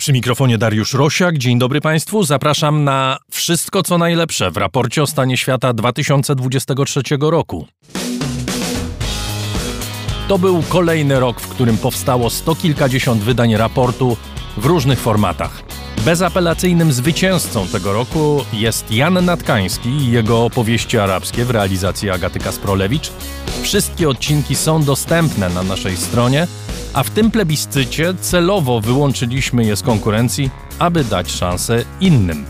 Przy mikrofonie Dariusz Rosiak. Dzień dobry Państwu. Zapraszam na wszystko co najlepsze w raporcie o stanie świata 2023 roku. To był kolejny rok, w którym powstało sto kilkadziesiąt wydań raportu w różnych formatach. Bezapelacyjnym zwycięzcą tego roku jest Jan Natkański i jego opowieści arabskie w realizacji Agaty Kasprolewicz. Wszystkie odcinki są dostępne na naszej stronie, a w tym plebiscycie celowo wyłączyliśmy je z konkurencji, aby dać szansę innym.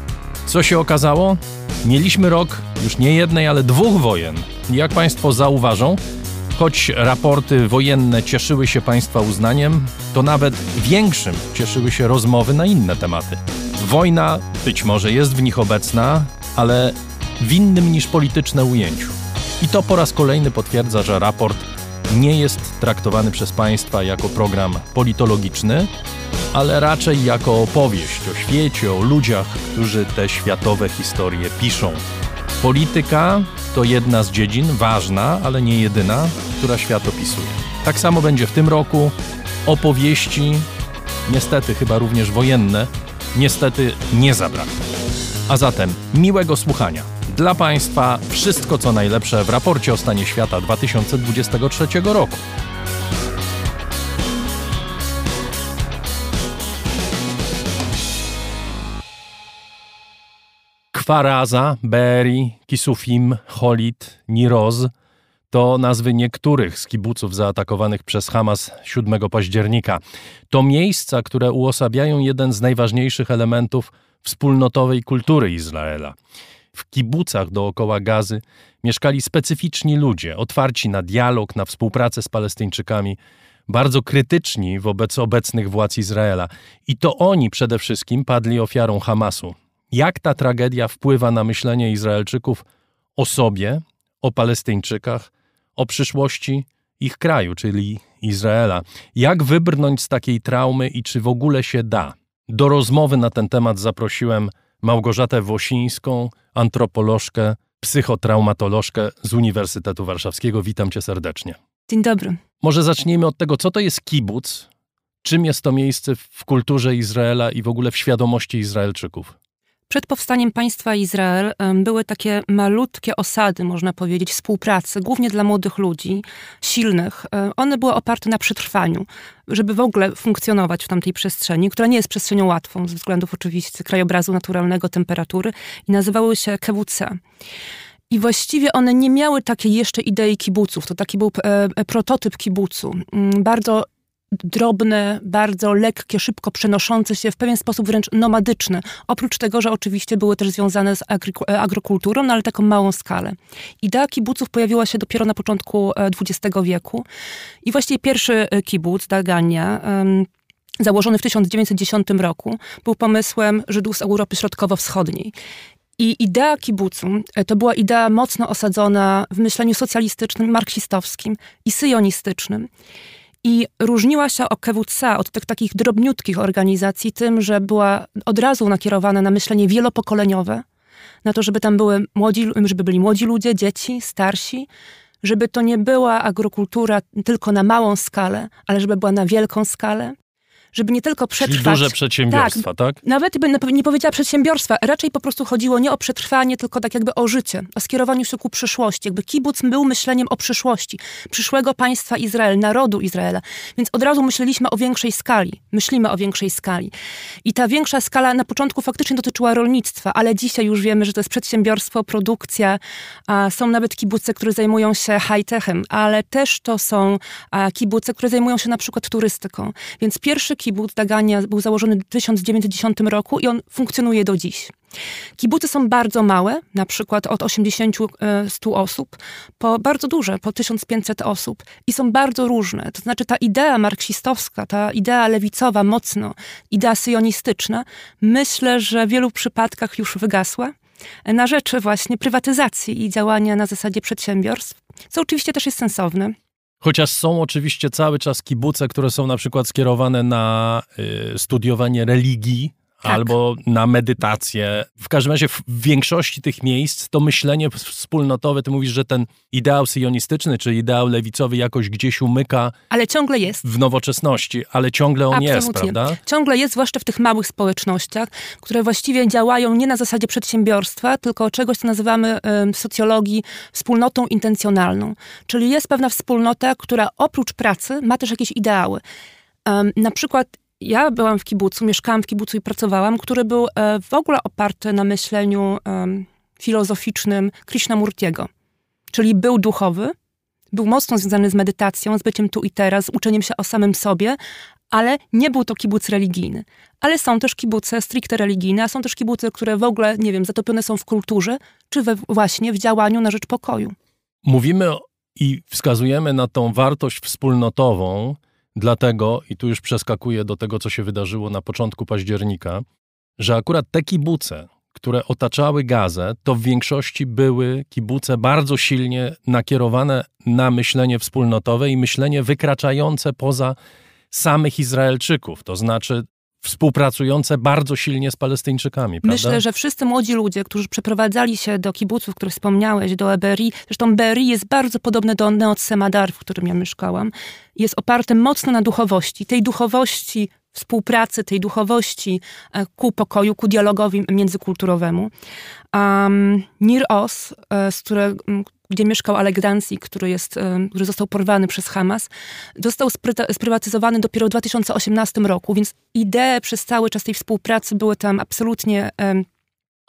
Co się okazało? Mieliśmy rok już nie jednej, ale dwóch wojen. Jak Państwo zauważą, choć raporty wojenne cieszyły się Państwa uznaniem, to nawet większym cieszyły się rozmowy na inne tematy. Wojna być może jest w nich obecna, ale w innym niż polityczne ujęciu. I to po raz kolejny potwierdza, że raport nie jest traktowany przez Państwa jako program politologiczny, ale raczej jako opowieść o świecie, o ludziach, którzy te światowe historie piszą. Polityka to jedna z dziedzin, ważna, ale nie jedyna, która świat opisuje. Tak samo będzie w tym roku. Opowieści, niestety chyba również wojenne, niestety nie zabraknie. A zatem miłego słuchania. Dla Państwa wszystko co najlepsze w raporcie o stanie świata 2023 roku. Kwaraza, Beri, Kisufim, Cholit, Niroz to nazwy niektórych z kibuców zaatakowanych przez Hamas 7 października. To miejsca, które uosabiają jeden z najważniejszych elementów wspólnotowej kultury Izraela. W kibucach dookoła Gazy mieszkali specyficzni ludzie, otwarci na dialog, na współpracę z Palestyńczykami, bardzo krytyczni wobec obecnych władz Izraela. I to oni przede wszystkim padli ofiarą Hamasu. Jak ta tragedia wpływa na myślenie Izraelczyków o sobie, o Palestyńczykach, o przyszłości ich kraju, czyli Izraela? Jak wybrnąć z takiej traumy i czy w ogóle się da? Do rozmowy na ten temat zaprosiłem Małgorzatę Wosińską, antropolożkę, psychotraumatolożkę z Uniwersytetu Warszawskiego. Witam cię serdecznie. Dzień dobry. Może zacznijmy od tego, co to jest kibuc, czym jest to miejsce w kulturze Izraela i w ogóle w świadomości Izraelczyków. Przed powstaniem państwa Izrael były takie malutkie osady, można powiedzieć, współpracy, głównie dla młodych ludzi, silnych. One były oparte na przetrwaniu, żeby w ogóle funkcjonować w tamtej przestrzeni, która nie jest przestrzenią łatwą, ze względów oczywiście krajobrazu naturalnego, temperatury, i nazywały się KWC. I właściwie one nie miały takiej jeszcze idei kibuców. To taki był e, e, prototyp kibucu. Mm, bardzo drobne, bardzo lekkie, szybko przenoszące się, w pewien sposób wręcz nomadyczne. Oprócz tego, że oczywiście były też związane z e, agrokulturą, no ale taką małą skalę. Idea kibuców pojawiła się dopiero na początku XX e, wieku i właściwie pierwszy e, kibuc, Dagania, założony w 1910 roku, był pomysłem Żydów z Europy Środkowo-Wschodniej. I idea kibucu to była idea mocno osadzona w myśleniu socjalistycznym, marksistowskim i syjonistycznym. I różniła się OKWC od tych takich drobniutkich organizacji tym, że była od razu nakierowana na myślenie wielopokoleniowe, na to, żeby tam były młodzi, żeby byli młodzi ludzie, dzieci, starsi, żeby to nie była agrokultura tylko na małą skalę, ale żeby była na wielką skalę, żeby nie tylko przetrwać. Czyli duże przedsiębiorstwa, tak? tak? Nawet bym nie powiedziała przedsiębiorstwa, raczej po prostu chodziło nie o przetrwanie, tylko tak jakby o życie, o skierowaniu się ku przyszłości. Jakby kibuc był myśleniem o przyszłości, przyszłego państwa Izrael, narodu Izraela. Więc od razu myśleliśmy o większej skali. Myślimy o większej skali. I ta większa skala na początku faktycznie dotyczyła rolnictwa, ale dzisiaj już wiemy, że to jest przedsiębiorstwo, produkcja. Są nawet kibuce, które zajmują się high-techem, ale też to są kibuce, które zajmują się na przykład turystyką. Więc pierwszy kibuc Dagania był założony w 1910 roku i on funkcjonuje do dziś. Kibuty są bardzo małe, na przykład od 80-100 e, osób, po bardzo duże, po 1500 osób i są bardzo różne. To znaczy ta idea marksistowska, ta idea lewicowa mocno, idea syjonistyczna, myślę, że w wielu przypadkach już wygasła na rzecz właśnie prywatyzacji i działania na zasadzie przedsiębiorstw, co oczywiście też jest sensowne. Chociaż są oczywiście cały czas kibuce, które są na przykład skierowane na y, studiowanie religii, tak. albo na medytację. W każdym razie w większości tych miejsc to myślenie wspólnotowe, ty mówisz, że ten ideał sionistyczny czy ideał lewicowy jakoś gdzieś umyka. Ale ciągle jest. W nowoczesności, ale ciągle on Absolutnie. jest, prawda? Ciągle jest, zwłaszcza w tych małych społecznościach, które właściwie działają nie na zasadzie przedsiębiorstwa, tylko czegoś, co nazywamy w socjologii wspólnotą intencjonalną. Czyli jest pewna wspólnota, która oprócz pracy ma też jakieś ideały. Um, na przykład ja byłam w kibucu, mieszkałam w kibucu i pracowałam, który był e, w ogóle oparty na myśleniu filozoficznym Krishnamurtiego. Czyli był duchowy, był mocno związany z medytacją, z byciem tu i teraz, z uczeniem się o samym sobie, ale nie był to kibuc religijny. Ale są też kibuce stricte religijne, a są też kibuce, które w ogóle, nie wiem, zatopione są w kulturze, czy we, właśnie w działaniu na rzecz pokoju. Mówimy i wskazujemy na tą wartość wspólnotową, dlatego, i tu już przeskakuję do tego, co się wydarzyło na początku października, że akurat te kibuce, które otaczały Gazę, to w większości były kibuce bardzo silnie nakierowane na myślenie wspólnotowe i myślenie wykraczające poza samych Izraelczyków. To znaczy, współpracujące bardzo silnie z Palestyńczykami. Prawda? Myślę, że wszyscy młodzi ludzie, którzy przeprowadzali się do kibuców, których wspomniałeś, do Eberi, zresztą Beri jest bardzo podobne do Neot Semadar, w którym ja mieszkałam, jest oparte mocno na duchowości. Tej duchowości współpracy, tej duchowości e, ku pokoju, ku dialogowi międzykulturowemu. Um, Nir Os, e, z którego gdzie mieszkał Alek Danzig, który, jest, który został porwany przez Hamas, został sprywatyzowany dopiero w 2018 roku, więc idee przez cały czas tej współpracy były tam absolutnie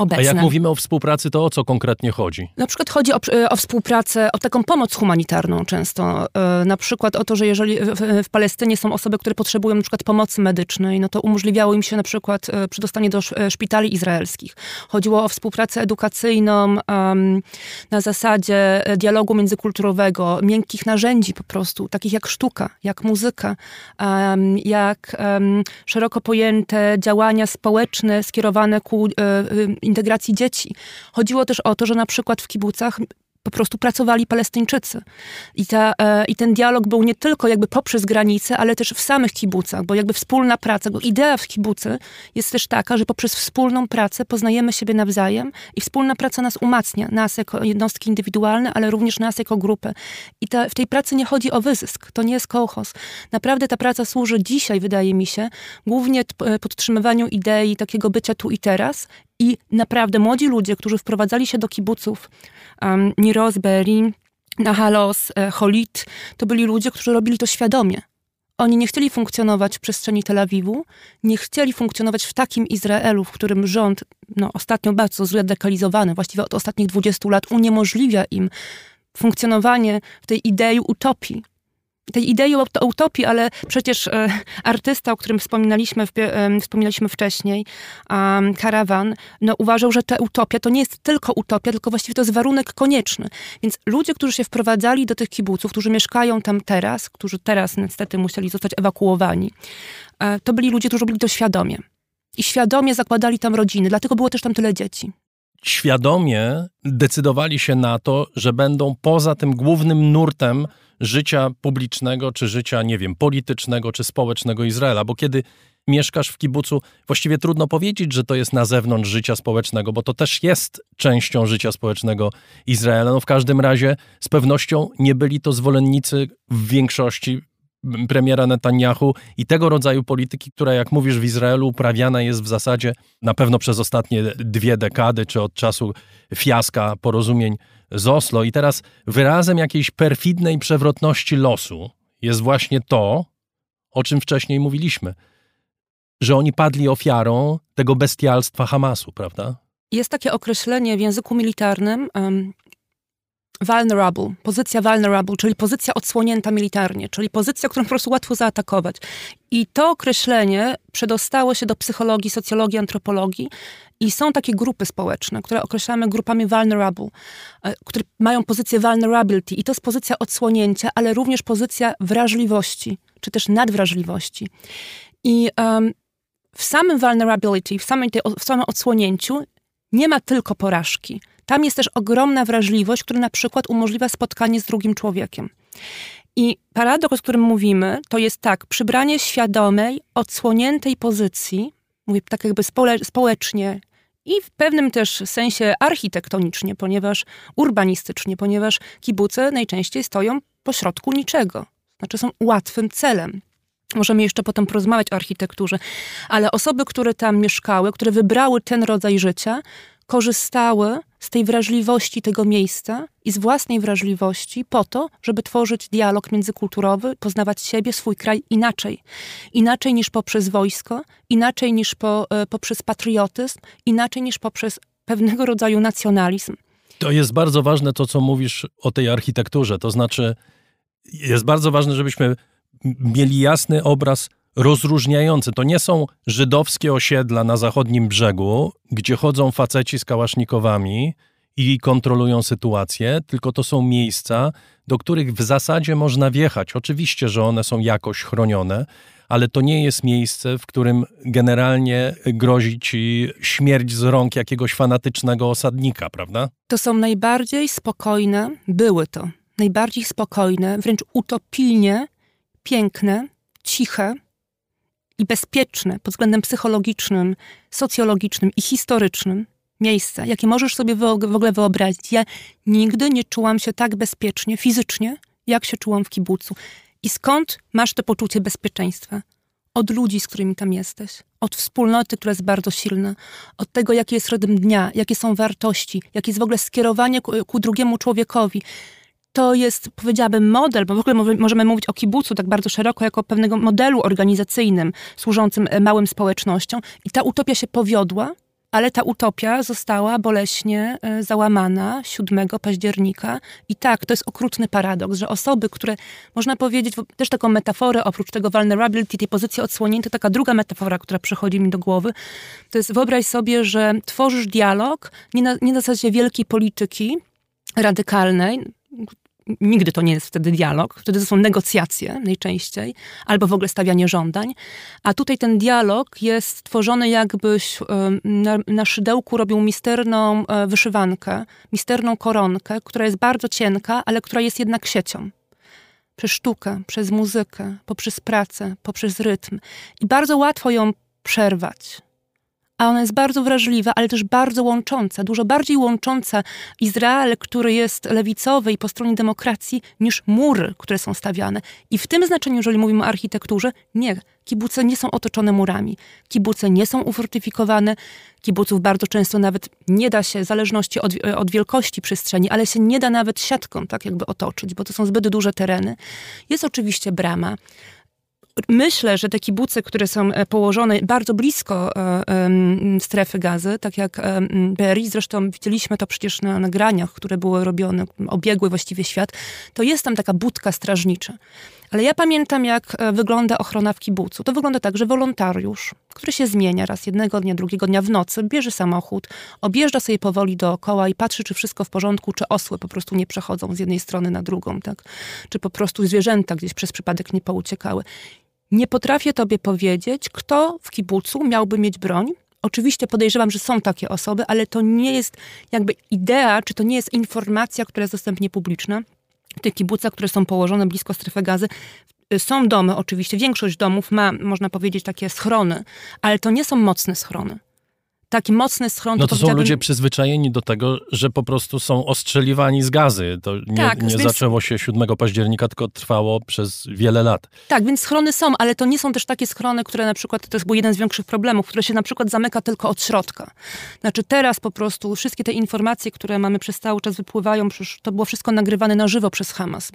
obecne. A jak mówimy o współpracy, to o co konkretnie chodzi? Na przykład chodzi o, o współpracę, o taką pomoc humanitarną często. E, na przykład o to, że jeżeli w, w, Palestynie są osoby, które potrzebują na przykład pomocy medycznej, no to umożliwiało im się na przykład e, przedostanie do e, szpitali izraelskich. Chodziło o współpracę edukacyjną um, na zasadzie dialogu międzykulturowego, miękkich narzędzi po prostu, takich jak sztuka, jak muzyka, um, jak um, szeroko pojęte działania społeczne skierowane ku integracji dzieci. Chodziło też o to, że na przykład w kibucach po prostu pracowali Palestyńczycy. I, ta, e, I ten dialog był nie tylko jakby poprzez granice, ale też w samych kibucach, bo jakby wspólna praca, bo idea w kibucy jest też taka, że poprzez wspólną pracę poznajemy siebie nawzajem i wspólna praca nas umacnia, nas jako jednostki indywidualne, ale również nas jako grupę. I ta, w tej pracy nie chodzi o wyzysk, to nie jest kołchos. Naprawdę ta praca służy dzisiaj, wydaje mi się, głównie e, podtrzymywaniu idei takiego bycia tu i teraz i naprawdę młodzi ludzie, którzy wprowadzali się do kibuców, um, Niroz, Berin, Nahalos, e, Holit, to byli ludzie, którzy robili to świadomie. Oni nie chcieli funkcjonować w przestrzeni Tel Awiwu, nie chcieli funkcjonować w takim Izraelu, w którym rząd, no, ostatnio bardzo zradykalizowany, właściwie od ostatnich 20 lat, uniemożliwia im funkcjonowanie w tej idei utopii, tej idei utopii, ale przecież e, artysta, o którym wspominaliśmy, e, wspominaliśmy wcześniej, Karawan, no, uważał, że ta utopia to nie jest tylko utopia, tylko właściwie to jest warunek konieczny. Więc ludzie, którzy się wprowadzali do tych kibuców, którzy mieszkają tam teraz, którzy teraz niestety musieli zostać ewakuowani, e, to byli ludzie, którzy robili to świadomie. I świadomie zakładali tam rodziny, dlatego było też tam tyle dzieci świadomie decydowali się na to, że będą poza tym głównym nurtem życia publicznego, czy życia, nie wiem, politycznego, czy społecznego Izraela, bo kiedy mieszkasz w kibucu, właściwie trudno powiedzieć, że to jest na zewnątrz życia społecznego, bo to też jest częścią życia społecznego Izraela. No w każdym razie z pewnością nie byli to zwolennicy w większości premiera Netanyahu i tego rodzaju polityki, która, jak mówisz, w Izraelu uprawiana jest w zasadzie na pewno przez ostatnie dwie dekady, czy od czasu fiaska porozumień z Oslo. I teraz wyrazem jakiejś perfidnej przewrotności losu jest właśnie to, o czym wcześniej mówiliśmy, że oni padli ofiarą tego bestialstwa Hamasu, prawda? Jest takie określenie w języku militarnym, vulnerable, pozycja vulnerable, czyli pozycja odsłonięta militarnie, czyli pozycja, którą po prostu łatwo zaatakować. I to określenie przedostało się do psychologii, socjologii, antropologii i są takie grupy społeczne, które określamy grupami vulnerable, e, które mają pozycję vulnerability i to jest pozycja odsłonięcia, ale również pozycja wrażliwości, czy też nadwrażliwości. I um, w samym vulnerability, w, samej tej, w samym odsłonięciu nie ma tylko porażki. Tam jest też ogromna wrażliwość, która na przykład umożliwia spotkanie z drugim człowiekiem. I paradoks, o którym mówimy, to jest tak, przybranie świadomej, odsłoniętej pozycji, mówię tak jakby społecznie i w pewnym też sensie architektonicznie, ponieważ urbanistycznie, ponieważ kibuce najczęściej stoją pośrodku niczego. Znaczy są łatwym celem. Możemy jeszcze potem porozmawiać o architekturze, ale osoby, które tam mieszkały, które wybrały ten rodzaj życia, korzystały z tej wrażliwości tego miejsca i z własnej wrażliwości po to, żeby tworzyć dialog międzykulturowy, poznawać siebie, swój kraj inaczej. Inaczej niż poprzez wojsko, inaczej niż po, e, poprzez patriotyzm, inaczej niż poprzez pewnego rodzaju nacjonalizm. To jest bardzo ważne to, co mówisz o tej architekturze. To znaczy, jest bardzo ważne, żebyśmy mieli jasny obraz rozróżniający. To nie są żydowskie osiedla na zachodnim brzegu, gdzie chodzą faceci z kałasznikowami i kontrolują sytuację, tylko to są miejsca, do których w zasadzie można wjechać. Oczywiście, że one są jakoś chronione, ale to nie jest miejsce, w którym generalnie grozi ci śmierć z rąk jakiegoś fanatycznego osadnika, prawda? To są najbardziej spokojne, były to najbardziej spokojne, wręcz utopilnie piękne, ciche i bezpieczne pod względem psychologicznym, socjologicznym i historycznym miejsca, jakie możesz sobie w ogóle wyobrazić. Ja nigdy nie czułam się tak bezpiecznie fizycznie, jak się czułam w kibucu. I skąd masz to poczucie bezpieczeństwa? Od ludzi, z którymi tam jesteś, od wspólnoty, która jest bardzo silna, od tego, jaki jest rytm dnia, jakie są wartości, jakie jest w ogóle skierowanie ku, ku drugiemu człowiekowi to jest, powiedziałabym, model, bo w ogóle możemy mówić o kibucu tak bardzo szeroko, jako pewnego modelu organizacyjnym służącym e, małym społecznościom. I ta utopia się powiodła, ale ta utopia została boleśnie e, załamana 7 października. I tak, to jest okrutny paradoks, że osoby, które, można powiedzieć, też taką metaforę, oprócz tego vulnerability, tej pozycji odsłoniętej, taka druga metafora, która przychodzi mi do głowy, to jest wyobraź sobie, że tworzysz dialog nie na, nie na zasadzie wielkiej polityki, radykalnej, nigdy to nie jest wtedy dialog, wtedy to są negocjacje najczęściej, albo w ogóle stawianie żądań. A tutaj ten dialog jest tworzony jakbyś na, na szydełku robił misterną e, wyszywankę, misterną koronkę, która jest bardzo cienka, ale która jest jednak siecią. Przez sztukę, przez muzykę, poprzez pracę, poprzez rytm. I bardzo łatwo ją przerwać a ona jest bardzo wrażliwa, ale też bardzo łącząca, dużo bardziej łącząca Izrael, który jest lewicowy i po stronie demokracji, niż mury, które są stawiane. I w tym znaczeniu, jeżeli mówimy o architekturze, nie, kibuce nie są otoczone murami. Kibuce nie są ufortyfikowane. Kibuców bardzo często nawet nie da się, w zależności od, od wielkości przestrzeni, ale się nie da nawet siatką tak jakby otoczyć, bo to są zbyt duże tereny. Jest oczywiście brama myślę, że te kibuce, które są e, położone bardzo blisko e, strefy gazy, tak jak Berry, zresztą widzieliśmy to przecież na nagraniach, które były robione, obiegły właściwie świat, to jest tam taka budka strażnicza. Ale ja pamiętam, jak e, wygląda ochrona w kibucu. To wygląda tak, że wolontariusz, który się zmienia raz jednego dnia, drugiego dnia w nocy, bierze samochód, objeżdża sobie powoli dookoła i patrzy, czy wszystko w porządku, czy osły po prostu nie przechodzą z jednej strony na drugą, tak? Czy po prostu zwierzęta gdzieś przez przypadek nie pouciekały. Nie potrafię tobie powiedzieć, kto w kibucu miałby mieć broń. Oczywiście podejrzewam, że są takie osoby, ale to nie jest jakby idea, czy to nie jest informacja, która jest dostępnie publiczna. Te kibuce, które są położone blisko strefy gazy, są domy oczywiście, większość domów ma, można powiedzieć, takie schrony, ale to nie są mocne schrony taki mocny schron. No to, są ludzie przyzwyczajeni do tego, że po prostu są ostrzeliwani z gazy. To nie, tak, nie więc... zaczęło się 7 października, tylko trwało przez wiele lat. Tak, więc schrony są, ale to nie są też takie schrony, które na przykład, to jest był jeden z większych problemów, które się na przykład zamyka tylko od środka. Znaczy teraz po prostu wszystkie te informacje, które mamy przez cały czas wypływają, to było wszystko nagrywane na żywo przez Hamas.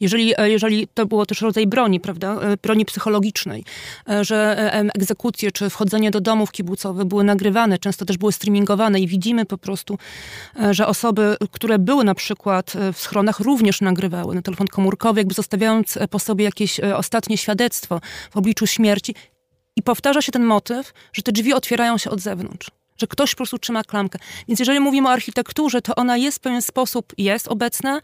Jeżeli, e, jeżeli to było też rodzaj broni, prawda, e, broni psychologicznej, e, że egzekucje czy wchodzenie do domów kibucowych były nagrywane często też były streamingowane i widzimy po prostu, e, że osoby, które były na przykład e, w schronach również nagrywały na telefon komórkowy, jakby zostawiając e, po sobie jakieś ostatnie świadectwo w obliczu śmierci. I powtarza się ten motyw, że te drzwi otwierają się od zewnątrz że ktoś po prostu trzyma klamkę. Więc jeżeli mówimy o architekturze, to ona jest w pewien sposób, jest obecna,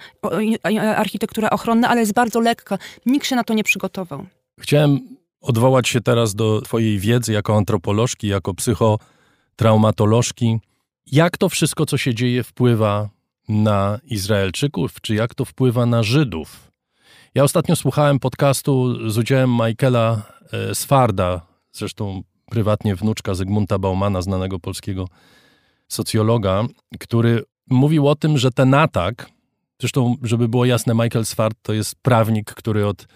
architektura ochronna, ale jest bardzo lekka. Nikt się na to nie przygotował. Chciałem odwołać się teraz do twojej wiedzy jako antropolożki, jako psycho traumatolożki. Jak to wszystko, co się dzieje, wpływa na Izraelczyków, czy jak to wpływa na Żydów? Ja ostatnio słuchałem podcastu z udziałem Michaela e, Sfarda, zresztą prywatnie wnuczka Zygmunta Baumana, znanego polskiego socjologa, który mówił o tym, że ten atak, zresztą, żeby było jasne, Michael Swart to jest prawnik, który od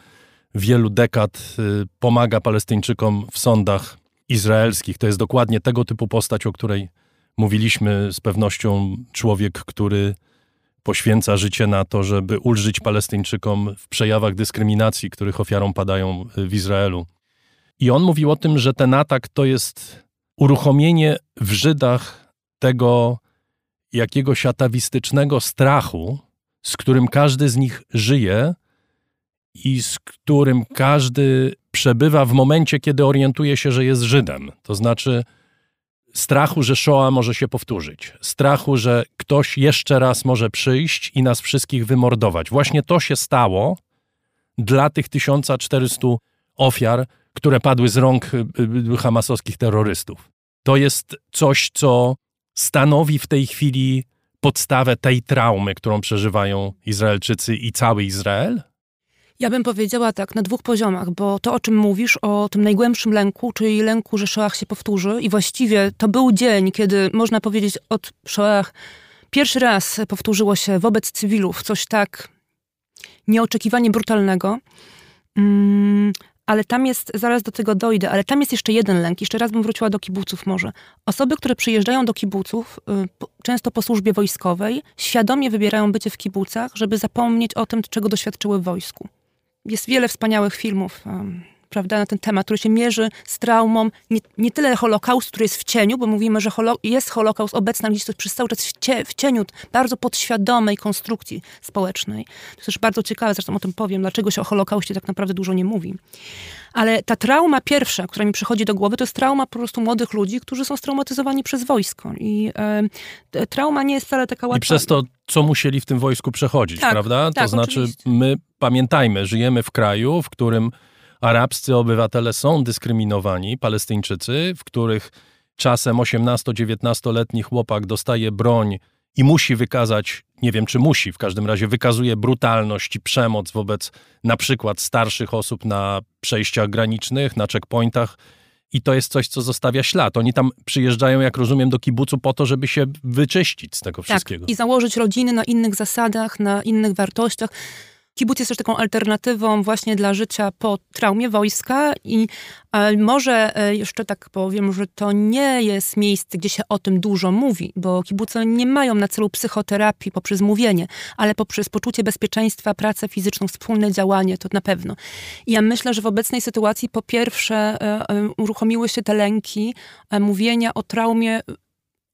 wielu dekad y, pomaga Palestyńczykom w sądach izraelskich. To jest dokładnie tego typu postać, o której mówiliśmy z pewnością człowiek, który poświęca życie na to, żeby ulżyć Palestyńczykom w przejawach dyskryminacji, których ofiarą padają w Izraelu. I on mówił o tym, że ten atak to jest uruchomienie w Żydach tego jakiegoś atawistycznego strachu, z którym każdy z nich żyje i z którym każdy przebywa w momencie, kiedy orientuje się, że jest Żydem. To znaczy strachu, że Shoah może się powtórzyć, strachu, że ktoś jeszcze raz może przyjść i nas wszystkich wymordować. Właśnie to się stało dla tych 1400 ofiar, które padły z rąk y, y, hamasowskich terrorystów. To jest coś, co stanowi w tej chwili podstawę tej traumy, którą przeżywają Izraelczycy i cały Izrael? Ja bym powiedziała tak, na dwóch poziomach, bo to, o czym mówisz, o tym najgłębszym lęku, czyli lęku, że Shoah się powtórzy i właściwie to był dzień, kiedy można powiedzieć od Shoah pierwszy raz powtórzyło się wobec cywilów coś tak nieoczekiwanie brutalnego. Mm, ale tam jest, zaraz do tego dojdę, ale tam jest jeszcze jeden lęk. Jeszcze raz bym wróciła do kibuców może. Osoby, które przyjeżdżają do kibuców, y, często po służbie wojskowej, świadomie wybierają bycie w kibucach, żeby zapomnieć o tym, czego doświadczyły w wojsku. Jest wiele wspaniałych filmów prawda, na ten temat, który się mierzy z traumą nie, nie tyle Holokaust, który jest w cieniu, bo mówimy, że holo, jest Holokaust obecny gdzieś to przez cały czas w, cie, w cieniu bardzo podświadomej konstrukcji społecznej. To jest też bardzo ciekawe, zresztą o tym powiem, dlaczego się o Holokauście tak naprawdę dużo nie mówi. Ale ta trauma pierwsza, która mi przychodzi do głowy, to jest trauma po prostu młodych ludzi, którzy są straumatyzowani przez wojsko. I e, trauma nie jest wcale taka łatwa. I przez to, co musieli w tym wojsku przechodzić, tak, prawda? Tak, to znaczy, oczywiście. my pamiętajmy, żyjemy w kraju, w którym arabscy obywatele są dyskryminowani, Palestyńczycy, w których czasem 18-19-letni chłopak dostaje broń i musi wykazać, nie wiem czy musi, w każdym razie wykazuje brutalność i przemoc wobec na przykład starszych osób na przejściach granicznych, na checkpointach. I to jest coś, co zostawia ślad. Oni tam przyjeżdżają, jak rozumiem, do kibucu po to, żeby się wyczyścić z tego tak, wszystkiego. I założyć rodziny na innych zasadach, na innych wartościach. Kibuc jest też taką alternatywą właśnie dla życia po traumie wojska i e, może e, jeszcze tak powiem, że to nie jest miejsce, gdzie się o tym dużo mówi, bo kibuce nie mają na celu psychoterapii poprzez mówienie, ale poprzez poczucie bezpieczeństwa, pracę fizyczną, wspólne działanie, to na pewno. I ja myślę, że w obecnej sytuacji po pierwsze e, uruchomiły się te lęki mówienia o traumie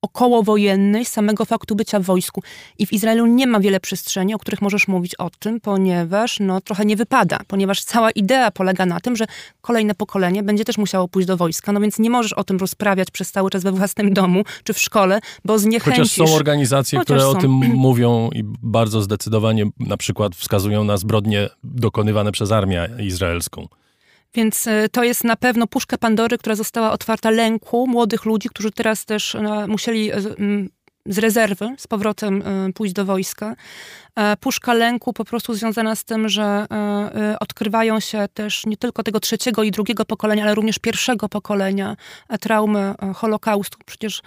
okołowojennej samego faktu bycia w wojsku. I w Izraelu nie ma wiele przestrzeni, o których możesz mówić o tym, ponieważ no, trochę nie wypada, ponieważ cała idea polega na tym, że kolejne pokolenie będzie też musiało pójść do wojska, no więc nie możesz o tym rozprawiać przez cały czas we własnym domu czy w szkole, bo zniechęcisz... Chociaż są organizacje, Chociaż które są. o tym mówią i bardzo zdecydowanie na przykład wskazują na zbrodnie dokonywane przez armię izraelską. Więc e, to jest na pewno puszka Pandory, która została otwarta lęku młodych ludzi, którzy teraz też no, musieli e, z rezerwy z powrotem e, pójść do wojska. Puszka lęku po prostu związana z tym, że odkrywają się też nie tylko tego trzeciego i drugiego pokolenia, ale również pierwszego pokolenia traumy Holokaustu. Przecież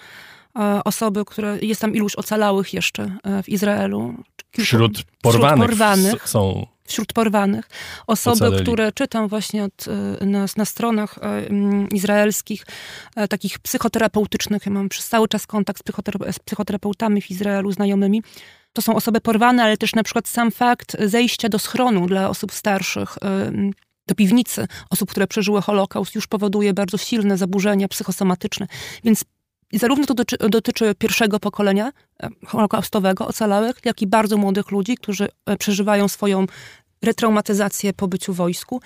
osoby, które jest tam iluś ocalałych jeszcze w Izraelu. Wśród porwanych, wśród porwanych są wśród porwanych. Osoby, które czytam właśnie od, y, na, na stronach y, izraelskich, e, takich psychoterapeutycznych, ja mam przez cały czas kontakt z, psychotera z psychoterapeutami w Izraelu, znajomymi, to są osoby porwane, ale też na przykład sam fakt zejścia do schronu dla osób starszych, y, do piwnicy osób, które przeżyły Holokaust, już powoduje bardzo silne zaburzenia psychosomatyczne. Więc zarówno to dotyczy, dotyczy, pierwszego pokolenia e, holokaustowego, ocalałych, jak i bardzo młodych ludzi, którzy e, przeżywają swoją retraumatyzację po byciu w wojsku.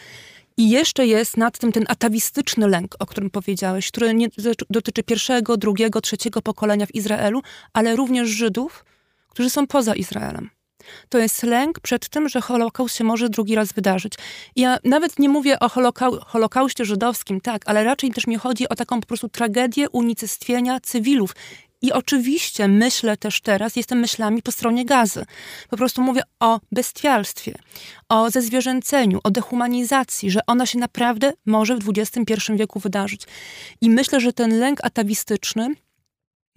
I jeszcze jest nad tym ten atawistyczny lęk, o którym powiedziałeś, który nie dotyczy pierwszego, drugiego, trzeciego pokolenia w Izraelu, ale również Żydów, którzy są poza Izraelem. To jest lęk przed tym, że Holokaust się może drugi raz wydarzyć. Ja nawet nie mówię o holokau Holokauście żydowskim, tak, ale raczej też mi chodzi o taką po prostu tragedię unicestwienia cywilów. I oczywiście myślę też teraz, jestem myślami po stronie gazy. Po prostu mówię o bestialstwie, o zezwierzęceniu, o dehumanizacji, że ona się naprawdę może w XXI wieku wydarzyć. I myślę, że ten lęk atawistyczny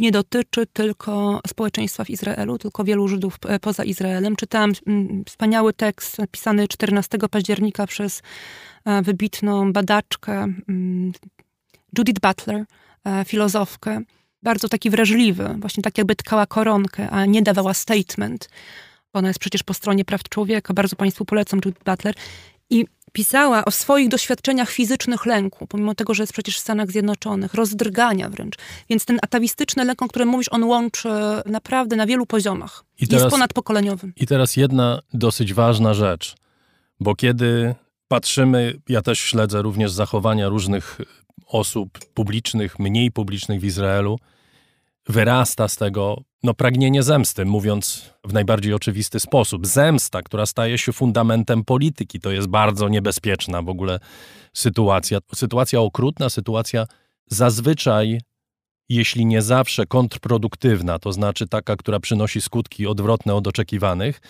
nie dotyczy tylko społeczeństwa w Izraelu, tylko wielu Żydów e, poza Izraelem. Czytałam mm, wspaniały tekst napisany 14 października przez e, wybitną badaczkę mm, Judith Butler, e, filozofkę, bardzo taki wrażliwy, właśnie tak jakby tkała koronkę, a nie dawała statement. Ona jest przecież po stronie praw człowieka, bardzo Państwu polecam Judith Butler. I pisała o swoich doświadczeniach fizycznych lęku, pomimo tego, że jest przecież w Stanach Zjednoczonych, rozdrgania wręcz. Więc ten atawistyczny lęk, o którym mówisz, on łączy naprawdę na wielu poziomach. I teraz, jest ponadpokoleniowym. I teraz jedna dosyć ważna rzecz, bo kiedy patrzymy, ja też śledzę również zachowania różnych osób publicznych, mniej publicznych w Izraelu, wyrasta z tego no, pragnienie zemsty, mówiąc w najbardziej oczywisty sposób. Zemsta, która staje się fundamentem polityki, to jest bardzo niebezpieczna w ogóle sytuacja. Sytuacja okrutna, sytuacja zazwyczaj, jeśli nie zawsze kontrproduktywna, to znaczy taka, która przynosi skutki odwrotne od oczekiwanych.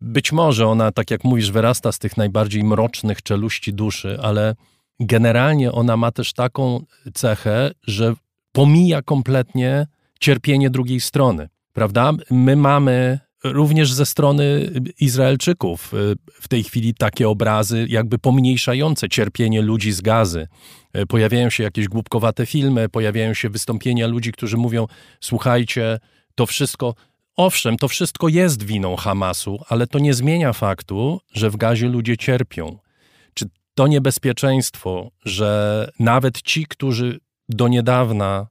Być może ona, tak jak mówisz, wyrasta z tych najbardziej mrocznych czeluści duszy, ale generalnie ona ma też taką cechę, że pomija kompletnie cierpienie drugiej strony, prawda? My mamy również ze strony Izraelczyków y, w tej chwili takie obrazy, jakby pomniejszające cierpienie ludzi z gazy. Y, pojawiają się jakieś głupkowate filmy, pojawiają się wystąpienia ludzi, którzy mówią: Słuchajcie, to wszystko. Owszem, to wszystko jest winą Hamasu, ale to nie zmienia faktu, że w gazie ludzie cierpią. Czy to niebezpieczeństwo, że nawet ci, którzy do niedawna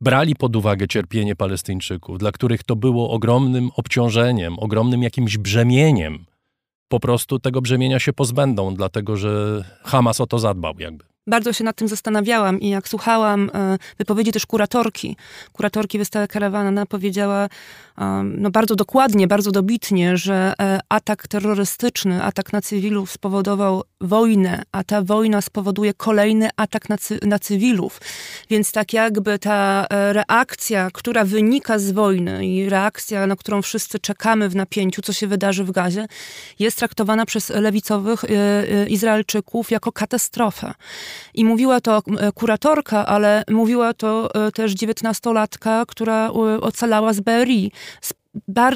brali pod uwagę cierpienie Palestyńczyków, dla których to było ogromnym obciążeniem, ogromnym jakimś brzemieniem, po prostu tego brzemienia się pozbędą, dlatego że Hamas o to zadbał jakby. Bardzo się nad tym zastanawiałam i jak słuchałam e, wypowiedzi też kuratorki, kuratorki wystawy Karawana powiedziała no bardzo dokładnie, bardzo dobitnie, że e, atak terrorystyczny, atak na cywilów spowodował wojnę, a ta wojna spowoduje kolejny atak na, cy na cywilów. Więc tak jakby ta e, reakcja, która wynika z wojny i reakcja, na którą wszyscy czekamy w napięciu, co się wydarzy w Gazie, jest traktowana przez lewicowych Izraelczyków jako katastrofę. I mówiła to kuratorka, ale mówiła to też dziewiętnastolatka, która ocalała z BRI z,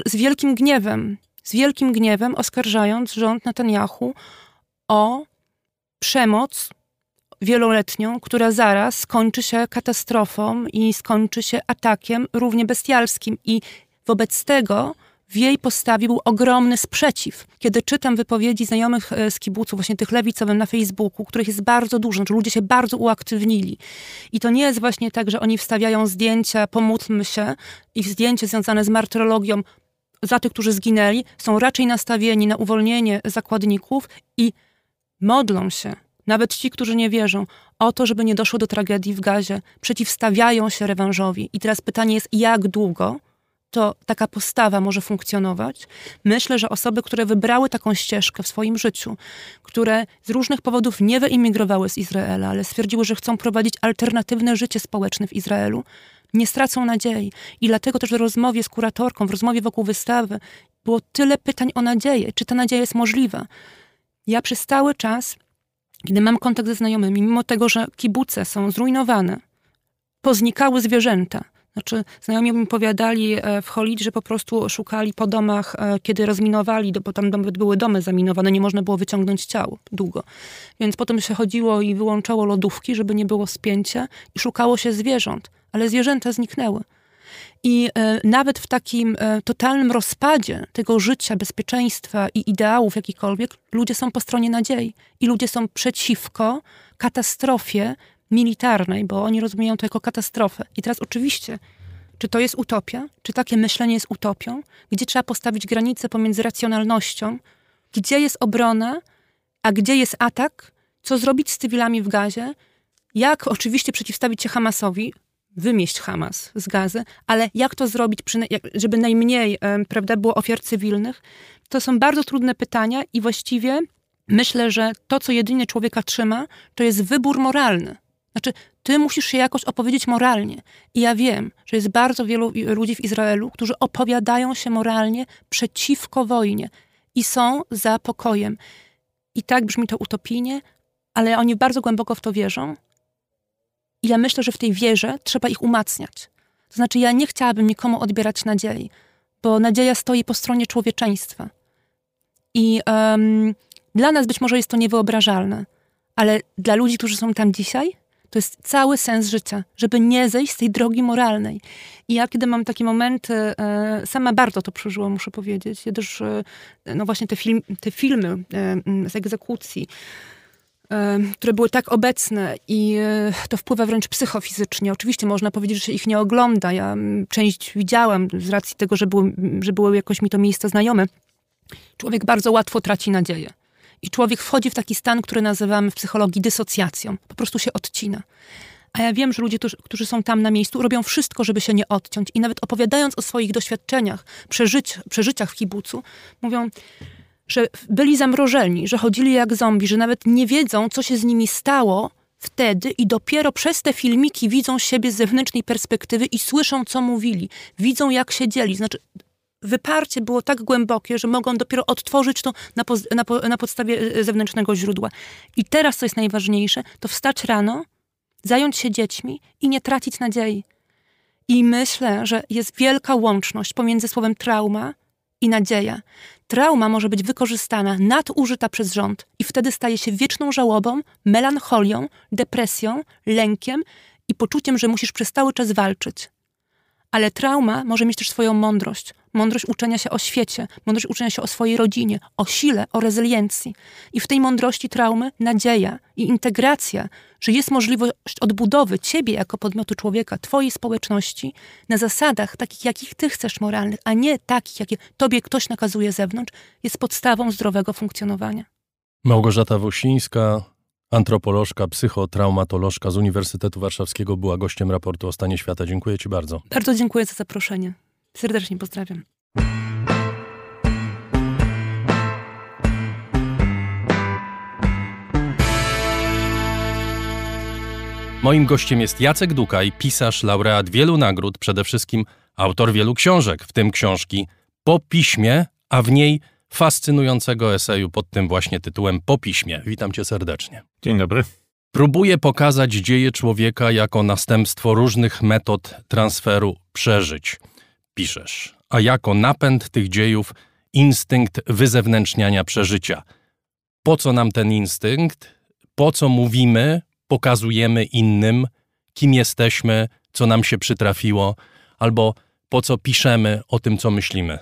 z wielkim gniewem, z wielkim gniewem oskarżając rząd Netanyahu o przemoc wieloletnią, która zaraz skończy się katastrofą i skończy się atakiem równie bestialskim. I wobec tego w jej postawie był ogromny sprzeciw. Kiedy czytam wypowiedzi znajomych e, z kibuców, właśnie tych lewicowych na Facebooku, których jest bardzo dużo, że ludzie się bardzo uaktywnili. I to nie jest właśnie tak, że oni wstawiają zdjęcia, pomódlmy się, i zdjęcia związane z martyrologią za tych, którzy zginęli, są raczej nastawieni na uwolnienie zakładników i modlą się, nawet ci, którzy nie wierzą, o to, żeby nie doszło do tragedii w gazie, przeciwstawiają się rewanżowi. I teraz pytanie jest, jak długo to taka postawa może funkcjonować. Myślę, że osoby, które wybrały taką ścieżkę w swoim życiu, które z różnych powodów nie wyimigrowały z Izraela, ale stwierdziły, że chcą prowadzić alternatywne życie społeczne w Izraelu, nie stracą nadziei. I dlatego też w rozmowie z kuratorką, w rozmowie wokół wystawy było tyle pytań o nadzieję. Czy ta nadzieja jest możliwa? Ja przez cały czas, kiedy mam kontakt ze znajomymi, mimo tego, że kibuce są zrujnowane, poznikały zwierzęta, znaczy, znajomi mi powiadali e, w Holid, że po prostu szukali po domach, e, kiedy rozminowali, bo tam były domy zaminowane, nie można było wyciągnąć ciał długo. Więc potem się chodziło i wyłączało lodówki, żeby nie było spięcia i szukało się zwierząt, ale zwierzęta zniknęły. I e, nawet w takim totalnym rozpadzie tego życia, bezpieczeństwa i ideałów jakikolwiek, ludzie są po stronie nadziei i ludzie są przeciwko katastrofie, militarnej, bo oni rozumieją to jako katastrofę. I teraz oczywiście, czy to jest utopia? Czy takie myślenie jest utopią? Gdzie trzeba postawić granicę pomiędzy racjonalnością? Gdzie jest obrona, a gdzie jest atak? Co zrobić z cywilami w gazie? Jak oczywiście przeciwstawić się Hamasowi? Wymieść Hamas z gazy, ale jak to zrobić, żeby najmniej prawda, było ofiar cywilnych? To są bardzo trudne pytania i właściwie myślę, że to, co jedynie człowieka trzyma, to jest wybór moralny. Znaczy, ty musisz się jakoś opowiedzieć moralnie. I ja wiem, że jest bardzo wielu ludzi w Izraelu, którzy opowiadają się moralnie przeciwko wojnie i są za pokojem. I tak brzmi to utopijnie, ale oni bardzo głęboko w to wierzą. I ja myślę, że w tej wierze trzeba ich umacniać. To znaczy, ja nie chciałabym nikomu odbierać nadziei, bo nadzieja stoi po stronie człowieczeństwa. I um, dla nas być może jest to niewyobrażalne, ale dla ludzi, którzy są tam dzisiaj, to jest cały sens życia, żeby nie zejść z tej drogi moralnej. I ja, kiedy mam takie momenty, e, sama bardzo to przeżyłam, muszę powiedzieć. Ja też, e, no właśnie te, film, te filmy e, z egzekucji, które były tak obecne i to wpływa wręcz psychofizycznie. Oczywiście można powiedzieć, że się ich nie ogląda. Ja część widziałam z racji tego, że były, że były jakoś mi to miejsce znajome. Człowiek bardzo łatwo traci nadzieję. I człowiek wchodzi w taki stan, który nazywamy w psychologii dysocjacją. Po prostu się odcina. A ja wiem, że ludzie, którzy, są tam na miejscu, robią wszystko, żeby się nie odciąć. I nawet opowiadając o swoich doświadczeniach, przeżyć, przeżyciach w kibucu, mówią, że byli zamrożeni, że chodzili jak zombie, że nawet nie wiedzą, co się z nimi stało wtedy i dopiero przez te filmiki widzą siebie z zewnętrznej perspektywy i słyszą, co mówili. Widzą, jak siedzieli. Znaczy, wyparcie było tak głębokie, że mogą dopiero odtworzyć to na, na, na podstawie e, zewnętrznego źródła. I teraz, co jest najważniejsze, to wstać rano, zająć się dziećmi i nie tracić nadziei. I myślę, że jest wielka łączność pomiędzy słowem trauma i nadzieja. Trauma może być wykorzystana, nadużyta przez rząd i wtedy staje się wieczną żałobą, melancholią, depresją, lękiem i poczuciem, że musisz przez cały czas walczyć. Ale trauma może mieć też swoją mądrość. Mądrość uczenia się o świecie, mądrość uczenia się o swojej rodzinie, o sile, o rezyliencji. I w tej mądrości traumy nadzieja i integracja, że jest możliwość odbudowy ciebie jako podmiotu człowieka, twojej społeczności na zasadach takich, jakich ty chcesz moralnych, a nie takich, jakie tobie ktoś nakazuje z zewnątrz, jest podstawą zdrowego funkcjonowania. Małgorzata Wosińska, antropolożka, psychotraumatolożka z Uniwersytetu Warszawskiego była gościem raportu o stanie świata. Dziękuję Ci bardzo. Bardzo dziękuję za zaproszenie. Serdecznie pozdrawiam. Moim gościem jest Jacek Dukaj, pisarz, laureat wielu nagród, przede wszystkim autor wielu książek, w tym książki Po piśmie, a w niej fascynującego eseju pod tym właśnie tytułem Po piśmie. Witam cię serdecznie. Dzień dobry. Próbuję pokazać dzieje człowieka jako następstwo różnych metod transferu przeżyć, piszesz, a jako napęd tych dziejów instynkt wyzewnętrzniania przeżycia. Po co nam ten instynkt? Po co mówimy, pokazujemy innym, kim jesteśmy, co nam się przytrafiło, albo po co piszemy o tym, co myślimy?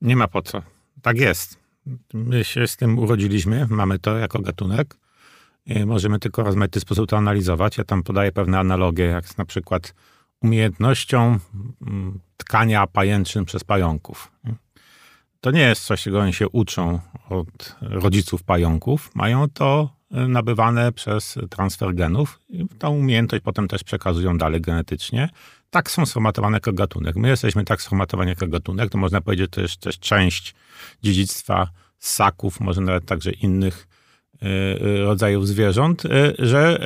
Nie ma po co tak jest. My się z tym urodziliśmy, mamy to jako gatunek. Możemy tylko w rozmaity sposób to analizować. Ja tam podaję pewne analogie, jak na przykład umiejętnością mm, tkania pajęczyn przez pająków. To nie jest coś, czego oni się uczą od rodziców pająków. Mają to e, nabywane przez transfer genów. I tą umiejęttność potem też przekazują dalej genetycznie. Tak są sformatowane jako gatunek. My jesteśmy tak sformatowani jako gatunek, to można powiedzieć, to jest też część dziedzictwa ssaków, może nawet także innych e, e, rodzajów zwierząt, e, że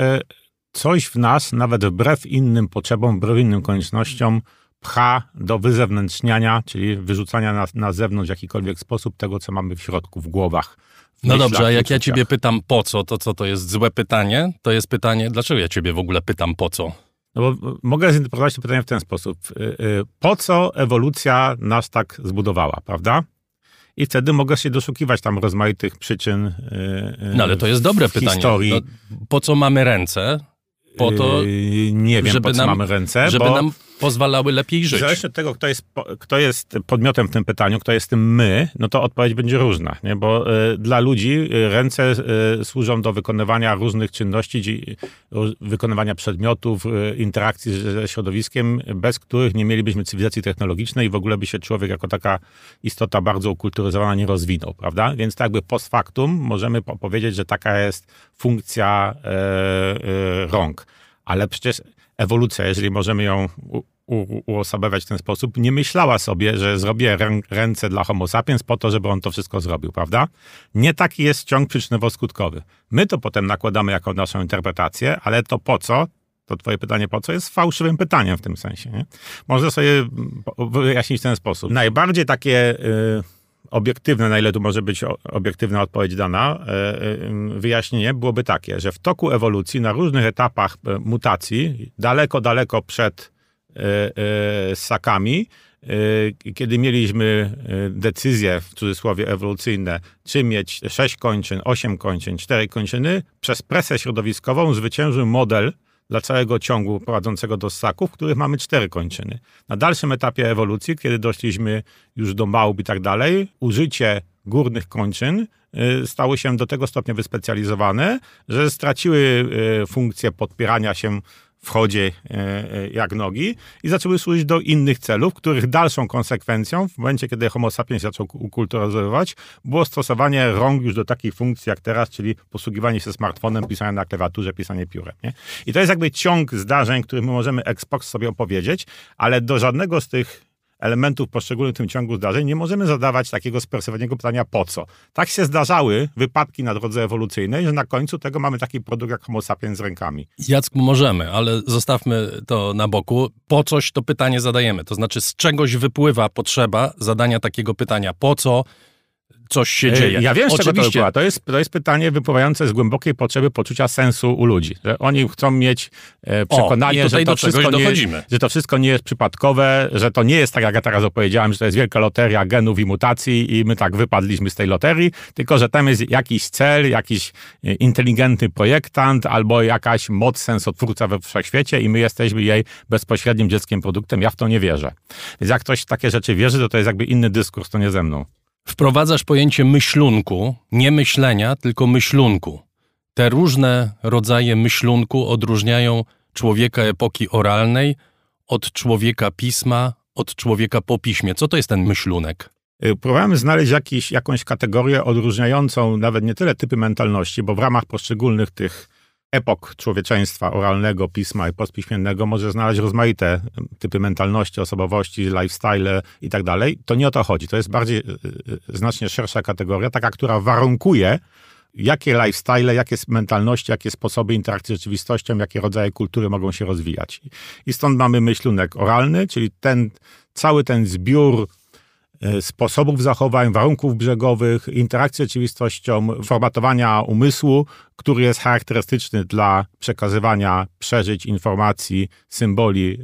coś w nas, nawet wbrew innym potrzebom, wbrew innym koniecznościom, pcha do wyzewnętrzniania, czyli wyrzucania na, na zewnątrz w jakikolwiek sposób tego, co mamy w środku, w głowach. W no dobrze, a jak ja ciebie pytam po co, to co to jest złe pytanie? To jest pytanie, dlaczego ja ciebie w ogóle pytam po co? No bo mogę zinterpretować to pytanie w ten sposób. Po co ewolucja nas tak zbudowała, prawda? i wtedy mogę się doszukiwać tam rozmaitych przyczyn. No ale to jest dobre pytanie. No, po co mamy ręce? Po to, nie wiem, żeby po co nam, mamy ręce. Żeby bo... nam pozwalały lepiej żyć. Zależnie od tego, kto jest, kto jest podmiotem w tym pytaniu, kto jest tym my, no to odpowiedź będzie różna, nie? bo y, dla ludzi y, ręce y, służą do wykonywania różnych czynności, wykonywania przedmiotów, interakcji ze środowiskiem, bez których nie mielibyśmy cywilizacji technologicznej i w ogóle by się człowiek jako taka istota bardzo ukulturyzowana nie rozwinął, prawda? Więc tak jakby post factum możemy powiedzieć, że taka jest funkcja rąk. Ale przecież ewolucja, jeżeli możemy ją uosabiać w ten sposób, nie myślała sobie, że zrobię ręce dla homo sapiens po to, żeby on to wszystko zrobił, prawda? Nie taki jest ciąg przyczynowo-skutkowy. My to potem nakładamy jako naszą interpretację, ale to po co? to twoje pytanie po co jest fałszywym pytaniem w tym sensie. Nie? Sobie wyjaśnić w ten sposób. Najbardziej takie y, obiektywne, na ile tu może być obiektywna odpowiedź dana, y, y, wyjaśnienie byłoby takie, że w toku ewolucji na różnych etapach y, mutacji, daleko, daleko przed ssakami, kiedy mieliśmy decyzje, w cudzysłowie ewolucyjne, czy mieć 6 kończyn, 8 kończyn, 4 kończyny, przez presję środowiskową zwyciężył model dla całego ciągu prowadzącego do ssaków, w których mamy cztery kończyny. Na dalszym etapie ewolucji, kiedy doszliśmy już do małp i tak dalej, użycie górnych kończyn stało się do tego stopnia wyspecjalizowane, że straciły funkcję podpierania się w chodzie e, e, jak nogi i zaczęły służyć do innych celów, których dalszą konsekwencją w momencie, kiedy homo sapiens zaczął ukulturyzować, było stosowanie rąk już do takich funkcji jak teraz, czyli posługiwanie się smartfonem, pisanie na klawiaturze, pisanie piórem. Nie? I to jest jakby ciąg zdarzeń, który my możemy Xbox sobie opowiedzieć, ale do żadnego z tych elementów poszczególnych w tym ciągu zdarzeń, nie możemy zadawać takiego sprecyzowanego pytania po co. Tak się zdarzały wypadki na drodze ewolucyjnej, że na końcu tego mamy taki produkt jak homo sapiens z rękami. Jacku, możemy, ale zostawmy to na boku. Po coś to pytanie zadajemy. To znaczy, z czegoś wypływa potrzeba zadania takiego pytania. Po co? Coś się e, dzieje. Ja wiem, z czego to wypływa. To jest, to jest pytanie wypływające z głębokiej potrzeby poczucia sensu u ludzi. Że oni chcą mieć e, przekonanie, o, że, to wszystko nie, że to wszystko nie jest przypadkowe, że to nie jest tak, jak ja teraz opowiedziałem, że to jest wielka loteria genów i mutacji i my tak wypadliśmy z tej loterii, tylko że tam jest jakiś cel, jakiś e, inteligentny projektant albo jakaś moc sensotwórca we wszechświecie i my jesteśmy jej bezpośrednim dzieckiem produktem. Ja w to nie wierzę. Więc jak ktoś w takie rzeczy wierzy, to to jest jakby inny dyskurs, to nie ze mną. Wprowadzasz pojęcie myślunku, nie myślenia, tylko myślunku. Te różne rodzaje myślunku odróżniają człowieka epoki oralnej od człowieka pisma, od człowieka po piśmie. Co to jest ten myślunek? Y, próbujemy znaleźć jakiś, jakąś kategorię odróżniającą nawet nie tyle typy mentalności, bo w ramach poszczególnych tych epok człowieczeństwa oralnego, pisma i postpiśmiennego może znaleźć rozmaite typy mentalności, osobowości, lifestyle i tak dalej. To nie o to chodzi. To jest bardziej y, y, znacznie szersza kategoria, taka, która warunkuje jakie lifestyle, jakie mentalności, jakie sposoby interakcji z rzeczywistością, jakie rodzaje kultury mogą się rozwijać. I stąd mamy myślunek oralny, czyli ten, cały ten zbiór sposobów zachowań, warunków brzegowych, interakcji z rzeczywistością, formatowania umysłu, który jest charakterystyczny dla przekazywania przeżyć, informacji, symboli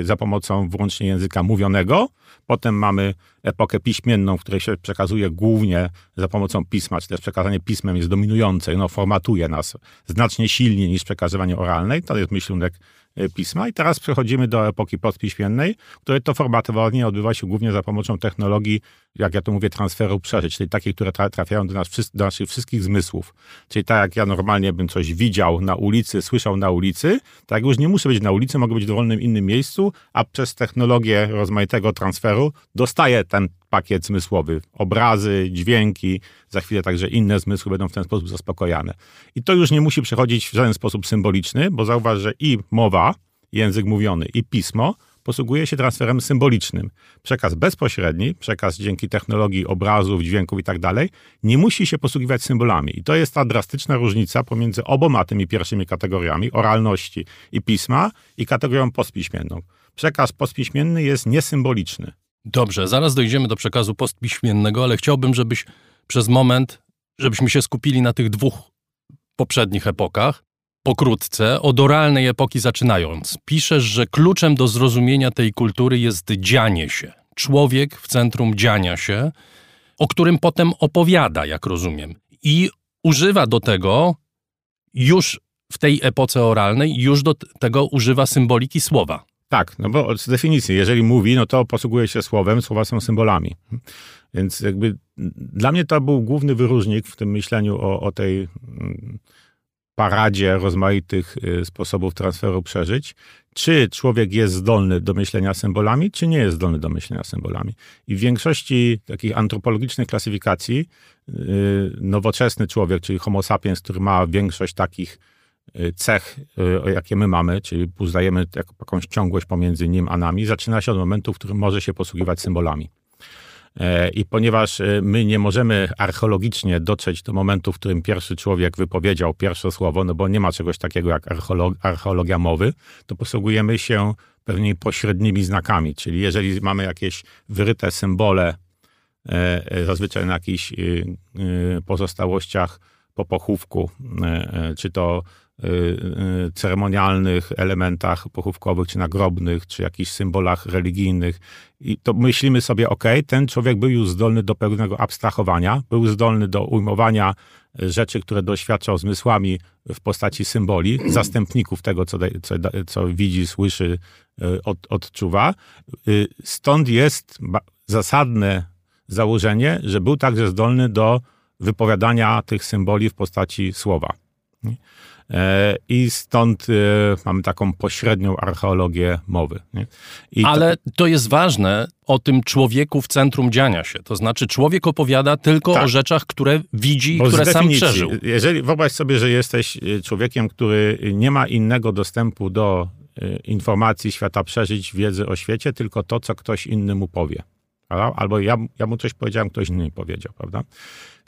e, za pomocą wyłącznie języka mówionego. Potem mamy epokę piśmienną, w której się przekazuje głównie za pomocą pisma, czy też przekazanie pismem jest dominujące, no, formatuje nas znacznie silniej niż przekazywanie oralne. To jest myślunek E, pisma. I teraz przechodzimy do epoki podpiśmiennej, której to formatowanie odbywa się głównie za pomocą technologii, jak ja to mówię, transferu przeżyć, czyli takich, które trafiają do, nas, do naszych wszystkich zmysłów. Czyli tak jak ja normalnie bym coś widział na ulicy, słyszał na ulicy, tak już nie muszę być na ulicy, mogę być w dowolnym innym miejscu, a przez technologię rozmaitego transferu dostaję ten pakiet zmysłowy. Obrazy, dźwięki, za chwilę także inne zmysły będą w ten sposób zaspokojane. I to już nie musi przechodzić w żaden sposób symboliczny, bo zauważ, że i mowa, język mówiony, i pismo posługuje się transferem symbolicznym. Przekaz bezpośredni, przekaz dzięki technologii obrazów, dźwięków i tak dalej, nie musi się posługiwać symbolami. I to jest ta drastyczna różnica pomiędzy oboma tymi pierwszymi kategoriami, oralności i pisma, i kategorią postpiśmienną. Przekaz postpiśmienny jest niesymboliczny. Dobrze, zaraz dojdziemy do przekazu postpiśmiennego, ale chciałbym, żebyś przez moment, żebyśmy się skupili na tych dwóch poprzednich epokach. Pokrótce, od oralnej epoki zaczynając, piszesz, że kluczem do zrozumienia tej kultury jest dzianie się. Człowiek w centrum dziania się, o którym potem opowiada, jak rozumiem. I używa do tego już w tej epoce oralnej, już do tego używa symboliki słowa. Tak, no bo z definicji, jeżeli mówi, no to posługuje się słowem, słowa są symbolami. Więc jakby dla mnie to był główny wyróżnik w tym myśleniu o, o tej mm, paradzie rozmaitych y, sposobów transferu przeżyć. Czy człowiek jest zdolny do myślenia symbolami, czy nie jest zdolny do myślenia symbolami. I w większości takich antropologicznych klasyfikacji y, nowoczesny człowiek, czyli homo sapiens, który ma większość takich cech, y, jakie my mamy, czyli uznajemy jakąś ciągłość pomiędzy nim a nami, zaczyna się od momentu, w którym może się posługiwać symbolami. E, I ponieważ e, my nie możemy archeologicznie dotrzeć do momentu, w którym pierwszy człowiek wypowiedział pierwsze słowo, no bo nie ma czegoś takiego jak archeolog, archeologia mowy, to posługujemy się pewnymi pośrednimi znakami. Czyli jeżeli mamy jakieś wyryte symbole, e, zazwyczaj na jakichś pozostałościach po pochówku, czy to Y, y, ceremonialnych elementach pochówkowych, czy nagrobnych, czy jakichś symbolach religijnych. I to myślimy sobie, ok, ten człowiek był już zdolny do pewnego abstrahowania, był zdolny do ujmowania rzeczy, które doświadczał zmysłami w postaci symboli, zastępników tego, co, co, co widzi, słyszy, y, od, odczuwa. Stąd jest zasadne założenie, że był także zdolny do wypowiadania tych symboli w postaci słowa. E, I stąd e, mamy taką pośrednią archeologię mowy. Ale to... to... jest ważne o tym człowieku w centrum dziania się. To znaczy, człowiek opowiada tylko tak. o rzeczach, które widzi i które sam przeżył. Jeżeli wyobraź sobie, że jesteś e, człowiekiem, który nie ma innego dostępu do informacji świata przeżyć, wiedzy o świecie, tylko to, co ktoś inny mu powie. Albo ja, ja mu coś powiedziałem, ktoś inny powiedział, prawda?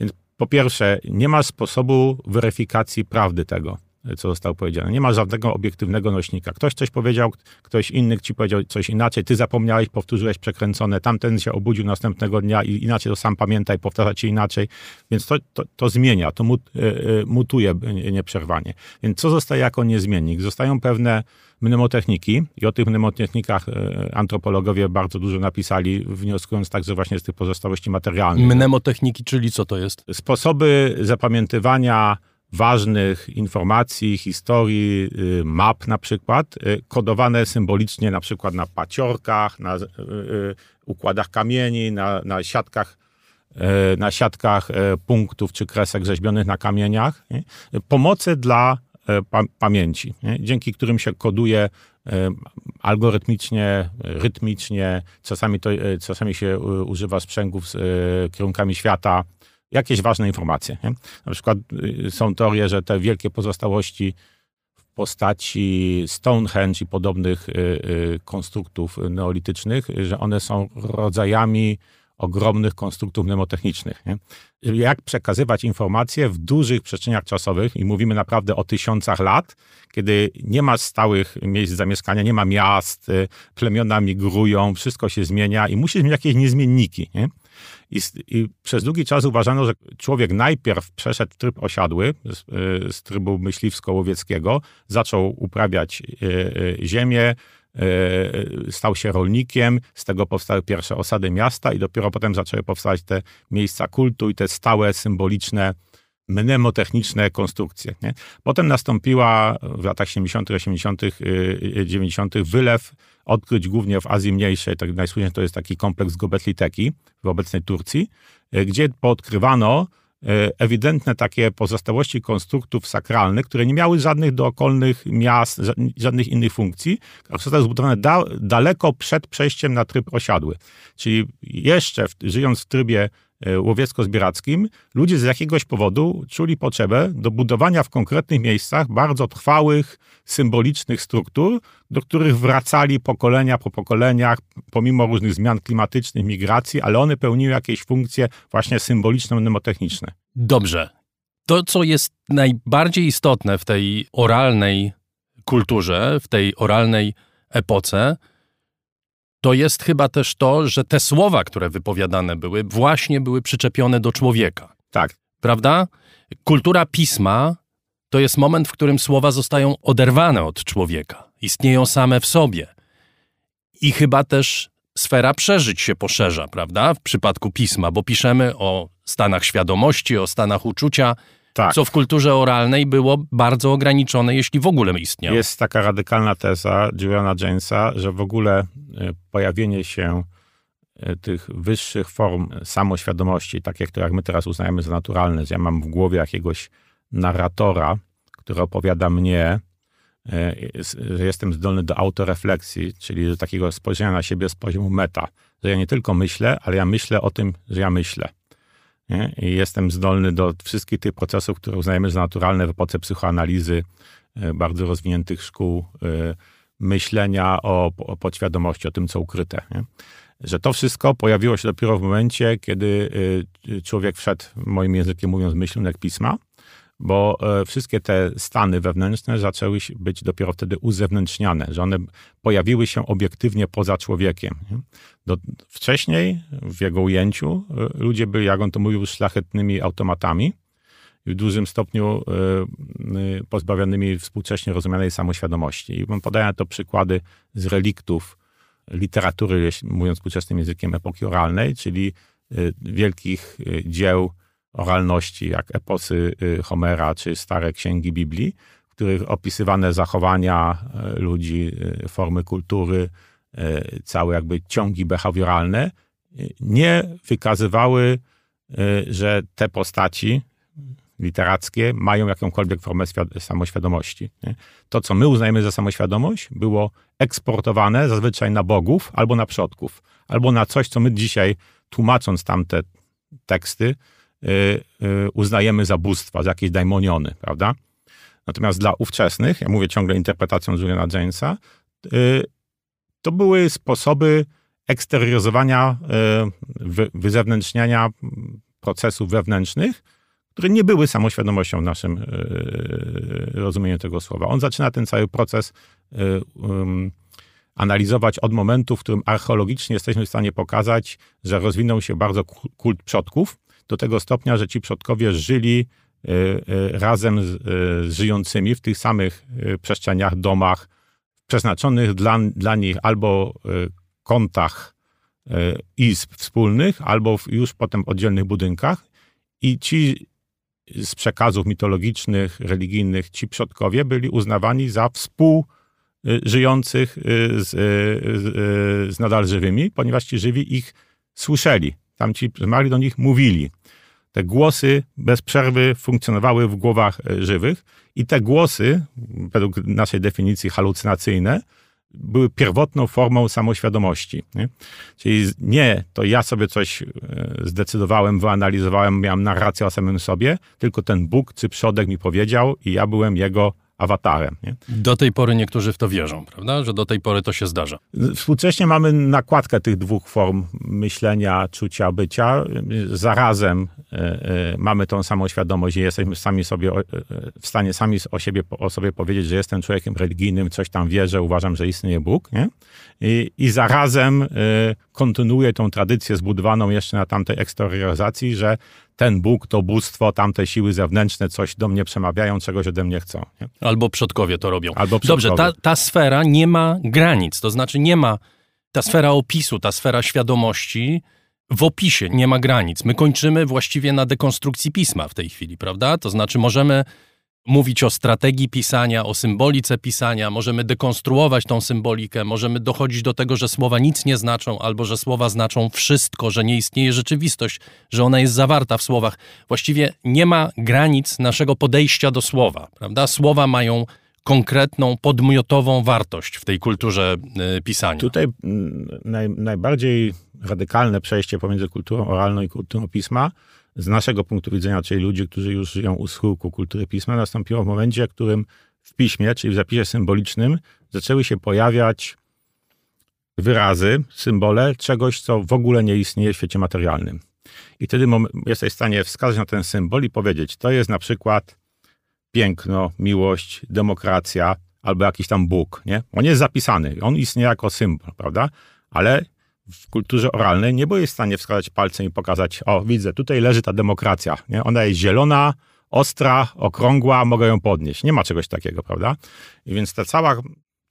Więc po pierwsze, nie ma sposobu weryfikacji prawdy tego co zostało powiedziane. Nie ma żadnego obiektywnego nośnika. Ktoś coś powiedział, ktoś inny ci powiedział coś inaczej, ty zapomniałeś, powtórzyłeś przekręcone, tamten się obudził następnego dnia i inaczej to sam pamiętaj, powtarza ci inaczej. Więc to, to, to zmienia, to mut, e, e, mutuje nieprzerwanie. Więc co zostaje jako niezmiennik? Zostają pewne mnemotechniki i o tych mnemotechnikach e, antropologowie bardzo dużo napisali, wnioskując także właśnie z tych pozostałości materialnych. Mnemotechniki, czyli co to jest? Sposoby zapamiętywania ważnych informacji, historii, y, map na przykład, y, kodowane symbolicznie na przykład na paciorkach, na y, układach kamieni, na, na siatkach na siatkach punktów czy kresek rzeźbionych na kamieniach. Pomocy dla pa pamięci, dzięki którym się koduje algorytmicznie, rytmicznie, czasami, to, czasami się używa sprzęgów z kierunkami świata, jakieś ważne informacje. Nie? Na przykład y, są teorie, że te wielkie pozostałości w postaci Stonehenge i podobnych y, y, konstruktów neolitycznych, że one są rodzajami ogromnych konstruktów mnemotechnicznych. Nie? Jak przekazywać informacje w dużych przestrzeniach czasowych, i mówimy naprawdę o tysiącach lat, kiedy nie ma stałych miejsc zamieszkania, nie ma miast, plemiona migrują, wszystko się zmienia i musi mieć jakieś niezmienniki. Nie? I, I, przez długi czas uważano, że człowiek najpierw przeszedł tryb osiadły z, e, z trybu myśliwsko-łowieckiego, zaczął uprawiać e, e, ziemię, stał się rolnikiem, z tego powstały pierwsze osady miasta i dopiero potem zaczęły powstawać te miejsca kultu i te stałe, symboliczne mnemotechniczne konstrukcje. Nie? Potem nastąpiła w latach 70., 80., 90. wylew odkryć głównie w Azji Mniejszej, tak to jest taki kompleks Gobekli Teki w obecnej Turcji, e, gdzie poodkrywano e, ewidentne takie pozostałości konstruktów sakralnych, które nie miały żadnych dookolnych miast, żadnych innych funkcji, a zostały zbudowane da, daleko przed przejściem na tryb osiadły. Czyli jeszcze w, żyjąc w trybie łowiecko-zbierackim, ludzie z jakiegoś powodu czuli potrzebę do budowania w konkretnych miejscach bardzo trwałych, symbolicznych struktur, do których wracali pokolenia po pokoleniach, pomimo różnych zmian klimatycznych, migracji, ale one pełniły jakieś funkcje właśnie symboliczne, mnemotechniczne. Dobrze. To, co jest najbardziej istotne w tej oralnej kulturze, w tej oralnej epoce, to jest chyba też to, że te słowa, które wypowiadane były, właśnie były przyczepione do człowieka. Tak. Prawda? Kultura pisma to jest moment, w którym słowa zostają oderwane od człowieka, istnieją same w sobie. I chyba też sfera przeżyć się poszerza, prawda? W przypadku pisma, bo piszemy o stanach świadomości, o stanach uczucia, tak. co w kulturze oralnej było bardzo ograniczone, jeśli w ogóle istniało. Jest taka radykalna teza Juliana Jamesa, że w ogóle e, pojawienie się e, tych wyższych form samoświadomości, takie, które jak my teraz uznajemy za naturalne, że ja mam w głowie jakiegoś narratora, który opowiada mnie, e, że jestem zdolny do autorefleksji, czyli do takiego spojrzenia na siebie z poziomu meta, że ja nie tylko myślę, ale ja myślę o tym, że ja myślę. Nie? I jestem zdolny do wszystkich tych procesów, które uznajemy za naturalne w epoce psychoanalizy, e, bardzo rozwiniętych szkół e, myślenia o, o podświadomości, o tym, co ukryte. Nie? że to wszystko pojawiło się dopiero w momencie, kiedy człowiek wszedł, moim językiem mówiąc, myślnik pisma, bo wszystkie te stany wewnętrzne zaczęły być dopiero wtedy uzewnętrzniane, że one pojawiły się obiektywnie poza człowiekiem. Do, wcześniej, w jego ujęciu, ludzie byli, jak on to mówił, szlachetnymi automatami, w dużym stopniu e, e, pozbawionymi współcześnie rozumianej samoświadomości. I podaję to przykłady z reliktów literatury, mówiąc współczesnym językiem, epoki oralnej, czyli e, wielkich dzieł oralności, jak eposy Homera czy stare księgi Biblii, w których opisywane zachowania ludzi, formy kultury, całe jakby ciągi behawioralne, nie wykazywały, że te postaci, literackie mają jakąkolwiek formę samoświadomości. To, co my uznajemy za samoświadomość, było eksportowane zazwyczaj na bogów albo na przodków, albo na coś, co my dzisiaj, tłumacząc tamte teksty, uznajemy za bóstwa, za jakieś daimoniony, prawda? Natomiast dla ówczesnych, ja mówię ciągle interpretacją Juliana Jamesa, yy, to były sposoby eksterioryzowania, y, wyzewnętrzniania procesów wewnętrznych, które nie były samoświadomością w naszym rozumieniu tego słowa. On zaczyna ten cały proces analizować od momentu, w którym archeologicznie jesteśmy w stanie pokazać, że rozwinął się bardzo kult przodków, do tego stopnia, że ci przodkowie żyli e, razem z, żyjącymi w tych samych przestrzeniach, domach, przeznaczonych dla, dla nich albo kątach izb wspólnych, albo już potem oddzielnych budynkach. I ci z przekazów mitologicznych, religijnych, ci przodkowie byli uznawani za współżyjących y, z, y, z, z nadal żywymi, ponieważ ci żywi ich słyszeli. Tamci zmarli do nich mówili. Te głosy bez przerwy funkcjonowały w głowach y, żywych i te głosy, według naszej definicji halucynacyjne, były pierwotną formą samoświadomości. Nie? Czyli nie, to ja sobie coś e, zdecydowałem, wyanalizowałem, miałem narrację o samym sobie, tylko ten Bóg czy przodek mi powiedział i ja byłem jego awatarem. Nie? Do tej pory niektórzy w to wierzą, prawda? Że do tej pory to się zdarza. Współcześnie mamy nakładkę tych dwóch form myślenia, czucia, bycia. Zarazem e, e, mamy tą samą świadomość i jesteśmy sami sobie, e, w stanie sami o, siebie, o sobie powiedzieć, że jestem człowiekiem religijnym, coś tam wierzę, uważam, że istnieje Bóg. Nie? I, I zarazem kontynuuję tą tradycję zbudowaną jeszcze na tamtej eksterioryzacji, że ten Bóg, to bóstwo, tamte siły zewnętrzne coś do mnie przemawiają, czegoś ode mnie chcą. Nie? Albo przodkowie to robią. Albo przodkowie. Dobrze, ta, ta sfera nie ma granic, to znaczy nie ma, ta sfera opisu, ta sfera świadomości w opisie nie ma granic. My kończymy właściwie na dekonstrukcji pisma w tej chwili, prawda? To znaczy możemy mówić o strategii pisania, o symbolice pisania, możemy dekonstruować tą symbolikę, możemy dochodzić do tego, że słowa nic nie znaczą, albo że słowa znaczą wszystko, że nie istnieje rzeczywistość, że ona jest zawarta w słowach. Właściwie nie ma granic naszego podejścia do słowa, prawda? Słowa mają konkretną, podmiotową wartość w tej kulturze y, pisania. Tutaj mm, naj, najbardziej radykalne przejście pomiędzy kulturą oralną i kulturą pisma z naszego punktu widzenia, czyli ludzi, którzy już żyją u schyłku kultury pisma, nastąpiło w momencie, w którym w piśmie, czyli w zapisie symbolicznym, zaczęły się pojawiać wyrazy, symbole czegoś, co w ogóle nie istnieje w świecie materialnym. I wtedy jesteś w stanie wskazać na ten symbol i powiedzieć, to jest na przykład piękno, miłość, demokracja albo jakiś tam Bóg, nie? On jest zapisany, on istnieje jako symbol, prawda? Ale w kulturze oralnej nie byłeś w stanie wskazać palcem i pokazać, o widzę, tutaj leży ta demokracja, nie? Ona jest zielona, ostra, okrągła, mogę ją podnieść. Nie ma czegoś takiego, prawda? I więc ta cała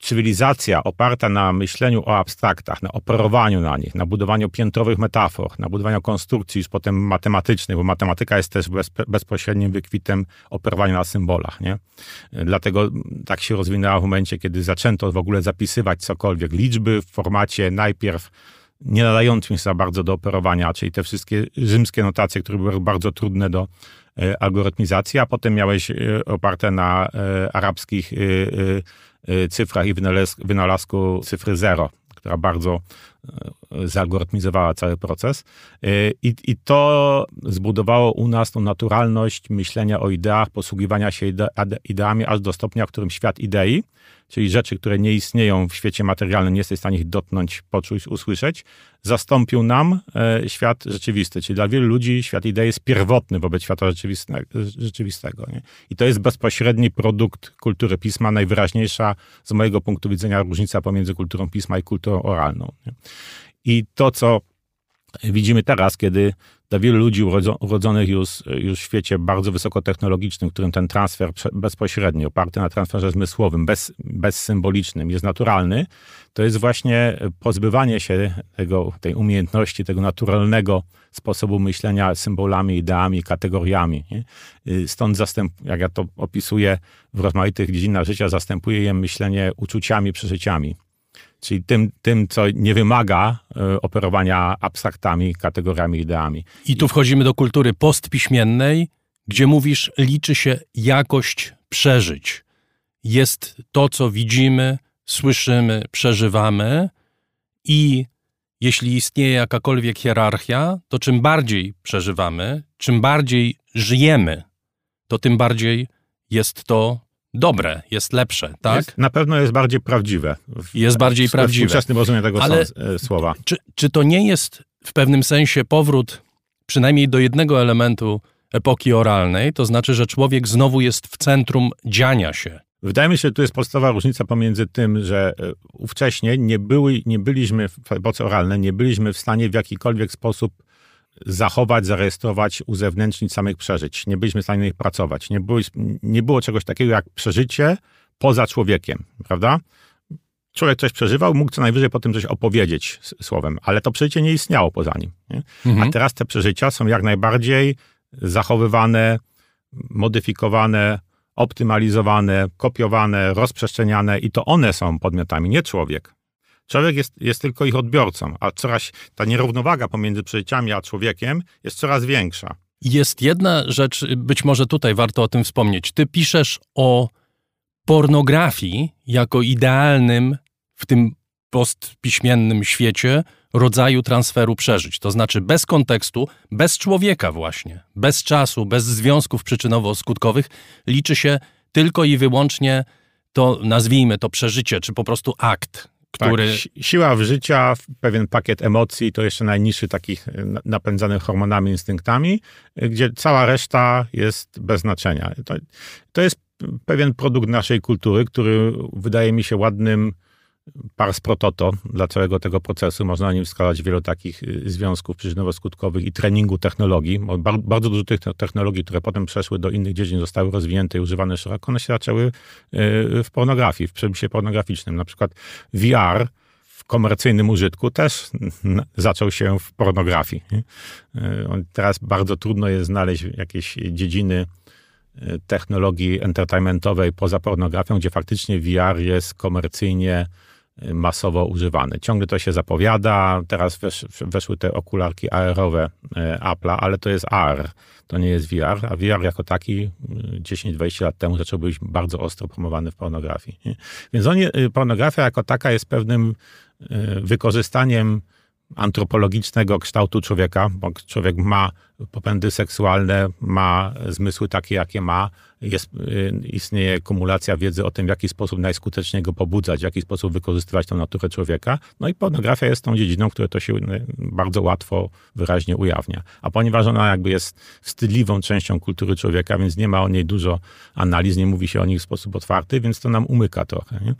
cywilizacja oparta na myśleniu o abstraktach, na operowaniu na nich, na budowaniu piętrowych metafor, na budowaniu konstrukcji już potem matematycznych, bo matematyka jest też bez, bezpośrednim wykwitem operowania na symbolach. Nie? Dlatego tak się rozwinęła w momencie, kiedy zaczęto w ogóle zapisywać cokolwiek, liczby w formacie najpierw nie nadającym się za bardzo do operowania, czyli te wszystkie rzymskie notacje, które były bardzo trudne do e, algorytmizacji, a potem miałeś e, oparte na e, arabskich cyfrach i wynalazku cyfry zero, która bardzo zalgorytmizowała cały proces. I, I, to zbudowało u nas tą naturalność myślenia o ideach, posługiwania się ide, ideami aż do stopnia, w którym świat idei czyli rzeczy, które nie istnieją w świecie materialnym, nie jesteś w stanie ich dotknąć, poczuć, usłyszeć, zastąpił nam e, świat rzeczywisty. Czyli dla wielu ludzi świat idei jest pierwotny wobec świata rzeczywistego. Nie? I to jest bezpośredni produkt kultury pisma, najwyraźniejsza z mojego punktu widzenia różnica pomiędzy kulturą pisma i kulturą oralną. Nie? I to, co widzimy teraz, kiedy dla wielu ludzi urodzonych już, już w świecie bardzo wysokotechnologicznym, w którym ten transfer bezpośredni, oparty na transferze zmysłowym, bez, bezsymbolicznym, jest naturalny, to jest właśnie pozbywanie się tego, tej umiejętności, tego naturalnego sposobu myślenia symbolami, ideami, kategoriami. Nie? Stąd zastęp, jak ja to opisuję w rozmaitych dziedzinach życia, zastępuje je myślenie uczuciami, przeżyciami czyli tym, tym, co nie wymaga e, operowania abstraktami, kategoriami, ideami. I tu wchodzimy do kultury postpiśmiennej, gdzie mówisz, liczy się jakość przeżyć. Jest to, co widzimy, słyszymy, przeżywamy i jeśli istnieje jakakolwiek hierarchia, to czym bardziej przeżywamy, czym bardziej żyjemy, to tym bardziej jest to dobre, jest lepsze, tak? Jest, na pewno jest bardziej prawdziwe. W, jest bardziej w, prawdziwe. W współczesnym rozumieniu tego Ale e, słowa. Czy, czy to nie jest w pewnym sensie powrót przynajmniej do jednego elementu epoki oralnej, to znaczy, że człowiek znowu jest w centrum dziania się. Wydaje mi się, że tu jest podstawowa różnica pomiędzy tym, że e, ówcześnie nie, były, nie byliśmy w epoce oralnej, nie byliśmy w stanie w jakikolwiek sposób zachować, zarejestrować, uzewnętrznić samych przeżyć. Nie byliśmy w stanie na nich pracować. Nie było, nie było czegoś takiego jak przeżycie poza człowiekiem, prawda? Człowiek coś przeżywał, mógł co najwyżej po tym coś opowiedzieć słowem, ale to przeżycie nie istniało poza nim. Mhm. A teraz te przeżycia są jak najbardziej zachowywane, modyfikowane, optymalizowane, kopiowane, rozprzestrzeniane i to one są podmiotami, nie człowiek. Człowiek jest, jest tylko ich odbiorcą, a coraz ta nierównowaga pomiędzy przeżyciami a człowiekiem jest coraz większa. Jest jedna rzecz, być może tutaj warto o tym wspomnieć. Ty piszesz o pornografii jako idealnym w tym postpiśmiennym świecie rodzaju transferu przeżyć. To znaczy bez kontekstu, bez człowieka właśnie, bez czasu, bez związków przyczynowo-skutkowych liczy się tylko i wyłącznie to, nazwijmy to przeżycie, czy po prostu akt, który... Tak, siła w życia, pewien pakiet emocji, to jeszcze najniższy takich e, napędzanych hormonami, instynktami, e, gdzie cała reszta jest bez znaczenia. To, to jest pewien produkt naszej kultury, który wydaje mi się ładnym pars pro toto dla całego tego procesu. Można na nim wskazać wielu takich y, związków przyczynowo-skutkowych i treningu technologii. Bardzo dużo tych technologii, które potem przeszły do innych dziedzin, zostały rozwinięte i używane szeroko, one się zaczęły y, w pornografii, w przemyśle pornograficznym. Na przykład VR w komercyjnym użytku też zaczął się w pornografii. Y, teraz bardzo trudno jest znaleźć jakieś dziedziny technologii entertainmentowej poza pornografią, gdzie faktycznie VR jest komercyjnie masowo używany. Ciągle to się zapowiada. Teraz wesz, weszły te okularki AR-owe e, Apple'a, ale to jest AR, to nie jest VR, a VR jako taki 10-20 lat temu zaczął być bardzo ostro promowany w pornografii. Nie? Więc on, y, pornografia jako taka jest pewnym y, wykorzystaniem antropologicznego kształtu człowieka, bo człowiek ma popędy seksualne, ma zmysły takie, jakie ma, jest, y, istnieje kumulacja wiedzy o tym, w jaki sposób najskuteczniej go pobudzać, w jaki sposób wykorzystywać tą naturę człowieka. No i pornografia jest tą dziedziną, która to się y, bardzo łatwo, wyraźnie ujawnia. A ponieważ ona jakby jest wstydliwą częścią kultury człowieka, więc nie ma o niej dużo analiz, nie mówi się o niej w sposób otwarty, więc to nam umyka trochę. Nie?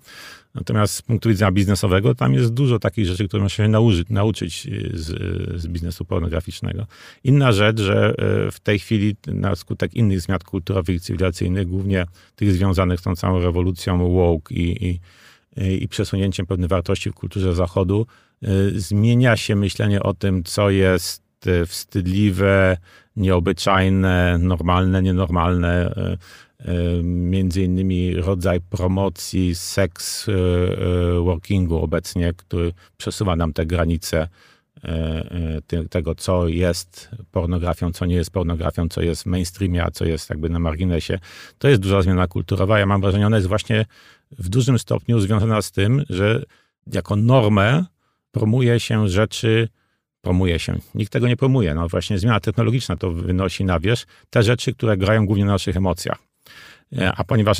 Natomiast z punktu widzenia biznesowego, tam jest dużo takich rzeczy, które można się nauczyć, nauczyć z, z biznesu pornograficznego. Inna rzecz, że e, w tej chwili na skutek innych zmian kulturowych i cywilizacyjnych, głównie tych związanych z tą całą rewolucją woke i, i, i przesunięciem pewnych wartości w kulturze zachodu, e, zmienia się myślenie o tym, co jest e, wstydliwe, nieobyczajne, normalne, nienormalne między innymi rodzaj promocji seks workingu obecnie, który przesuwa nam te granice tego, co jest pornografią, co nie jest pornografią, co jest w mainstreamie, a co jest jakby na marginesie. To jest duża zmiana kulturowa. Ja mam wrażenie, ona jest właśnie w dużym stopniu związana z tym, że jako normę promuje się rzeczy, promuje się. Nikt tego nie promuje. No właśnie zmiana technologiczna to wynosi na wierzch te rzeczy, które grają głównie na naszych emocjach. E, a ponieważ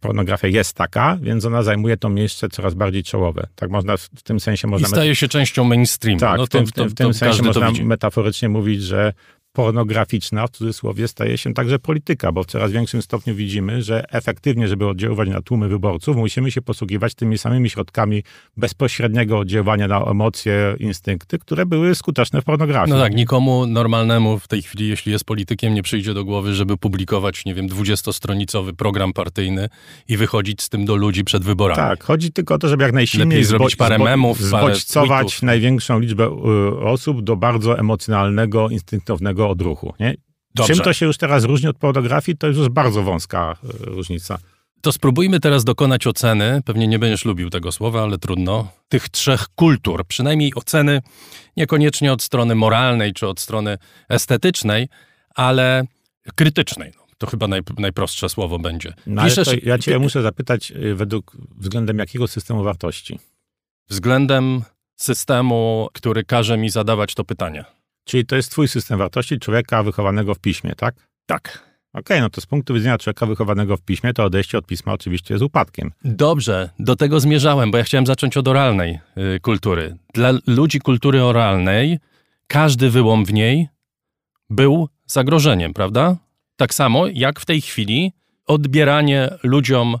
pornografia jest taka, więc ona zajmuje to miejsce coraz bardziej czołowe. Tak można w tym sensie można. I staje się częścią mainstreamu. Tak, no to, w tym, w tym, w tym sensie można metaforycznie mówić, że pornograficzna, w cudzysłowie, staje się także polityka, bo w coraz większym stopniu widzimy, że efektywnie, żeby oddziaływać na tłumy wyborców, musimy się posługiwać tymi samymi środkami bezpośredniego oddziaływania na emocje, instynkty, które były skuteczne w pornografii. No tak, nikomu normalnemu w tej chwili, jeśli jest politykiem, nie przyjdzie do głowy, żeby publikować, nie wiem, dwudziestostronicowy program partyjny i wychodzić z tym do ludzi przed wyborami. Tak, chodzi tylko o to, żeby jak najsilniej Lepiej zrobić parę memów, zbodźcować największą liczbę y, osób do bardzo emocjonalnego, instynktownego odruchu. Nie? Czym to się już teraz różni od pornografii, to jest już bardzo wąska e, różnica. To spróbujmy teraz dokonać oceny, pewnie nie będziesz lubił tego słowa, ale trudno, tych trzech kultur, przynajmniej oceny niekoniecznie od strony moralnej czy od strony estetycznej, ale krytycznej. No, to chyba naj, najprostsze słowo będzie. No, Piszesz, ja cię muszę zapytać, e, według względem jakiego systemu wartości? Względem systemu, który każe mi zadawać to pytanie. Czyli to jest twój system wartości człowieka wychowanego w piśmie, tak? Tak. Okej, okay, no to z punktu widzenia człowieka wychowanego w piśmie, to odejście od pisma oczywiście jest upadkiem. Dobrze, do tego zmierzałem, bo ja chciałem zacząć od oralnej y, kultury. Dla ludzi kultury oralnej każdy wyłom w niej był zagrożeniem, prawda? Tak samo jak w tej chwili odbieranie ludziom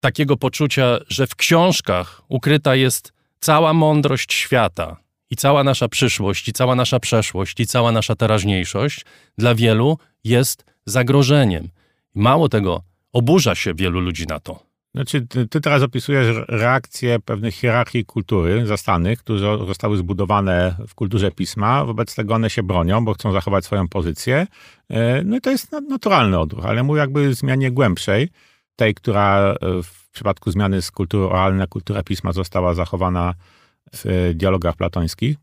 takiego poczucia, że w książkach ukryta jest cała mądrość świata, i cała nasza przyszłość, i cała nasza przeszłość, i cała nasza teraźniejszość dla wielu jest zagrożeniem. Mało tego, oburza się wielu ludzi na to. Znaczy, ty, teraz opisujesz reakcję pewnych hierarchii kultury zastanych, które zostały zbudowane w kulturze pisma. Wobec tego one się bronią, bo chcą zachować swoją pozycję. E, no i to jest naturalny odruch, ale mówię jakby zmianie głębszej, tej, która e, w przypadku zmiany z kultury oralnej na kulturę pisma została zachowana w dialogach platońskich,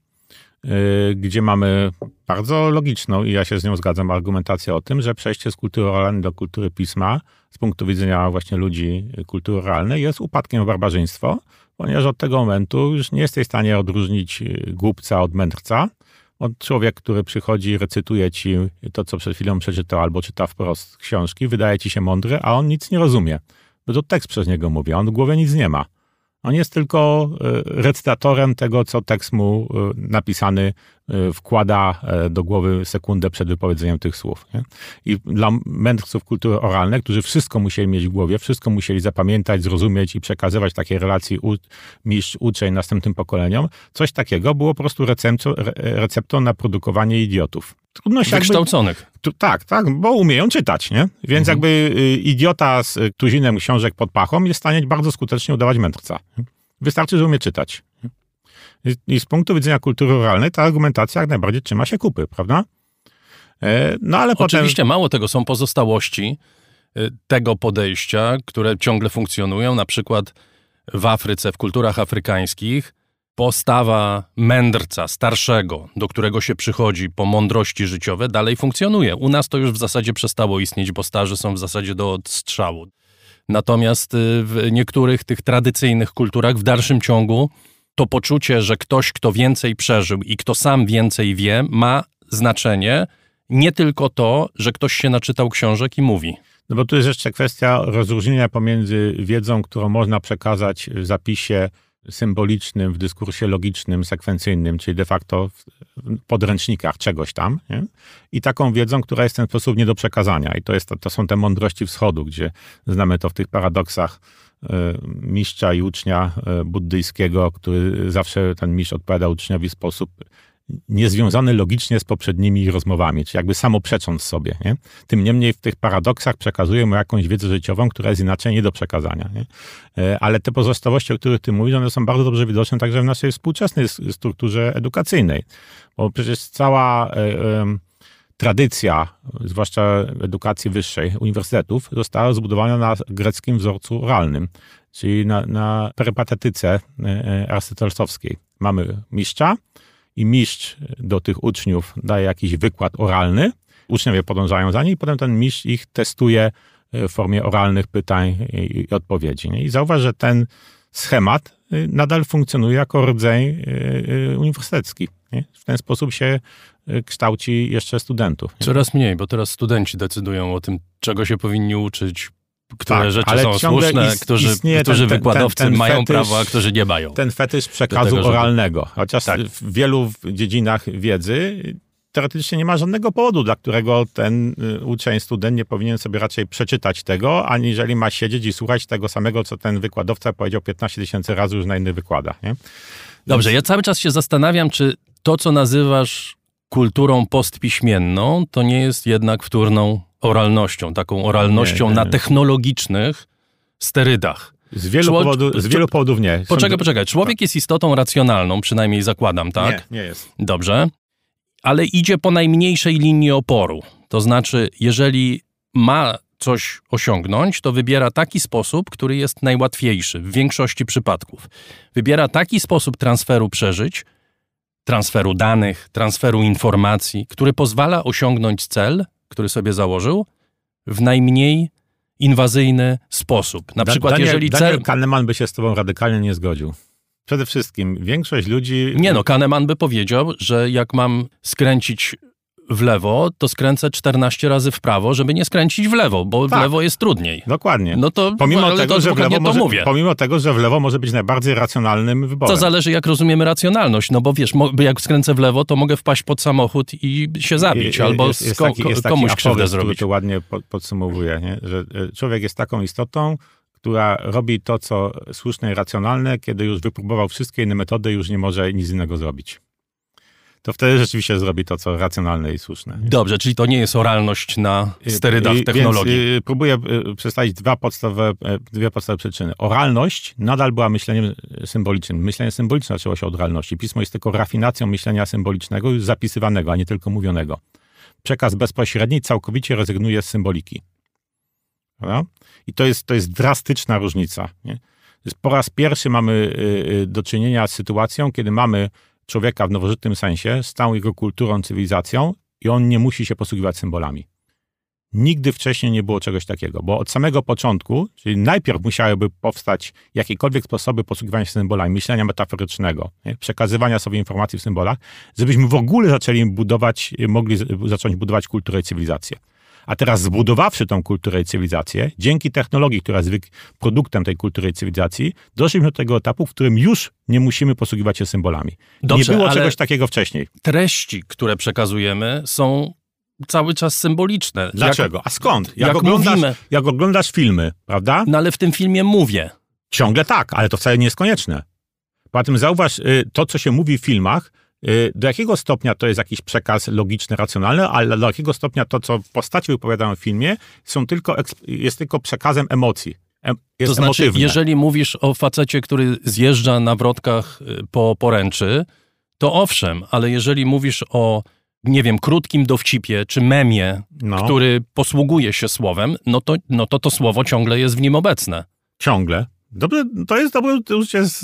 y, gdzie mamy bardzo logiczną, i ja się z nią zgadzam, argumentację o tym, że przejście z kultury oralnej do kultury pisma z punktu widzenia właśnie ludzi kultury oralnej jest upadkiem w barbarzyństwo, ponieważ od tego momentu już nie jesteś w stanie odróżnić głupca od mędrca. Od człowiek, który przychodzi, recytuje ci to, co przed chwilą przeczytał, albo czyta wprost książki, wydaje ci się mądry, a on nic nie rozumie. Bo to tekst przez niego mówi, on w głowie nic nie ma. On jest tylko e, recytatorem tego, co tekst mu e, napisany e, wkłada do głowy sekundę przed wypowiedzeniem tych słów. Nie? I dla mędrców kultury oralnej, którzy wszystko musieli mieć w głowie, wszystko musieli zapamiętać, zrozumieć i przekazywać takiej relacji u, mistrz, uczeń następnym pokoleniom, coś takiego było po prostu receptą, receptą na produkowanie idiotów. Trudno się Wykształconych. Jakby, tak, tak, bo umieją czytać, nie? Więc mhm. jakby y, idiota z tuzinem książek pod pachą jest w stanie bardzo skutecznie udawać mędrca. Wystarczy, że umie czytać. I, I, z punktu widzenia kultury oralnej ta argumentacja jak najbardziej trzyma się kupy, prawda? E, no ale Oczywiście potem... mało tego, są pozostałości y, tego podejścia, które ciągle funkcjonują, na przykład w Afryce, w kulturach afrykańskich, postawa mędrca, starszego, do którego się przychodzi po mądrości życiowe, dalej funkcjonuje. U nas to już w zasadzie przestało istnieć, bo starzy są w zasadzie do odstrzału. Natomiast y, w niektórych tych tradycyjnych kulturach w dalszym ciągu to poczucie, że ktoś, kto więcej przeżył i kto sam więcej wie, ma znaczenie. Nie tylko to, że ktoś się naczytał książek i mówi. No bo tu jest jeszcze kwestia rozróżnienia pomiędzy wiedzą, którą można przekazać w zapisie symbolicznym, w dyskursie logicznym, sekwencyjnym, czyli de facto w podręcznikach czegoś tam, nie? i taką wiedzą, która jest w ten sposób nie do przekazania. I to, jest, to są te mądrości wschodu, gdzie znamy to w tych paradoksach e, mistrza i ucznia e, buddyjskiego, który zawsze ten mistrz odpowiada uczniowi w sposób niezwiązany logicznie z poprzednimi rozmowami, czy jakby samo przecząc sobie. Nie? Tym niemniej w tych paradoksach przekazuje mu jakąś wiedzę życiową, która jest inaczej nie do przekazania. Nie? E, ale te pozostałości, o których ty mówisz, one są bardzo dobrze widoczne także w naszej współczesnej strukturze edukacyjnej. Bo przecież cała e, e, tradycja, zwłaszcza edukacji wyższej, uniwersytetów, została zbudowana na greckim wzorcu oralnym, czyli na, na perypatetyce arystotelsowskiej. Mamy mistrza, i mistrz do tych uczniów daje jakiś wykład oralny, uczniowie podążają za nim i potem ten mistrz ich testuje e, w formie oralnych pytań i odpowiedzi. I zauważ, że ten schemat e, nadal funkcjonuje jako rdzeń e, uniwersytecki. W ten sposób się kształci jeszcze studentów. Coraz mniej, bo teraz studenci decydują o tym, czego się powinni uczyć, które Tak, rzeczy są słuszne, którzy, którzy ten- ten- wykładowcy ten mają fetysz- prawo, a którzy nie mają. Ten fetysz przekazu tego, oralnego. Chociaż Tak. w wielu dziedzinach wiedzy teoretycznie nie ma żadnego powodu, dla którego ten y, uczeń, student nie powinien sobie raczej przeczytać tego, aniżeli ma siedzieć i słuchać tego samego, co ten wykładowca powiedział 15 tysięcy razy już na innych wykładach. Nie? Dobrze, ja cały czas się zastanawiam, czy to, co nazywasz kulturą postpiśmienną, to nie jest jednak wtórną oralnością, taką oralnością Nie, nie. na technologicznych sterydach. Z wielu, Czło- powodów, z wielu powodów nie. Poczekaj, poczekaj. Człowiek jest istotą racjonalną, przynajmniej zakładam, tak? Nie, nie jest. Dobrze. Ale idzie po najmniejszej linii oporu. To znaczy, jeżeli ma coś osiągnąć, to wybiera taki sposób, który jest najłatwiejszy w większości przypadków. Wybiera taki sposób transferu przeżyć, transferu danych, transferu informacji, który pozwala osiągnąć cel, który sobie założył, w najmniej inwazyjny sposób. Na Da- przykład, Daniel, jeżeli Daniel cel. Kahneman by się z tobą radykalnie nie zgodził. Przede wszystkim większość ludzi... Nie no, Kahneman by powiedział, że jak mam skręcić w lewo, to skręcę 14 razy w prawo, żeby nie skręcić w lewo, bo w Tak. lewo jest trudniej. Dokładnie. No to, Pomimo tego, to że w lewo może, mówię. pomimo tego, że w lewo może być najbardziej racjonalnym wyborem. To zależy, jak rozumiemy racjonalność, no bo wiesz, jak skręcę w lewo, to mogę wpaść pod samochód i się zabić, Je- albo jest, jest taki, jest komuś krzywdę aforyzm, który zrobić. to ładnie po- podsumowuje, nie? że e, człowiek jest taką istotą, która robi to, co słuszne i racjonalne, kiedy już wypróbował wszystkie inne metody, już nie może nic innego zrobić. To wtedy rzeczywiście zrobi to, co racjonalne i słuszne. Dobrze, czyli to nie jest oralność na sterydach I- technologii. Więc y, próbuję y, przedstawić dwa podstawowe, e, dwie podstawowe przyczyny. Oralność nadal była myśleniem symbolicznym. Myślenie symboliczne zaczęło się od oralności. Pismo jest tylko rafinacją myślenia symbolicznego, już zapisywanego, a nie tylko mówionego. Przekaz bezpośredni całkowicie rezygnuje z symboliki. Prawda? I to jest, to jest drastyczna różnica. Nie? Po raz pierwszy mamy y, y, do czynienia z sytuacją, kiedy mamy człowieka w nowożytnym sensie, z całą jego kulturą, cywilizacją i on nie musi się posługiwać symbolami. Nigdy wcześniej nie było czegoś takiego, bo od samego początku, czyli najpierw musiałyby powstać jakiekolwiek sposoby posługiwania się symbolami, myślenia metaforycznego, nie? przekazywania sobie informacji w symbolach, żebyśmy w ogóle zaczęli budować, mogli zacząć budować kulturę i cywilizację. A teraz zbudowawszy tą kulturę i cywilizację, dzięki technologii, która jest produktem tej kultury i cywilizacji, doszliśmy do tego etapu, w którym już nie musimy posługiwać się symbolami. Dobrze, nie było czegoś takiego wcześniej. Treści, które przekazujemy, są cały czas symboliczne. Jak- Dlaczego? A skąd? Jak, jak oglądasz, mówimy- jak oglądasz filmy, prawda? No ale w tym filmie mówię. Ciągle tak, ale to wcale nie jest konieczne. Poza tym zauważ, y, to co się mówi w filmach, do jakiego stopnia to jest jakiś przekaz logiczny, racjonalny, ale do jakiego stopnia to, co postaci wypowiadają w filmie, są tylko, jest tylko przekazem emocji. To znaczy, emotywne. jeżeli mówisz o facecie, który zjeżdża na wrotkach y, po poręczy, to owszem, ale jeżeli mówisz o, nie wiem, krótkim dowcipie czy memie, no, który posługuje się słowem, no to, no to to słowo ciągle jest w nim obecne. Ciągle. Dobrze, to jest dobre użycie z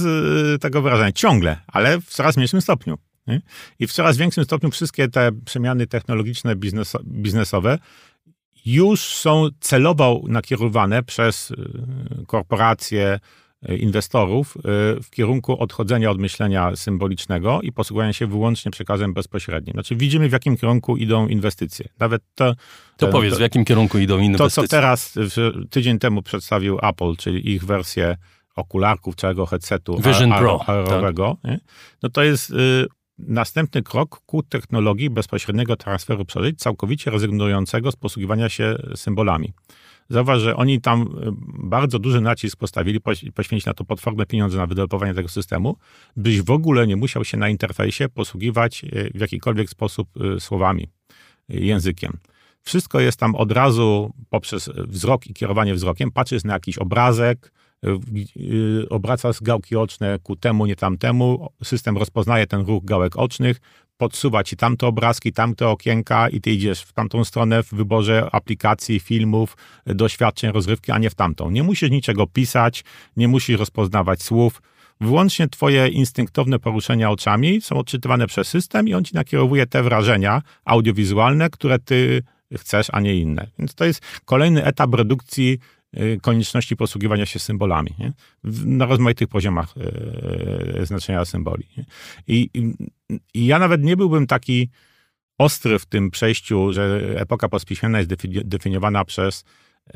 y, tego wyrażenia. Ciągle, ale w coraz mniejszym stopniu. Nie? I w coraz większym stopniu wszystkie te przemiany technologiczne, bizneso, biznesowe już są celowo nakierowane przez y, korporacje, y, inwestorów y, w kierunku odchodzenia od myślenia symbolicznego i posługiwania się wyłącznie przekazem bezpośrednim. Znaczy widzimy, w jakim kierunku idą inwestycje. Nawet to... To to- powiedz, w jakim kierunku idą to, inwestycje? co teraz tydzień temu przedstawił Apple, czyli ich wersję okularków, całego headsetu Vision Pro, nie? no to jest y, następny krok ku technologii bezpośredniego transferu przeżyć, całkowicie rezygnującego z posługiwania się symbolami. Zauważ, że oni tam y, bardzo duży nacisk postawili, poś- poświęcili na to potworne pieniądze na wydevelopowanie tego systemu, byś w ogóle nie musiał się na interfejsie posługiwać y, w jakikolwiek sposób y, słowami, językiem. Wszystko jest tam od razu poprzez wzrok i kierowanie wzrokiem. Patrzysz na jakiś obrazek, y, obracasz gałki oczne ku temu, nie tamtemu. System rozpoznaje ten ruch gałek ocznych, podsuwa ci tamte obrazki, tamte okienka i ty idziesz w tamtą stronę w wyborze aplikacji, filmów, doświadczeń, rozrywki, a nie w tamtą. Nie musisz niczego pisać, nie musisz rozpoznawać słów. Wyłącznie twoje instynktowne poruszenia oczami są odczytywane przez system i on ci nakierowuje te wrażenia audiowizualne, które ty chcesz, a nie inne. Więc to jest kolejny etap redukcji konieczności posługiwania się symbolami nie? Na rozmaitych poziomach y, znaczenia symboli. I, i, ja nawet nie byłbym taki ostry w tym przejściu, że epoka postpiśmienna jest defi- definiowana przez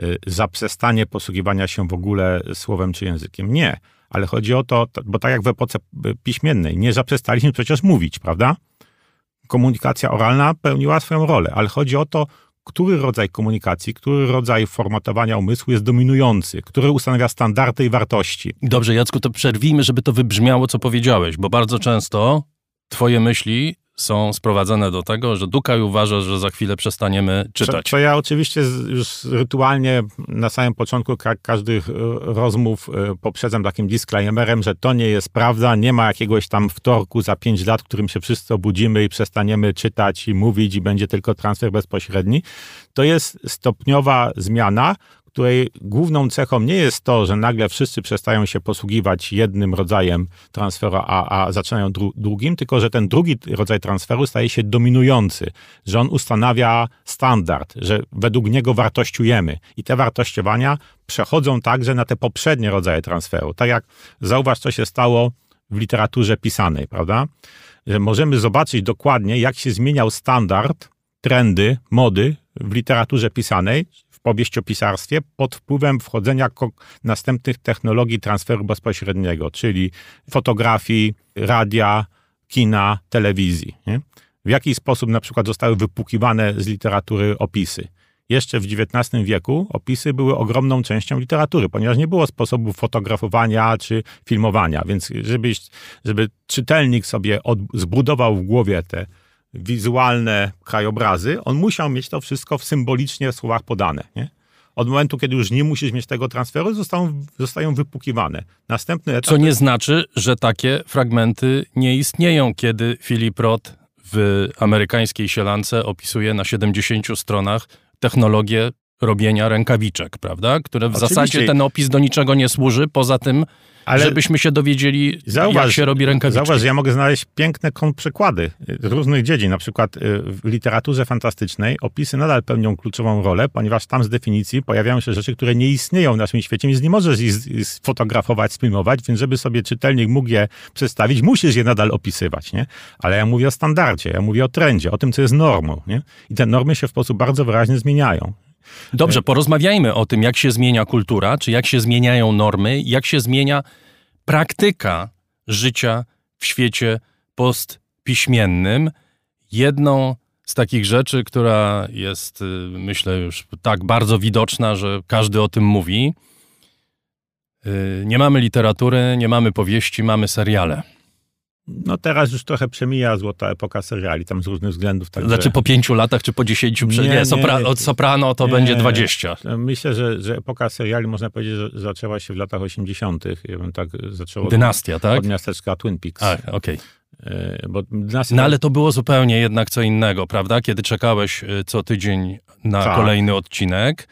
y, zaprzestanie posługiwania się w ogóle słowem czy językiem. Nie, ale chodzi o to, bo tak jak w epoce y, piśmiennej, nie zaprzestaliśmy przecież mówić, prawda? Komunikacja oralna pełniła swoją rolę, ale chodzi o to, który rodzaj komunikacji, który rodzaj formatowania umysłu jest dominujący, który ustanawia standardy i wartości. Dobrze, Jacku, to przerwijmy, żeby to wybrzmiało, co powiedziałeś, bo bardzo często twoje myśli są sprowadzane do tego, że Dukaj uważa, że za chwilę przestaniemy czytać. Co, ja oczywiście już rytualnie na samym początku ka każdych e, rozmów e, poprzedzam takim disclaimerem, że to nie jest prawda, nie ma jakiegoś tam wtorku za pięć lat, w którym się wszyscy obudzimy i przestaniemy czytać i mówić i będzie tylko transfer bezpośredni. To jest stopniowa zmiana, której główną cechą nie jest to, że nagle wszyscy przestają się posługiwać jednym rodzajem transferu, a, a zaczynają dru drugim, tylko że ten drugi rodzaj transferu staje się dominujący, że on ustanawia standard, że według niego wartościujemy i te wartościowania przechodzą także na te poprzednie rodzaje transferu. Tak jak zauważ, co się stało w literaturze pisanej, prawda? Że możemy zobaczyć dokładnie, jak się zmieniał standard, trendy, mody w literaturze pisanej powieściopisarstwie pod wpływem wchodzenia następnych technologii transferu bezpośredniego, czyli fotografii, radia, kina, telewizji. Nie? W jaki sposób na przykład zostały wypukiwane z literatury opisy. Jeszcze w XIX wieku opisy były ogromną częścią literatury, ponieważ nie było sposobu fotografowania czy filmowania, więc żeby, żeby czytelnik sobie od, zbudował w głowie te wizualne krajobrazy, on musiał mieć to wszystko w symbolicznie w słowach podane. Nie? Od momentu, kiedy już nie musisz mieć tego transferu, zostają, zostają wypukiwane. Następny etap... Co nie znaczy, że takie fragmenty nie istnieją, kiedy Philip Roth w amerykańskiej sielance opisuje na 70 stronach technologię robienia rękawiczek, prawda? Które w Oczywiście. zasadzie ten opis do niczego nie służy, poza tym, ale żebyśmy się dowiedzieli, zauważ, jak się robi rękawiczki. Zauważ, ja mogę znaleźć piękne przykłady z różnych dziedzin. Na przykład y, w literaturze fantastycznej opisy nadal pełnią kluczową rolę, ponieważ tam z definicji pojawiają się rzeczy, które nie istnieją w naszym świecie, więc nie możesz ich sfotografować, sfilmować, więc żeby sobie czytelnik mógł je przedstawić, musisz je nadal opisywać, nie? Ale ja mówię o standardzie, ja mówię o trendzie, o tym, co jest normą, nie? I te normy się w sposób bardzo wyraźnie zmieniają. Dobrze, porozmawiajmy o tym, jak się zmienia kultura, czy jak się zmieniają normy, jak się zmienia praktyka życia w świecie postpiśmiennym. Jedną z takich rzeczy, która jest, y, myślę, już tak bardzo widoczna, że każdy o tym mówi. Y, nie mamy literatury, nie mamy powieści, mamy seriale. No teraz już trochę przemija złota epoka seriali, tam z różnych względów. Także... Znaczy po pięciu latach, czy po dziesięciu? Nie, nie, sopra... od Soprano to nie, będzie dwadzieścia. Myślę, że, że epoka seriali, można powiedzieć, że zaczęła się w latach osiemdziesiątych. Ja bym tak zaczął Dynastia, od, tak? Od miasteczka Twin Peaks. okej. Okay. Bo dynastia... No ale to było zupełnie jednak co innego, prawda? Kiedy czekałeś y, co tydzień na tak. kolejny odcinek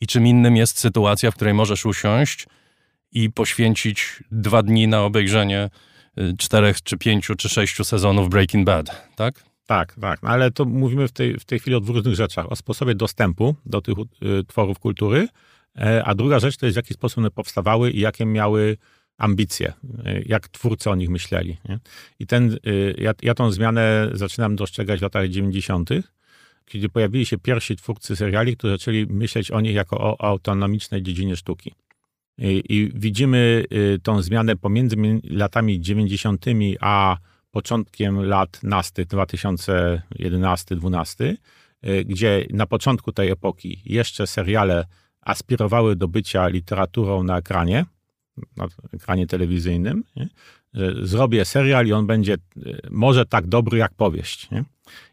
i czym innym jest sytuacja, w której możesz usiąść i poświęcić dwa dni na obejrzenie czterech, czy pięciu, czy sześciu sezonów Breaking Bad, tak? Tak, tak, no ale to mówimy w tej, w tej chwili o dwóch różnych rzeczach. O sposobie dostępu do tych y, tworów kultury, e, a druga rzecz to jest w jaki sposób one powstawały i jakie miały ambicje, y, jak twórcy o nich myśleli. Nie? I ten, y, ja, ja tą zmianę zaczynam dostrzegać w latach 90., kiedy pojawili się pierwsi twórcy seriali, którzy zaczęli myśleć o nich jako o autonomicznej dziedzinie sztuki. I, widzimy y, tą zmianę pomiędzy latami 90. a początkiem lat nastych, 2011-2012, y, gdzie na początku tej epoki jeszcze seriale aspirowały do bycia literaturą na ekranie, na ekranie telewizyjnym. Nie? Zrobię serial i on będzie y, może tak dobry jak powieść. Nie?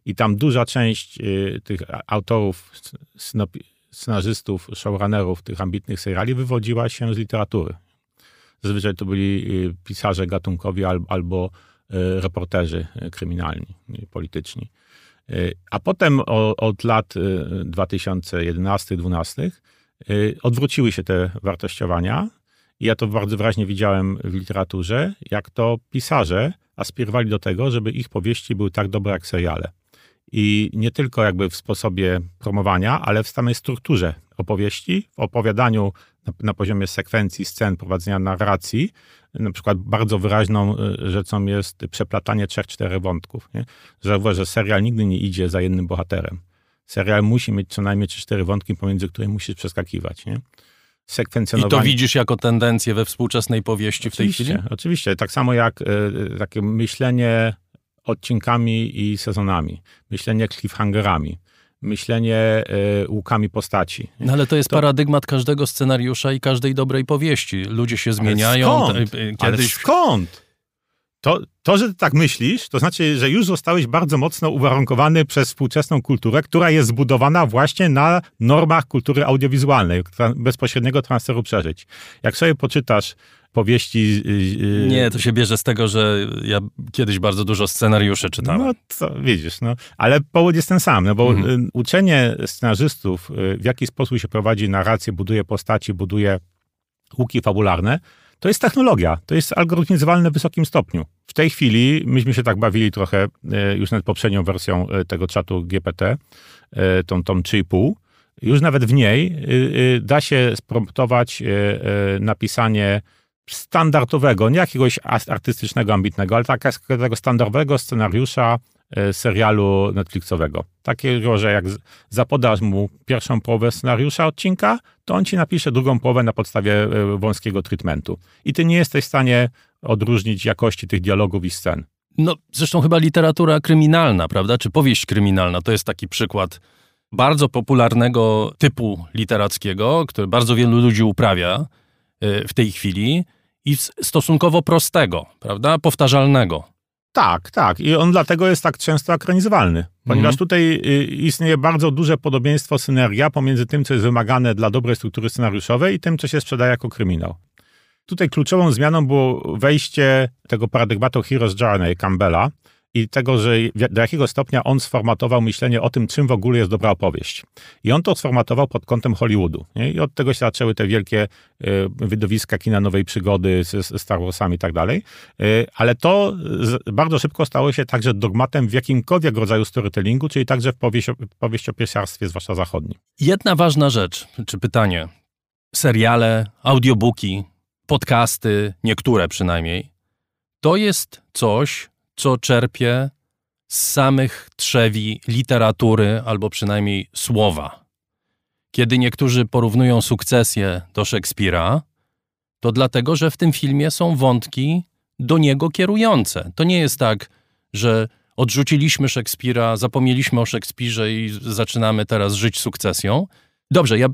I tam duża część tych autorów scenarzystów, showrunnerów tych ambitnych seriali wywodziła się z literatury. Zazwyczaj to byli y, pisarze gatunkowi albo y, reporterzy y, kryminalni, polityczni. A potem od lat 2011-2012 odwróciły się te wartościowania. I ja to bardzo wyraźnie widziałem w literaturze, jak to pisarze aspirowali do tego, żeby ich powieści były tak dobre jak seriale. I nie tylko jakby w sposobie promowania, ale w samej strukturze opowieści, w opowiadaniu na, na poziomie sekwencji, scen, prowadzenia narracji. Na przykład bardzo wyraźną y, rzeczą jest przeplatanie trzech, czterech wątków. Nie? Że serial nigdy nie idzie za jednym bohaterem. serial musi mieć co najmniej 3-4 wątki, pomiędzy którymi musisz przeskakiwać, nie? I to widzisz jako tendencję we współczesnej powieści w tej oczywiście, chwili? Oczywiście, tak samo jak e, takie myślenie odcinkami i sezonami, myślenie cliffhangerami, myślenie e, łukami postaci. No ale to jest To- paradygmat każdego scenariusza i każdej dobrej powieści. Ludzie się zmieniają. skąd? Y, Ale Kiedyś skąd? To, to, że ty tak myślisz, to znaczy, że już zostałeś bardzo mocno uwarunkowany przez współczesną kulturę, która jest zbudowana właśnie na normach kultury audiowizualnej, bezpośredniego transferu przeżyć. Jak sobie poczytasz powieści... yy, Nie, to się bierze z tego, że ja kiedyś bardzo dużo scenariuszy czytałem. No to widzisz, no. Ale powód jest ten sam, no bo Mhm. y, uczenie scenarzystów, y, w jaki sposób się prowadzi narrację, buduje postaci, buduje łuki fabularne, to jest technologia, to jest algorytmizowane w wysokim stopniu. W tej chwili myśmy się tak bawili trochę y, już nad poprzednią wersją y, tego czatu GPT, y, tą, tą 3,5. Już nawet w niej da się spromptować napisanie standardowego, nie jakiegoś artystycznego, ambitnego, ale takiego standardowego scenariusza e, serialu Netflixowego. Takiego, że jak zapodasz mu pierwszą połowę scenariusza odcinka, to on ci napisze drugą połowę na podstawie e, wąskiego treatmentu. I ty nie jesteś w stanie odróżnić jakości tych dialogów i scen. No, zresztą chyba literatura kryminalna, prawda? Czy powieść kryminalna to jest taki przykład bardzo popularnego typu literackiego, który bardzo wielu ludzi uprawia y, w tej chwili i stosunkowo prostego, prawda? Powtarzalnego. Tak, tak. I on dlatego jest tak często ekranizowalny. Ponieważ Mhm. tutaj y, istnieje bardzo duże podobieństwo, synergia pomiędzy tym, co jest wymagane dla dobrej struktury scenariuszowej i tym, co się sprzedaje jako kryminał. Tutaj kluczową zmianą było wejście tego paradygmatu Hero's Journey Campbella i tego, że do jakiego stopnia on sformatował myślenie o tym, czym w ogóle jest dobra opowieść. I on to sformatował pod kątem Hollywoodu. Nie? I od tego się zaczęły te wielkie y, wydowiska kina nowej przygody z, Star Warsami i tak dalej. Y, Ale to bardzo szybko stało się także dogmatem w jakimkolwiek rodzaju storytellingu, czyli także w powieści, powieściopiesiarstwie, zwłaszcza zachodnim. Jedna ważna rzecz, czy pytanie. Seriale, audiobooki, podcasty, niektóre przynajmniej, to jest coś, co czerpie z samych trzewi literatury albo przynajmniej słowa. Kiedy niektórzy porównują sukcesję do Szekspira, to dlatego, że w tym filmie są wątki do niego kierujące. To nie jest tak, że odrzuciliśmy Szekspira, zapomnieliśmy o Szekspirze i zaczynamy teraz żyć sukcesją. Dobrze, ja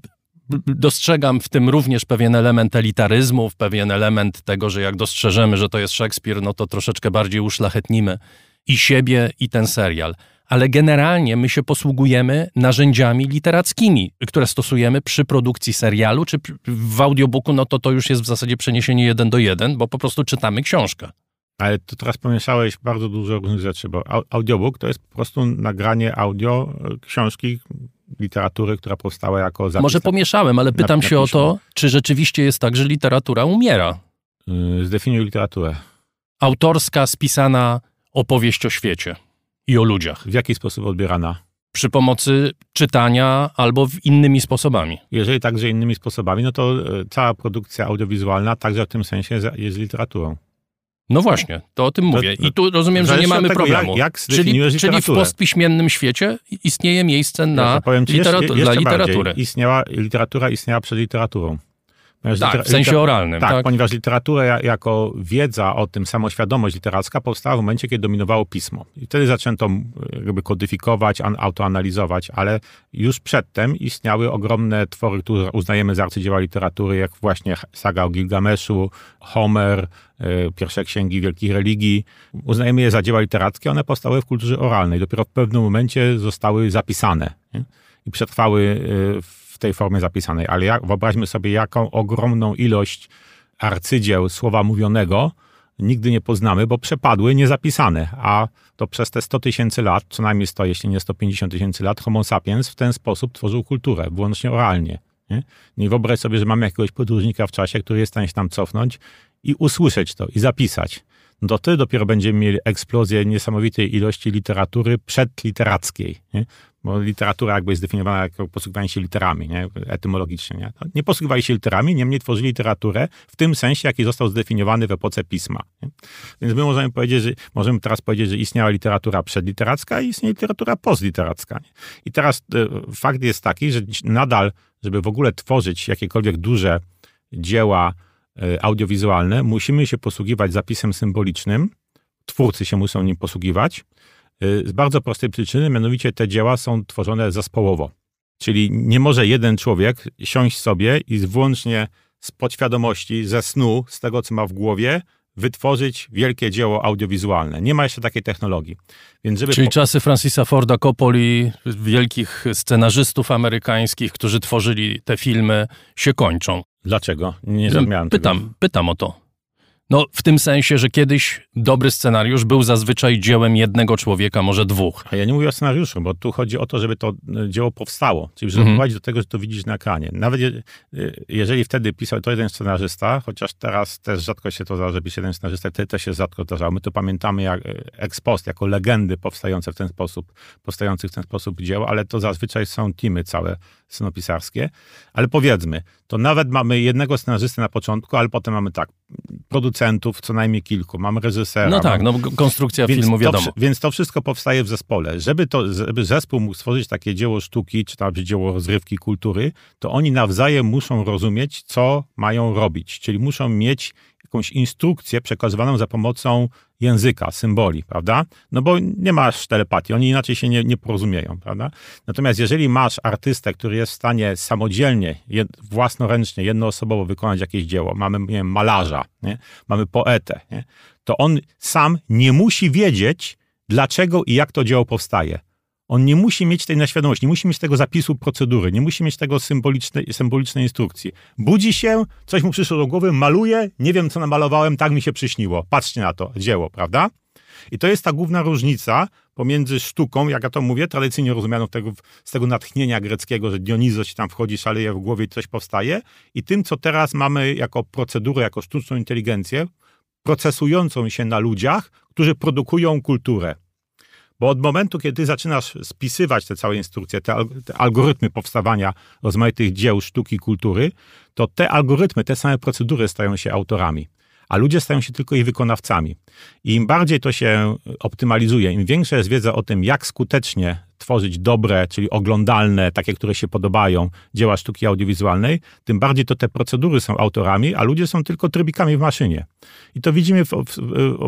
dostrzegam w tym również pewien element elitaryzmu, pewien element tego, że jak dostrzeżemy, że to jest Szekspir, no to troszeczkę bardziej uszlachetnimy i siebie, i ten serial. Ale generalnie my się posługujemy narzędziami literackimi, które stosujemy przy produkcji serialu, czy w audiobooku, no to to już jest w zasadzie przeniesienie jeden do jeden, bo po prostu czytamy książkę. Ale to teraz pomieszałeś bardzo dużo różnych rzeczy, bo au- audiobook to jest po prostu nagranie audio e, książki, literatury, która powstała jako zapis. Może pomieszałem, ale pytam na się o to, czy rzeczywiście jest tak, że literatura umiera. Y, Zdefiniuj literaturę. Autorska, spisana opowieść o świecie i o ludziach. W jaki sposób odbierana? Przy pomocy czytania albo innymi sposobami. Jeżeli także innymi sposobami, no to e, cała produkcja audiowizualna także w tym sensie jest literaturą. No właśnie, to o tym mówię. I tu rozumiem, że nie mamy tego, problemu. jak- jak czyli, czyli w literaturę. postpiśmiennym świecie istnieje miejsce na powiem ci literatu- jeszcze, dla jeszcze literatury. bardziej. Istniała, literatura istniała przed literaturą. Tak, w sensie oralnym. Tak, Tak, ponieważ literatura ja- jako wiedza o tym, samoświadomość literacka powstała w momencie, kiedy dominowało pismo. I wtedy zaczęto jakby kodyfikować, an, autoanalizować, ale już przedtem istniały ogromne twory, które uznajemy za arcydzieła literatury, jak właśnie saga o Gilgameszu, Homer, y, pierwsze księgi wielkich religii. Uznajemy je za dzieła literackie, one powstały w kulturze oralnej. Dopiero w pewnym momencie zostały zapisane nie? i przetrwały y, w tej formie zapisanej. Ale jak, wyobraźmy sobie, jaką ogromną ilość arcydzieł słowa mówionego nigdy nie poznamy, bo przepadły niezapisane, a to przez te 100 tysięcy lat, co najmniej 100, jeśli nie 150 tysięcy lat, homo sapiens w ten sposób tworzył kulturę, wyłącznie oralnie. Nie? Nie wyobraź sobie, że mamy jakiegoś podróżnika w czasie, który jest w stanie się tam cofnąć i usłyszeć to, i zapisać. No to dopiero będziemy mieli eksplozję niesamowitej ilości literatury przedliterackiej. Nie? Bo literatura jakby jest definiowana jako posługiwanie się literami, nie? etymologicznie. Nie? nie posługiwali się literami, niemniej tworzyli literaturę w tym sensie, jaki został zdefiniowany w epoce pisma. Nie? Więc my możemy powiedzieć, że możemy teraz powiedzieć, że istniała literatura przedliteracka i istnieje literatura postliteracka. Nie? I teraz e, fakt jest taki, że nadal, żeby w ogóle tworzyć jakiekolwiek duże dzieła audiowizualne, musimy się posługiwać zapisem symbolicznym. Twórcy się muszą nim posługiwać Y, z bardzo prostej przyczyny, mianowicie te dzieła są tworzone zespołowo. Czyli nie może jeden człowiek siąść sobie i wyłącznie z podświadomości, ze snu, z tego, co ma w głowie, wytworzyć wielkie dzieło audiowizualne. Nie ma jeszcze takiej technologii. Więc żeby Czyli po... czasy Francisa Forda Coppoli, wielkich scenarzystów amerykańskich, którzy tworzyli te filmy, się kończą. Dlaczego? Nie zrozumiałem pytam, tego. Pytam o to. No, w tym sensie, że kiedyś dobry scenariusz był zazwyczaj dziełem jednego człowieka, może dwóch. A ja nie mówię o scenariuszu, bo tu chodzi o to, żeby to e, dzieło powstało, czyli żeby mhm. do tego, że to widzisz na ekranie. Nawet je, e, jeżeli wtedy pisał to jeden scenarzysta, chociaż teraz też rzadko się to zdarza, że pisze jeden scenarzysta, wtedy też się rzadko zdarzało. My to pamiętamy jak e, ex post, jako legendy powstające w ten sposób, powstających w ten sposób dzieł, ale to zazwyczaj są teamy całe scenopisarskie. Ale powiedzmy, to nawet mamy jednego scenarzysty na początku, ale potem mamy tak, producentów, co najmniej kilku, mamy reżysera. No tak, mamy... no konstrukcja więc filmu wiadomo. To, więc to wszystko powstaje w zespole. Żeby, to, żeby zespół mógł stworzyć takie dzieło sztuki, czy nawet dzieło rozrywki, kultury, to oni nawzajem muszą rozumieć, co mają robić. Czyli muszą mieć jakąś instrukcję przekazywaną za pomocą języka, symboli, prawda? No bo nie masz telepatii, oni inaczej się nie, nie porozumieją, prawda? Natomiast jeżeli masz artystę, który jest w stanie samodzielnie, jed, własnoręcznie, jednoosobowo wykonać jakieś dzieło, mamy, nie wiem, malarza, nie? mamy poetę, nie? to on sam nie musi wiedzieć, dlaczego i jak to dzieło powstaje. On nie musi mieć tej naświadomości, nie musi mieć tego zapisu procedury, nie musi mieć tego symbolicznej, symbolicznej instrukcji. Budzi się, coś mu przyszło do głowy, maluje, nie wiem co namalowałem, tak mi się przyśniło. Patrzcie na to dzieło, prawda? I to jest ta główna różnica pomiędzy sztuką, jak ja to mówię, tradycyjnie rozumianą tego, z tego natchnienia greckiego, że Dionizo się tam wchodzi, szaleje w głowie i coś powstaje, i tym, co teraz mamy jako procedurę, jako sztuczną inteligencję, procesującą się na ludziach, którzy produkują kulturę. Bo od momentu, kiedy zaczynasz spisywać te całe instrukcje, te, te, algorytmy powstawania rozmaitych dzieł sztuki, kultury, to te algorytmy, te same procedury stają się autorami, a ludzie stają się tylko ich wykonawcami. I im bardziej to się optymalizuje, im większa jest wiedza o tym, jak skutecznie tworzyć dobre, czyli oglądalne, takie, które się podobają, dzieła sztuki audiowizualnej, tym bardziej to te procedury są autorami, a ludzie są tylko trybikami w maszynie. I to widzimy w, w,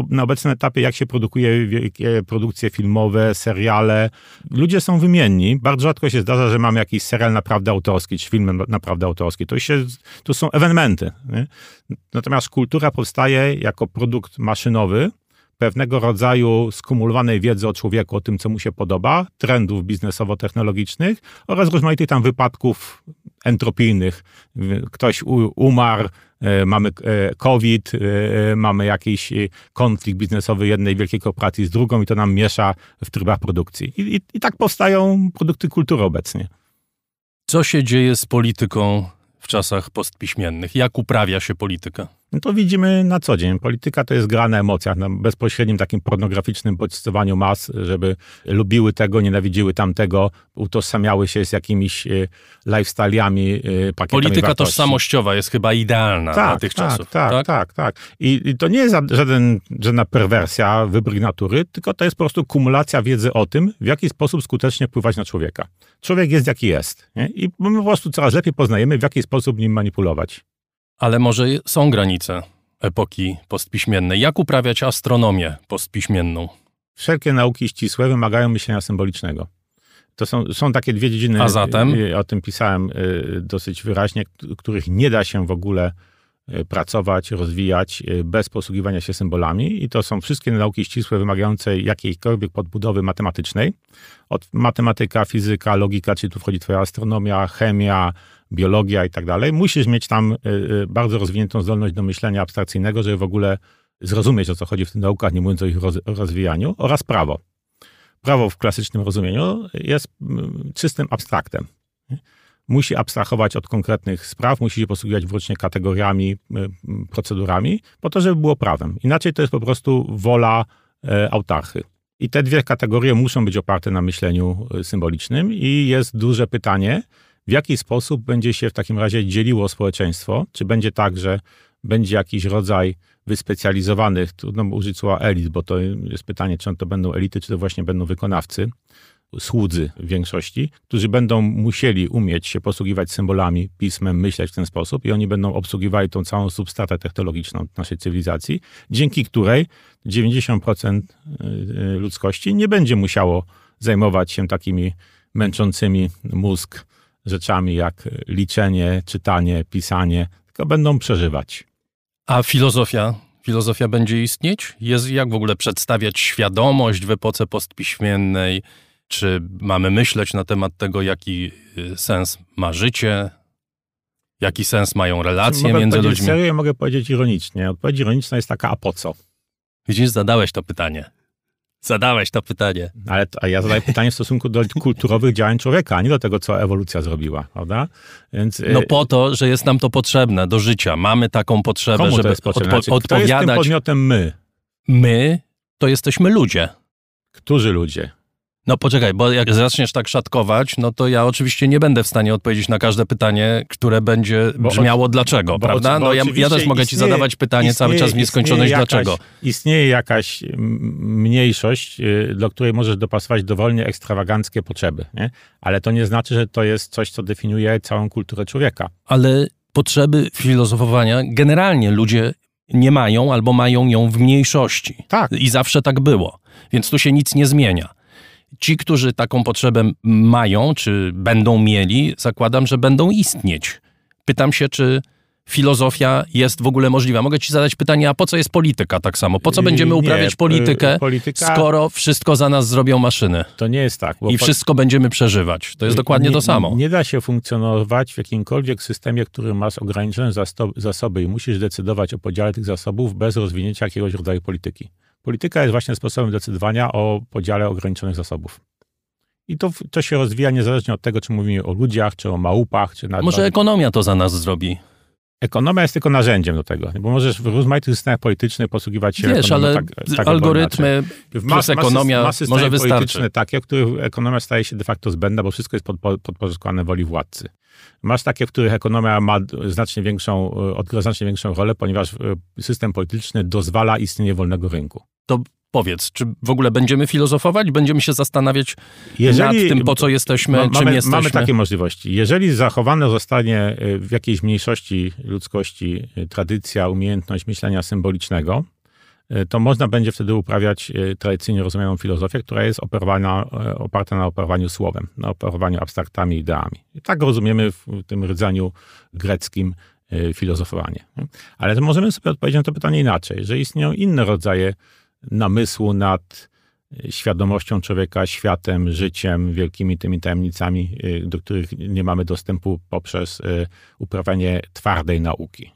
na obecnym etapie, jak się produkuje wielkie produkcje filmowe, seriale. Ludzie są wymienni. Bardzo rzadko się zdarza, że mamy jakiś serial naprawdę autorski, czy film naprawdę autorski. To, się, to są ewenementy. Nie? Natomiast kultura powstaje jako produkt maszynowy, pewnego rodzaju skumulowanej wiedzy o człowieku, o tym, co mu się podoba, trendów biznesowo-technologicznych oraz rozmaitych tam wypadków entropijnych. Ktoś umarł, e, mamy e, COVID, e, mamy jakiś konflikt biznesowy jednej wielkiej korporacji z drugą i to nam miesza w trybach produkcji. I, i, i tak powstają produkty kultury obecnie. Co się dzieje z polityką w czasach postpiśmiennych? Jak uprawia się polityka? No to widzimy na co dzień. Polityka to jest gra na emocjach, na bezpośrednim takim pornograficznym bodźcowaniu mas, żeby lubiły tego, nienawidziły tamtego, utożsamiały się z jakimiś e, lifestyle'ami, e, pakietami Polityka wartości. tożsamościowa jest chyba idealna tak, dla tych tak, czasów. Tak, tak, tak. tak. I, I, to nie jest żaden, żadna perwersja, wybryk natury, tylko to jest po prostu kumulacja wiedzy o tym, w jaki sposób skutecznie wpływać na człowieka. Człowiek jest jaki jest. Nie? I my po prostu coraz lepiej poznajemy, w jaki sposób nim manipulować. Ale może są granice epoki postpiśmiennej. Jak uprawiać astronomię postpiśmienną? Wszelkie nauki ścisłe wymagają myślenia symbolicznego. To są, są takie dwie dziedziny, A zatem? Y, o tym pisałem y, dosyć wyraźnie, których nie da się w ogóle y, pracować, rozwijać bez posługiwania się symbolami i to są wszystkie nauki ścisłe wymagające jakiejkolwiek podbudowy matematycznej. Od matematyka, fizyka, logika, czyli tu wchodzi twoja astronomia, chemia, biologia i tak dalej, musisz mieć tam y, y, bardzo rozwiniętą zdolność do myślenia abstrakcyjnego, żeby w ogóle zrozumieć, o co chodzi w tych naukach, nie mówiąc o ich rozwijaniu, oraz prawo. Prawo w klasycznym rozumieniu jest mm, czystym abstraktem. musi abstrahować od konkretnych spraw, musi się posługiwać wyłącznie kategoriami, y, procedurami, po to, żeby było prawem. Inaczej to jest po prostu wola e, autarchy. I te dwie kategorie muszą być oparte na myśleniu symbolicznym i jest duże pytanie, w jaki sposób będzie się w takim razie dzieliło społeczeństwo? Czy będzie tak, że będzie jakiś rodzaj wyspecjalizowanych, trudno użyć słowa elit, bo to jest pytanie, czy to będą elity, czy to właśnie będą wykonawcy, słudzy w większości, którzy będą musieli umieć się posługiwać symbolami, pismem, myśleć w ten sposób i oni będą obsługiwali tą całą substratę technologiczną naszej cywilizacji, dzięki której 90% y, y, ludzkości nie będzie musiało zajmować się takimi męczącymi mózg rzeczami jak liczenie, czytanie, pisanie, tylko będą przeżywać. A filozofia? Filozofia będzie istnieć? Jest jak w ogóle przedstawiać świadomość w epoce postpiśmiennej? Czy mamy myśleć na temat tego, jaki y, sens ma życie? Jaki sens mają relacje mogę między ludźmi? Serio, mogę powiedzieć ironicznie. Odpowiedź ironiczna jest taka, a po co? Widzisz, zadałeś to pytanie. Zadałeś to pytanie. Ale a ja zadaję pytanie w stosunku do kulturowych działań człowieka, a nie do tego, co ewolucja zrobiła, prawda? Więc, no y, po to, że jest nam to potrzebne do życia. Mamy taką potrzebę, żeby odpo znaczy, odpowiadać. Kto jest tym podmiotem my? My to jesteśmy ludzie. Którzy ludzie? No poczekaj, bo jak zaczniesz tak szatkować, no to ja oczywiście nie będę w stanie odpowiedzieć na każde pytanie, które będzie brzmiało bo, dlaczego, bo, prawda? No ja, ja, też mogę ci zadawać pytanie cały czas w nieskończoność jakaś, dlaczego. Istnieje jakaś mniejszość, y, do której możesz dopasować dowolnie ekstrawaganckie potrzeby, nie? ale to nie znaczy, że to jest coś, co definiuje całą kulturę człowieka. Ale potrzeby filozofowania generalnie ludzie nie mają albo mają ją w mniejszości. Tak. I zawsze tak było. Więc tu się nic nie zmienia ci, którzy taką potrzebę mają, czy będą mieli, zakładam, że będą istnieć. Pytam się, czy filozofia jest w ogóle możliwa. Mogę ci zadać pytanie, a po co jest polityka tak samo? Po co będziemy uprawiać nie, politykę, polityka... skoro wszystko za nas zrobią maszyny? To nie jest tak. I wszystko będziemy przeżywać. To jest dokładnie nie, to samo. Nie da się funkcjonować w jakimkolwiek systemie, który masz ograniczone zasoby i musisz decydować o podziale tych zasobów bez rozwinięcia jakiegoś rodzaju polityki. Polityka jest właśnie sposobem decydowania o podziale ograniczonych zasobów. I to, to się rozwija niezależnie od tego, czy mówimy o ludziach, czy o małpach, czy nawet... Może ekonomia to za nas zrobi. Ekonomia jest tylko narzędziem do tego, bo możesz w rozmaitych systemach politycznych posługiwać się Wiesz, ale tak, tak algorytmy plus ekonomia ma może wystarczy. takie, w których ekonomia staje się de facto zbędna, bo wszystko jest pod, podporządkowane woli władcy. Masz takie, w których ekonomia ma znacznie większą, odgrywa znacznie większą rolę, ponieważ e, system polityczny dozwala istnienie wolnego rynku. To powiedz, czy w ogóle będziemy filozofować? Będziemy się zastanawiać Jeżeli, nad tym, po co jesteśmy, czym jesteśmy? Mamy takie możliwości. Jeżeli zachowane zostanie e, w jakiejś mniejszości ludzkości e, tradycja, umiejętność myślenia symbolicznego, E, to można będzie wtedy uprawiać tradycyjnie rozumianą filozofię, która jest operowana, oparta na operowaniu słowem, na operowaniu abstraktami, ideami. I tak rozumiemy w tym rdzeniu greckim filozofowanie. Ale możemy sobie odpowiedzieć na to pytanie inaczej, że istnieją inne rodzaje namysłu nad świadomością człowieka, światem, życiem, wielkimi tymi tajemnicami, do których nie mamy dostępu poprzez uprawianie twardej nauki.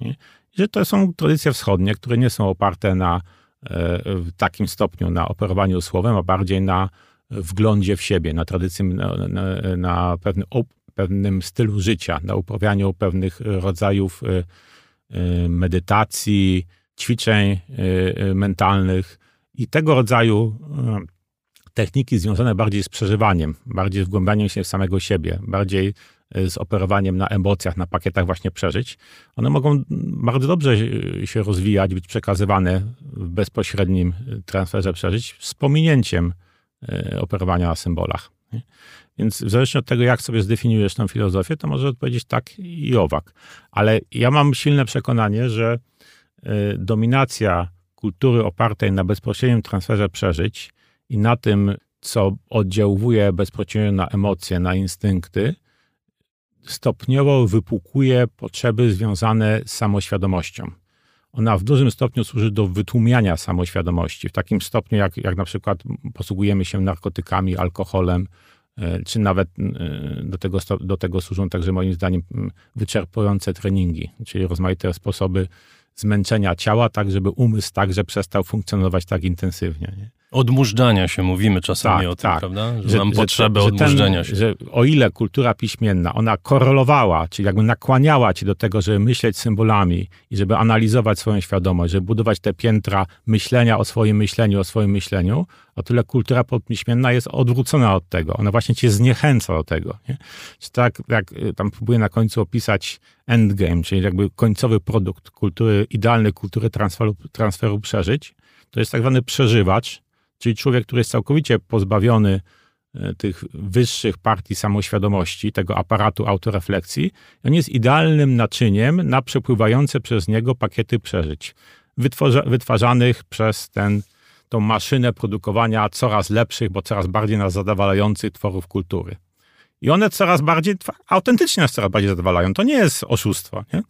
Że to są tradycje wschodnie, które nie są oparte na w takim stopniu na operowaniu słowem, a bardziej na wglądzie w siebie, na tradycji, na, na, na pewnym, stylu życia, na uprawianiu pewnych rodzajów medytacji, ćwiczeń mentalnych i tego rodzaju techniki związane bardziej z przeżywaniem, bardziej z wgłębianiem się w samego siebie, bardziej z operowaniem na emocjach, na pakietach właśnie przeżyć, one mogą bardzo dobrze się rozwijać, być przekazywane w bezpośrednim transferze przeżyć z pominięciem e, operowania na symbolach. Więc w zależności od tego, jak sobie zdefiniujesz tę filozofię, to może odpowiedzieć tak i owak. Ale ja mam silne przekonanie, że e, dominacja kultury opartej na bezpośrednim transferze przeżyć i na tym, co oddziałuje bezpośrednio na emocje, na instynkty, stopniowo wypukuje potrzeby związane z samoświadomością. Ona w dużym stopniu służy do wytłumiania samoświadomości, w takim stopniu, jak, jak na przykład posługujemy się narkotykami, alkoholem, e, czy nawet e, do tego, do tego służą także moim zdaniem wyczerpujące treningi, czyli rozmaite sposoby zmęczenia ciała, tak żeby umysł także przestał funkcjonować tak intensywnie. Nie? Odmurzania się, mówimy czasami Tak, o tym, tak. prawda? Że, mam potrzebę że odmurzenia się. Że o ile kultura piśmienna, ona korelowała, czyli jakby nakłaniała cię do tego, żeby myśleć symbolami i żeby analizować swoją świadomość, żeby budować te piętra myślenia o swoim myśleniu, o swoim myśleniu, o tyle kultura podpiśmienna jest odwrócona od tego. Ona właśnie cię zniechęca do tego. Nie? Czy tak, jak y, tam próbuję na końcu opisać endgame, czyli jakby końcowy produkt kultury, idealnej kultury transferu, transferu przeżyć, to jest tak zwany przeżywacz, czyli człowiek, który jest całkowicie pozbawiony e, tych wyższych partii samoświadomości, tego aparatu autorefleksji. On jest idealnym naczyniem na przepływające przez niego pakiety przeżyć, wytwarzanych przez ten, tą maszynę produkowania coraz lepszych, bo coraz bardziej nas zadowalających tworów kultury. I one coraz bardziej, autentycznie nas coraz bardziej zadowalają. To nie jest oszustwo. Nie?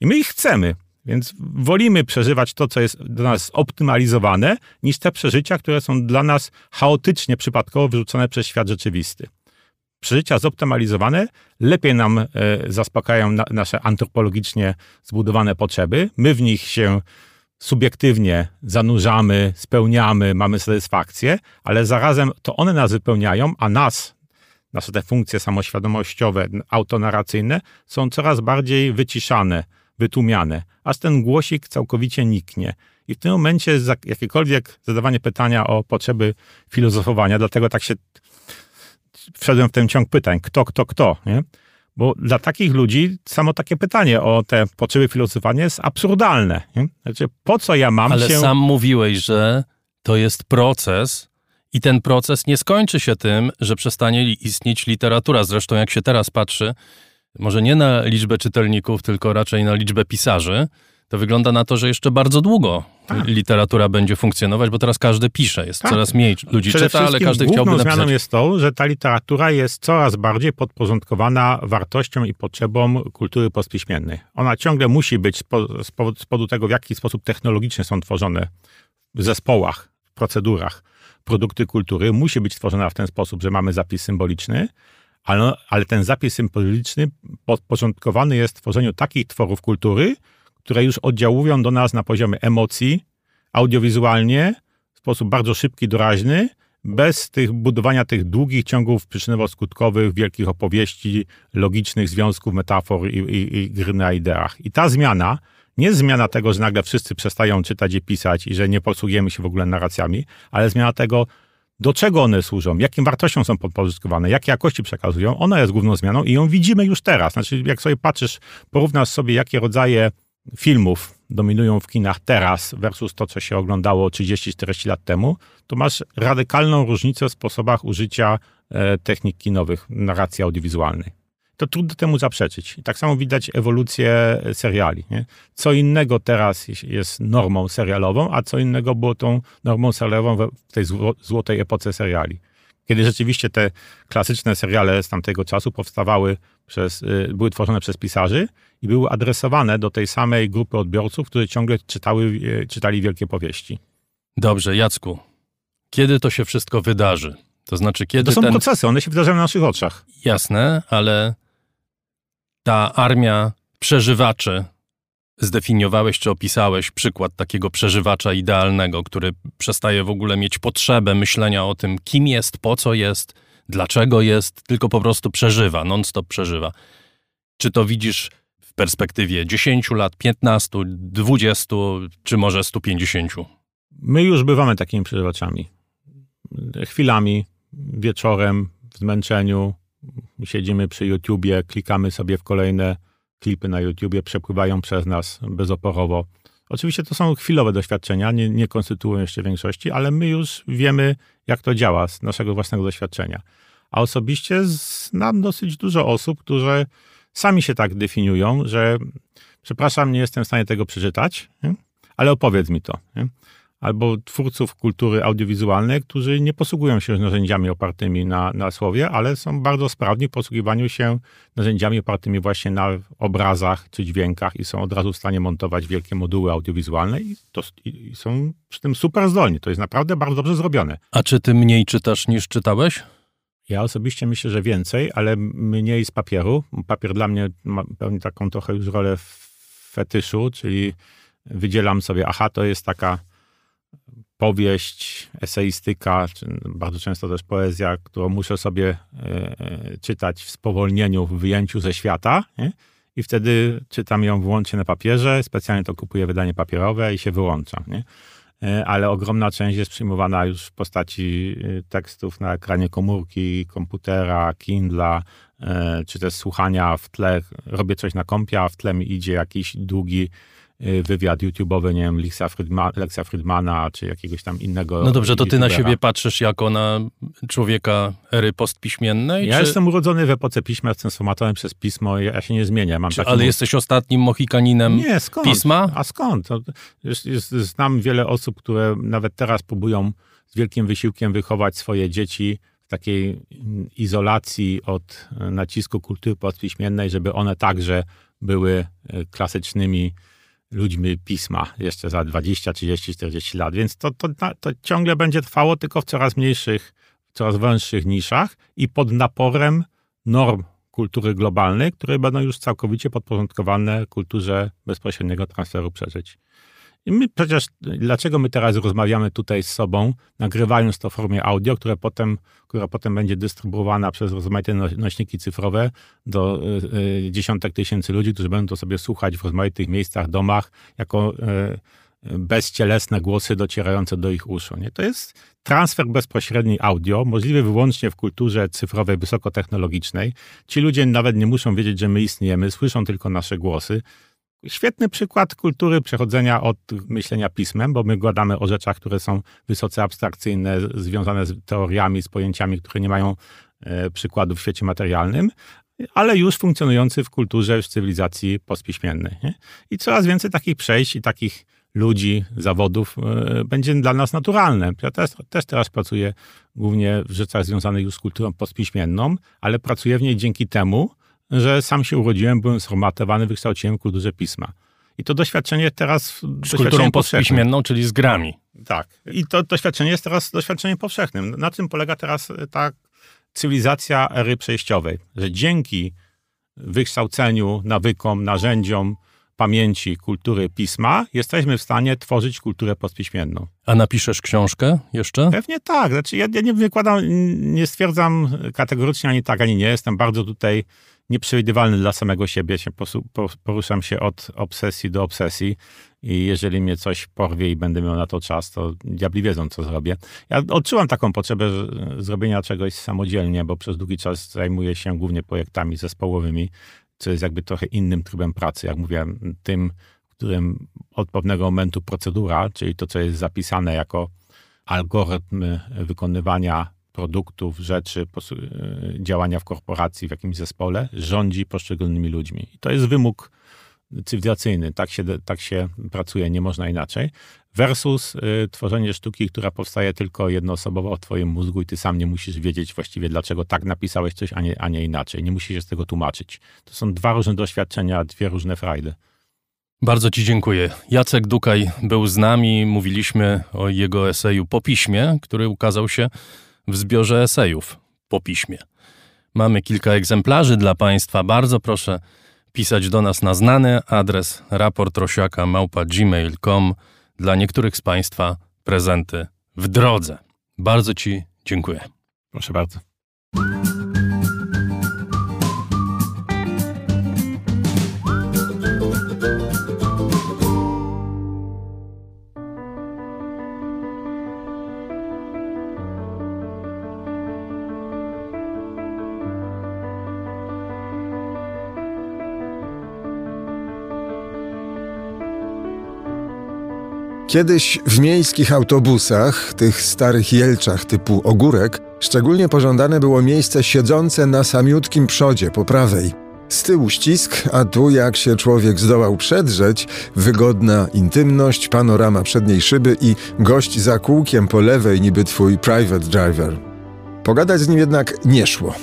I my ich chcemy. Więc wolimy przeżywać to, co jest dla nas optymalizowane, niż te przeżycia, które są dla nas chaotycznie, przypadkowo wyrzucone przez świat rzeczywisty. Przeżycia zoptymalizowane lepiej nam e, zaspokajają na, nasze antropologicznie zbudowane potrzeby. My w nich się subiektywnie zanurzamy, spełniamy, mamy satysfakcję, ale zarazem to one nas wypełniają, a nas, nasze te funkcje samoświadomościowe, autonarracyjne są coraz bardziej wyciszane, wytłumiane, aż ten głosik całkowicie niknie. I w tym momencie jakiekolwiek zadawanie pytania o potrzeby filozofowania, dlatego tak się wszedłem w ten ciąg pytań, kto, kto, kto, nie? Bo dla takich ludzi samo takie pytanie o te potrzeby filozofowania jest absurdalne. Nie? Znaczy, po co ja mam Ale się... sam mówiłeś, że to jest proces i ten proces nie skończy się tym, że przestanie istnieć literatura. Zresztą jak się teraz patrzy, może nie na liczbę czytelników, tylko raczej na liczbę pisarzy, to wygląda na to, że jeszcze bardzo długo Tak. literatura będzie funkcjonować, bo teraz każdy pisze, jest Tak. coraz mniej ludzi Przede czyta, ale każdy główną chciałby zmianą napisać. jest to, że ta literatura jest coraz bardziej podporządkowana wartościom i potrzebom kultury postpiśmiennej. Ona ciągle musi być z powodu tego, w jaki sposób technologicznie są tworzone w zespołach, w procedurach produkty kultury, musi być tworzona w ten sposób, że mamy zapis symboliczny, ale, ale ten zapis symboliczny podporządkowany jest tworzeniu takich tworów kultury, które już oddziałują do nas na poziomie emocji, audiowizualnie, w sposób bardzo szybki, doraźny, bez tych budowania tych długich ciągów przyczynowo-skutkowych, wielkich opowieści, logicznych związków, metafor i, i, i gry na ideach. I ta zmiana nie zmiana tego, że nagle wszyscy przestają czytać i pisać i że nie posługujemy się w ogóle narracjami, ale zmiana tego, do czego one służą, jakim wartościom są podporządkowane, jakie jakości przekazują, ona jest główną zmianą i ją widzimy już teraz. Znaczy, jak sobie patrzysz, porównasz sobie, jakie rodzaje filmów dominują w kinach teraz versus to, co się oglądało 30-40 lat temu, to masz radykalną różnicę w sposobach użycia e, technik kinowych, narracji audiowizualnej. To trudno temu zaprzeczyć. I tak samo widać ewolucję seriali. Nie? Co innego teraz jest normą serialową, a co innego było tą normą serialową w tej zło- złotej epoce seriali. Kiedy rzeczywiście te klasyczne seriale z tamtego czasu powstawały przez, y, były tworzone przez pisarzy i były adresowane do tej samej grupy odbiorców, którzy ciągle czytały, y, czytali wielkie powieści. Dobrze, Jacku, kiedy to się wszystko wydarzy? To znaczy, kiedy To są ten... procesy, one się wydarzają na naszych oczach. Jasne, ale ta armia przeżywaczy, zdefiniowałeś czy opisałeś przykład takiego przeżywacza idealnego, który przestaje w ogóle mieć potrzebę myślenia o tym, kim jest, po co jest, dlaczego jest, tylko po prostu przeżywa, non-stop przeżywa. Czy to widzisz w perspektywie 10 lat, 15, 20 czy może 150? My już bywamy takimi przeżywaczami. Chwilami, wieczorem, w zmęczeniu, siedzimy przy YouTubie, klikamy sobie w kolejne klipy na YouTubie, przepływają przez nas bezoporowo. Oczywiście to są chwilowe doświadczenia, nie, nie konstytuują jeszcze większości, ale my już wiemy, jak to działa z naszego własnego doświadczenia. A osobiście znam dosyć dużo osób, które sami się tak definiują, że przepraszam, nie jestem w stanie tego przeczytać, nie? ale opowiedz mi to. Nie? Albo twórców kultury audiowizualnej, którzy nie posługują się narzędziami opartymi na, na słowie, ale są bardzo sprawni w posługiwaniu się narzędziami opartymi właśnie na obrazach czy dźwiękach i są od razu w stanie montować wielkie moduły audiowizualne i, to, i, są przy tym super zdolni. To jest naprawdę bardzo dobrze zrobione. A czy ty mniej czytasz niż czytałeś? Ja osobiście myślę, że więcej, ale mniej z papieru. Papier dla mnie ma pełni taką trochę już rolę fetyszu, czyli wydzielam sobie, aha, to jest taka powieść, eseistyka, czy bardzo często też poezja, którą muszę sobie e, e, czytać w spowolnieniu, w wyjęciu ze świata. Nie? I wtedy czytam ją wyłącznie na papierze, specjalnie to kupuję wydanie papierowe i się wyłączam. Nie? E, ale ogromna część jest przyjmowana już w postaci tekstów na ekranie komórki, komputera, Kindla, czy też słuchania w tle. Robię coś na kompie, a w tle mi idzie jakiś długi wywiad YouTube'owy, nie wiem, Lexa, Friedma, Lexa Friedmana, czy jakiegoś tam innego. No dobrze, to ty na siebie patrzysz jako na człowieka ery postpiśmiennej? Ja czy... jestem urodzony w epoce pisma, sformatowany przez pismo, ja się nie zmienię. Mam czy, ale jesteś ostatnim mohikaninem nie, skąd? pisma? A skąd? jest, jest, znam wiele osób, które nawet teraz próbują z wielkim wysiłkiem wychować swoje dzieci w takiej izolacji od nacisku kultury postpiśmiennej, żeby one także były e, klasycznymi ludźmi pisma jeszcze za 20, 30, 40 lat. Więc to, to, to ciągle będzie trwało, tylko w coraz mniejszych, coraz węższych niszach i pod naporem norm kultury globalnej, które będą już całkowicie podporządkowane kulturze bezpośredniego transferu przeżyć. I my przecież, dlaczego my teraz rozmawiamy tutaj z sobą, nagrywając to w formie audio, które potem, która potem będzie dystrybuowana przez rozmaite no, nośniki cyfrowe do y, dziesiątek tysięcy ludzi, którzy będą to sobie słuchać w rozmaitych miejscach, domach, jako y, bezcielesne głosy docierające do ich uszu. Nie? To jest transfer bezpośredni audio, możliwy wyłącznie w kulturze cyfrowej, wysokotechnologicznej. Ci ludzie nawet nie muszą wiedzieć, że my istniejemy, słyszą tylko nasze głosy świetny przykład kultury przechodzenia od myślenia pismem, bo my gadamy o rzeczach, które są wysoce abstrakcyjne, związane z teoriami, z pojęciami, które nie mają e, przykładu w świecie materialnym, ale już funkcjonujący w kulturze, w cywilizacji postpiśmiennej. Nie? I coraz więcej takich przejść i takich ludzi, zawodów e, będzie dla nas naturalne. Ja też, też teraz pracuję głównie w rzeczach związanych już z kulturą postpiśmienną, ale pracuję w niej dzięki temu, że sam się urodziłem, byłem sformatowany, wykształciłem kulturze pisma. I to doświadczenie teraz... Z kulturą postpiśmienną, czyli z grami. Tak. I to doświadczenie jest teraz doświadczeniem powszechnym. Na tym polega teraz ta cywilizacja ery przejściowej, że dzięki wykształceniu, nawykom, narzędziom, pamięci, kultury pisma, jesteśmy w stanie tworzyć kulturę postpiśmienną. A napiszesz książkę jeszcze? Pewnie tak. Znaczy, ja, ja nie wykładam, nie stwierdzam kategorycznie ani tak, ani nie. Jestem bardzo tutaj nieprzewidywalny dla samego siebie. Się poruszam się od obsesji do obsesji i jeżeli mnie coś porwie i będę miał na to czas, to diabli wiedzą, co zrobię. Ja odczułam taką potrzebę zrobienia czegoś samodzielnie, bo przez długi czas zajmuję się głównie projektami zespołowymi, co jest jakby trochę innym trybem pracy. Jak mówiłem, tym, w którym od pewnego momentu procedura, czyli to, co jest zapisane jako algorytm wykonywania produktów, rzeczy, e, działania w korporacji, w jakimś zespole, rządzi poszczególnymi ludźmi. I to jest wymóg cywilizacyjny. Tak się, tak się pracuje, nie można inaczej. Versus y, tworzenie sztuki, która powstaje tylko jednoosobowo w twoim mózgu i ty sam nie musisz wiedzieć właściwie, dlaczego tak napisałeś coś, a nie, a nie inaczej. Nie musisz się z tego tłumaczyć. To są dwa różne doświadczenia, dwie różne frajdy. Bardzo Ci dziękuję. Jacek Dukaj był z nami. Mówiliśmy o jego eseju po piśmie, który ukazał się w zbiorze esejów po piśmie. Mamy kilka egzemplarzy dla Państwa. Bardzo proszę pisać do nas na znany adres raportrosiaka.gmail.com. Dla niektórych z Państwa prezenty w drodze. Bardzo Ci dziękuję. Proszę bardzo. Kiedyś w miejskich autobusach, tych starych jelczach typu ogórek, szczególnie pożądane było miejsce siedzące na samiutkim przodzie po prawej. Z tyłu ścisk, a tu jak się człowiek zdołał przedrzeć, wygodna intymność, panorama przedniej szyby i gość za kółkiem po lewej niby twój private driver. Pogadać z nim jednak nie szło.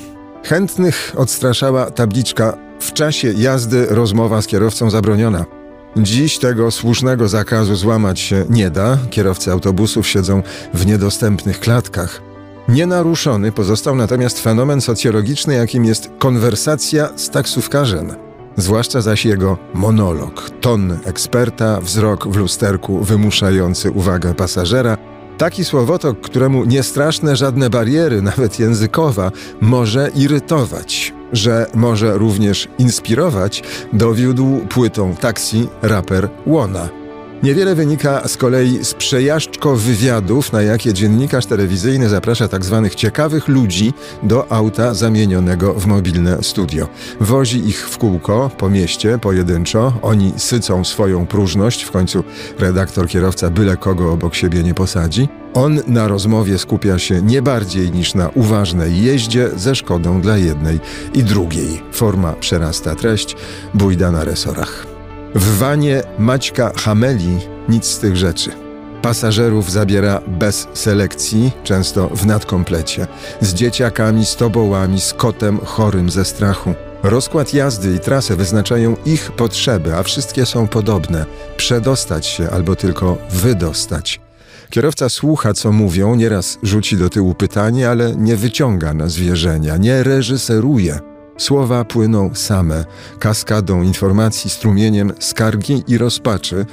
Chętnych odstraszała tabliczka w czasie jazdy rozmowa z kierowcą zabroniona. Dziś tego słusznego zakazu złamać się nie da. Kierowcy autobusów siedzą w niedostępnych klatkach. Nienaruszony pozostał natomiast fenomen socjologiczny, jakim jest konwersacja z taksówkarzem. zwłaszcza zaś jego monolog, ton eksperta, wzrok w lusterku wymuszający uwagę pasażera, Taki słowotok, któremu nie straszne żadne bariery, nawet językowa, może irytować, że może również inspirować, dowiódł płytą taksi raper Łona. Niewiele wynika z kolei z przejażdżko wywiadów, na jakie dziennikarz telewizyjny zaprasza tzw. Tak ciekawych ludzi do auta zamienionego w mobilne studio. Wozi ich w kółko po mieście, pojedynczo, oni sycą swoją próżność, w końcu redaktor, kierowca byle kogo obok siebie nie posadzi. On na rozmowie skupia się nie bardziej niż na uważnej jeździe ze szkodą dla jednej i drugiej. Forma przerasta treść, bójda na resorach. W wanie Maćka Hameli nic z tych rzeczy. Pasażerów zabiera bez selekcji, często w nadkomplecie, z dzieciakami, z tobołami, z kotem chorym ze strachu. Rozkład jazdy i trasę wyznaczają ich potrzeby, a wszystkie są podobne: przedostać się albo tylko wydostać. Kierowca słucha, co mówią, nieraz rzuci do tyłu pytanie, ale nie wyciąga na zwierzenia, nie reżyseruje. Słowa płyną same, kaskadą informacji, strumieniem skargi i rozpaczy.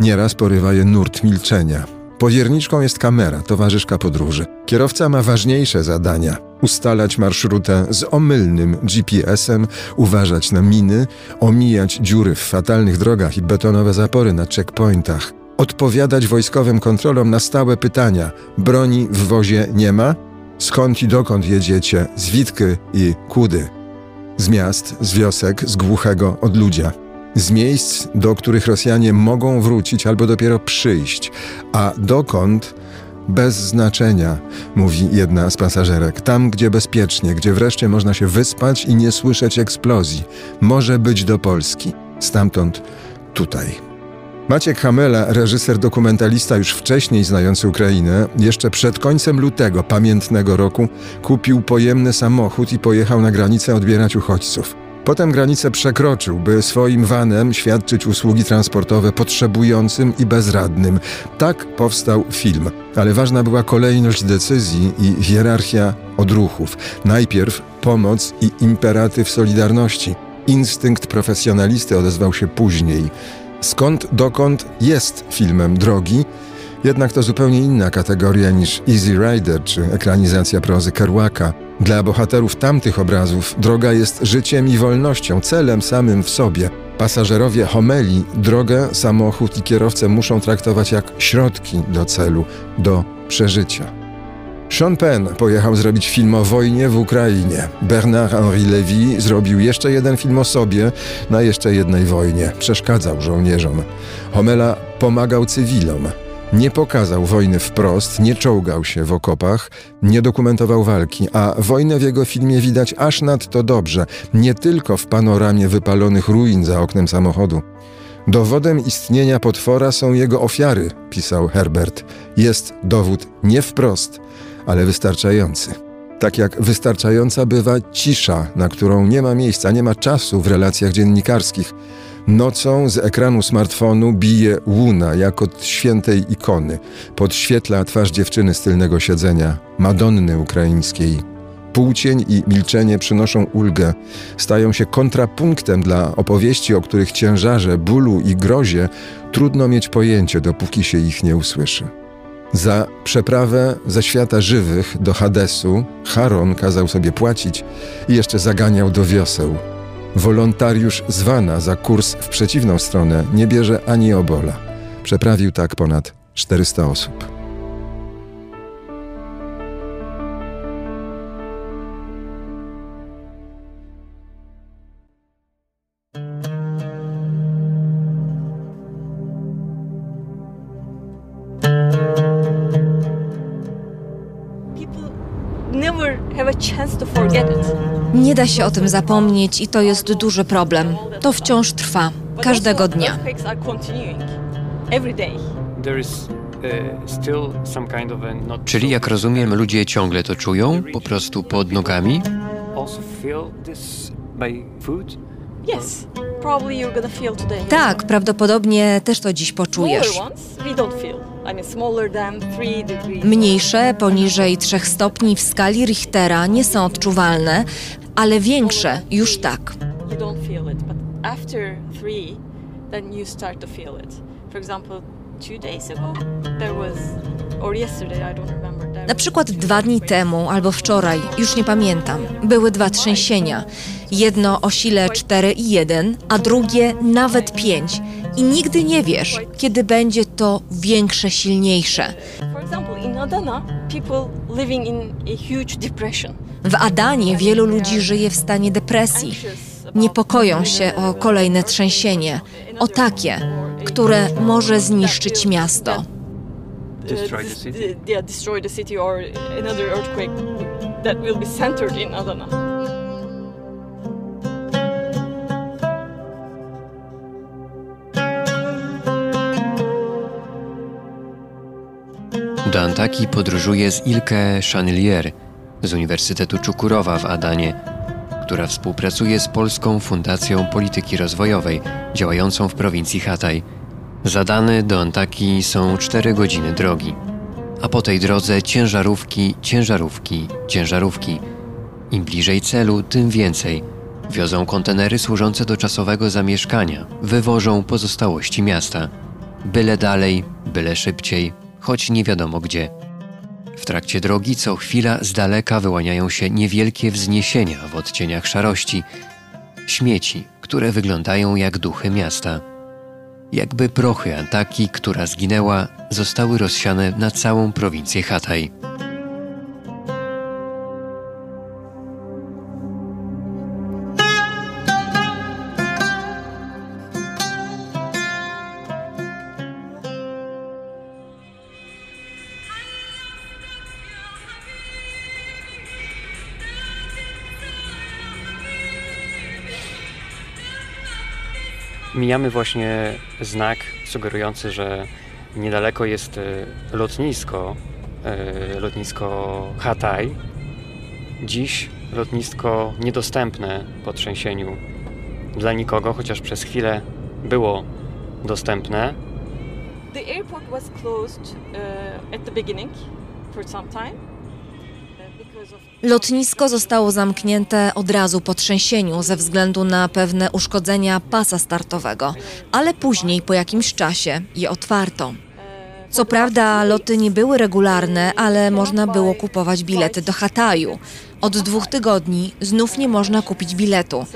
Nieraz porywa je nurt milczenia. Powierniczką jest kamera, towarzyszka podróży. Kierowca ma ważniejsze zadania: ustalać marszrutę z omylnym GPS-em, uważać na miny, omijać dziury w fatalnych drogach i betonowe zapory na checkpointach, odpowiadać wojskowym kontrolom na stałe pytania: broni w wozie nie ma? Skąd i dokąd jedziecie? Z Witky i Kudy z miast, z wiosek, z głuchego odludzia. Z miejsc, do których Rosjanie mogą wrócić albo dopiero przyjść, a dokąd bez znaczenia, mówi jedna z pasażerek. Tam, gdzie bezpiecznie, gdzie wreszcie można się wyspać i nie słyszeć eksplozji. Może być do Polski. Stamtąd tutaj. Maciek Hamela, reżyser dokumentalista już wcześniej znający Ukrainę, jeszcze przed końcem lutego pamiętnego roku kupił pojemny samochód i pojechał na granicę odbierać uchodźców. Potem granicę przekroczył, by swoim vanem świadczyć usługi transportowe potrzebującym i bezradnym. Tak powstał film, ale ważna była kolejność decyzji i hierarchia odruchów. Najpierw pomoc i imperatyw solidarności. Instynkt profesjonalisty odezwał się później. Skąd dokąd jest filmem drogi, jednak to zupełnie inna kategoria niż Easy Rider czy ekranizacja prozy Kerouaka. Dla bohaterów tamtych obrazów droga jest życiem i wolnością, celem samym w sobie. Pasażerowie homeli drogę, samochód i kierowcę muszą traktować jak środki do celu, do przeżycia. Sean Penn pojechał zrobić film o wojnie w Ukrainie. Bernard-Henri Lévy zrobił jeszcze jeden film o sobie na jeszcze jednej wojnie. Przeszkadzał żołnierzom. Homela pomagał cywilom. Nie pokazał wojny wprost, nie czołgał się w okopach, nie dokumentował walki, a wojnę w jego filmie widać aż nadto dobrze, nie tylko w panoramie wypalonych ruin za oknem samochodu. Dowodem istnienia potwora są jego ofiary, pisał Herbert. Jest dowód nie wprost, ale wystarczający. Tak jak wystarczająca bywa cisza, na którą nie ma miejsca, nie ma czasu w relacjach dziennikarskich. Nocą z ekranu smartfonu bije łuna jak od świętej ikony. Podświetla twarz dziewczyny z tylnego siedzenia, Madonny ukraińskiej. Półcień i milczenie przynoszą ulgę, stają się kontrapunktem dla opowieści, o których ciężarze bólu i grozie trudno mieć pojęcie, dopóki się ich nie usłyszy. Za przeprawę ze świata żywych do Hadesu Charon kazał sobie płacić i jeszcze zaganiał do wioseł. Wolontariusz zwana za kurs w przeciwną stronę nie bierze ani obola. Przeprawił tak ponad 400 osób. Da się o tym zapomnieć i to jest duży problem. To wciąż trwa, każdego dnia. Uh, Czyli jak rozumiem, ludzie ciągle to czują, po prostu pod nogami? Tak, prawdopodobnie też to dziś poczujesz. Mniejsze, poniżej 3 stopni w skali Richtera nie są odczuwalne, ale większe już tak. For example, two days ago, there was, or yesterday, I don't remember. Na przykład dwa dni temu albo wczoraj, już nie pamiętam, były dwa trzęsienia. Jedno o sile 4,1, a drugie nawet 5. I nigdy nie wiesz, kiedy będzie to większe, silniejsze. W Adanie wielu ludzi żyje w stanie depresji. Niepokoją się o kolejne trzęsienie, o takie, które może zniszczyć miasto. Destroy the city? Uh, Yeah, destroy the city or another earthquake that will be centered in Adana. Do Antaki podróżuje z Ilke Chanelier z Uniwersytetu Czukurowa w Adanie, która współpracuje z Polską Fundacją Polityki Rozwojowej działającą w prowincji Hatay. Zadane do Antaki są 4 godziny drogi, a po tej drodze ciężarówki, ciężarówki, ciężarówki. Im bliżej celu, tym więcej. Wiozą kontenery służące do czasowego zamieszkania, wywożą pozostałości miasta. Byle dalej, byle szybciej, choć nie wiadomo gdzie. W trakcie drogi co chwila z daleka wyłaniają się niewielkie wzniesienia w odcieniach szarości, śmieci, które wyglądają jak duchy miasta. Jakby prochy Antaki, która zginęła, zostały rozsiane na całą prowincję Hatay. Mijamy właśnie znak sugerujący, że niedaleko jest e, lotnisko, e, lotnisko Hatay. Dziś lotnisko niedostępne po trzęsieniu dla nikogo, chociaż przez chwilę było dostępne. The airport was closed uh, at the beginning for some time. Lotnisko zostało zamknięte od razu po trzęsieniu ze względu na pewne uszkodzenia pasa startowego, ale później po jakimś czasie je otwarto. Co prawda loty nie były regularne, ale można było kupować bilety do Hataju. Od dwóch tygodni znów nie można kupić biletu.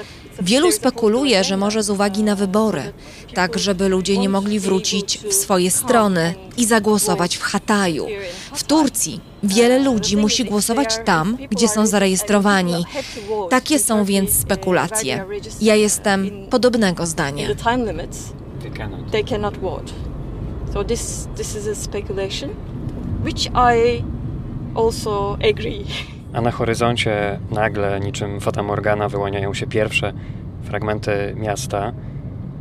Wielu spekuluje, że może z uwagi na wybory, tak żeby ludzie nie mogli wrócić w swoje strony i zagłosować w Hataju. W Turcji wiele ludzi musi głosować tam, gdzie są zarejestrowani. Takie są więc spekulacje. Ja jestem podobnego zdania. In the time limits, they cannot vote. So this this is a speculation, which I also agree. A na horyzoncie nagle, niczym Fata Morgana, wyłaniają się pierwsze fragmenty miasta.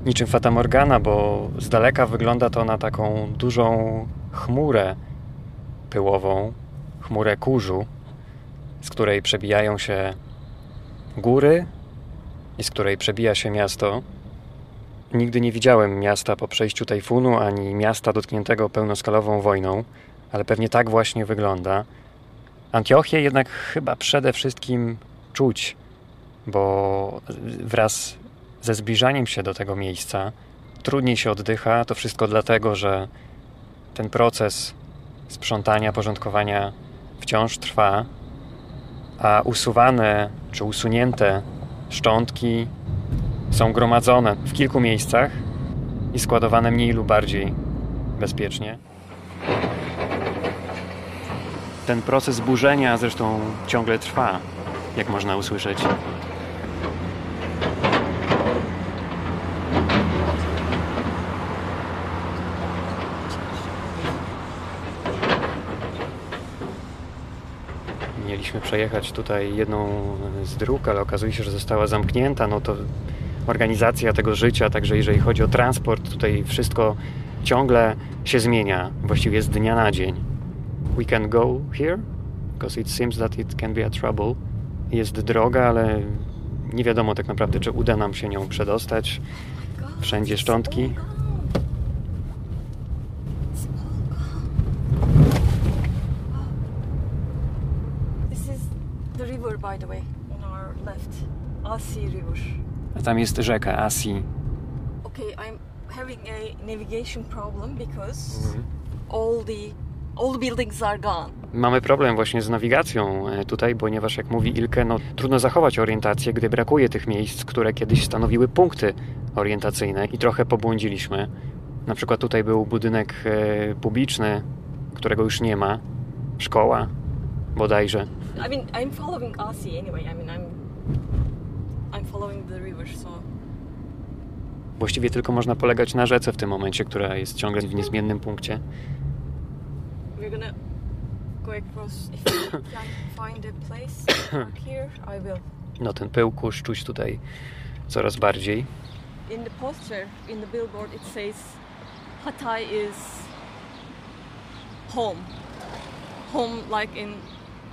Niczym Fata Morgana, bo z daleka wygląda to na taką dużą chmurę pyłową, chmurę kurzu, z której przebijają się góry i z której przebija się miasto. Nigdy nie widziałem miasta po przejściu tajfunu, ani miasta dotkniętego pełnoskalową wojną, ale pewnie tak właśnie wygląda. Antiochię jednak chyba przede wszystkim czuć, bo wraz ze zbliżaniem się do tego miejsca trudniej się oddycha. To wszystko dlatego, że ten proces sprzątania, porządkowania wciąż trwa, a usuwane czy usunięte szczątki są gromadzone w kilku miejscach i składowane mniej lub bardziej bezpiecznie. Ten proces burzenia zresztą ciągle trwa, jak można usłyszeć. Mieliśmy przejechać tutaj jedną z dróg, ale okazuje się, że została zamknięta. No to organizacja tego życia, także jeżeli chodzi o transport, tutaj wszystko ciągle się zmienia, właściwie z dnia na dzień. We can go here, because it seems that it can be a trouble. Jest droga, ale nie wiadomo tak naprawdę, czy uda nam się nią przedostać. Wszędzie szczątki. This is the river, by the way, on our left. Asi River. A tam jest rzeka Asi. Okay, I'm having a navigation problem because all the all buildings are gone. Mamy problem właśnie z nawigacją e, tutaj, ponieważ jak mówi Ilke, no trudno zachować orientację, gdy brakuje tych miejsc, które kiedyś stanowiły punkty orientacyjne i trochę pobłądziliśmy. Na przykład tutaj był budynek e, publiczny, którego już nie ma, szkoła bodajże. I mean, I'm following Asi anyway. I mean, I'm I'm following the river, so Właściwie tylko można polegać na rzece w tym momencie, która jest ciągle w niezmiennym punkcie. We're gonna go across. If I can find a place here, I will. No ten pył kurz czuć tutaj coraz bardziej. In the poster, in the billboard, it says Hatay is home. Home, like in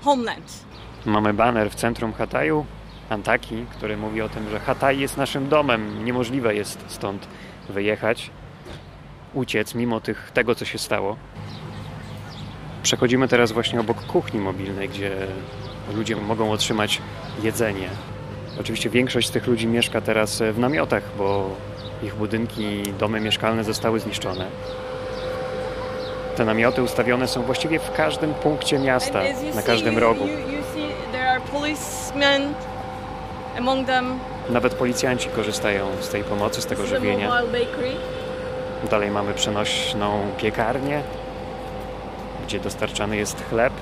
homeland. Mamy baner w centrum Hataju, Antaki, który mówi o tym, że Hataj jest naszym domem. Niemożliwe jest stąd wyjechać, uciec mimo tych, tego, co się stało. Przechodzimy teraz właśnie obok kuchni mobilnej, gdzie ludzie mogą otrzymać jedzenie. Oczywiście większość z tych ludzi mieszka teraz w namiotach, bo ich budynki, domy mieszkalne zostały zniszczone. Te namioty ustawione są właściwie w każdym punkcie miasta, na każdym rogu. Nawet policjanci korzystają z tej pomocy, z tego żywienia. Dalej mamy przenośną piekarnię, gdzie dostarczany jest chleb.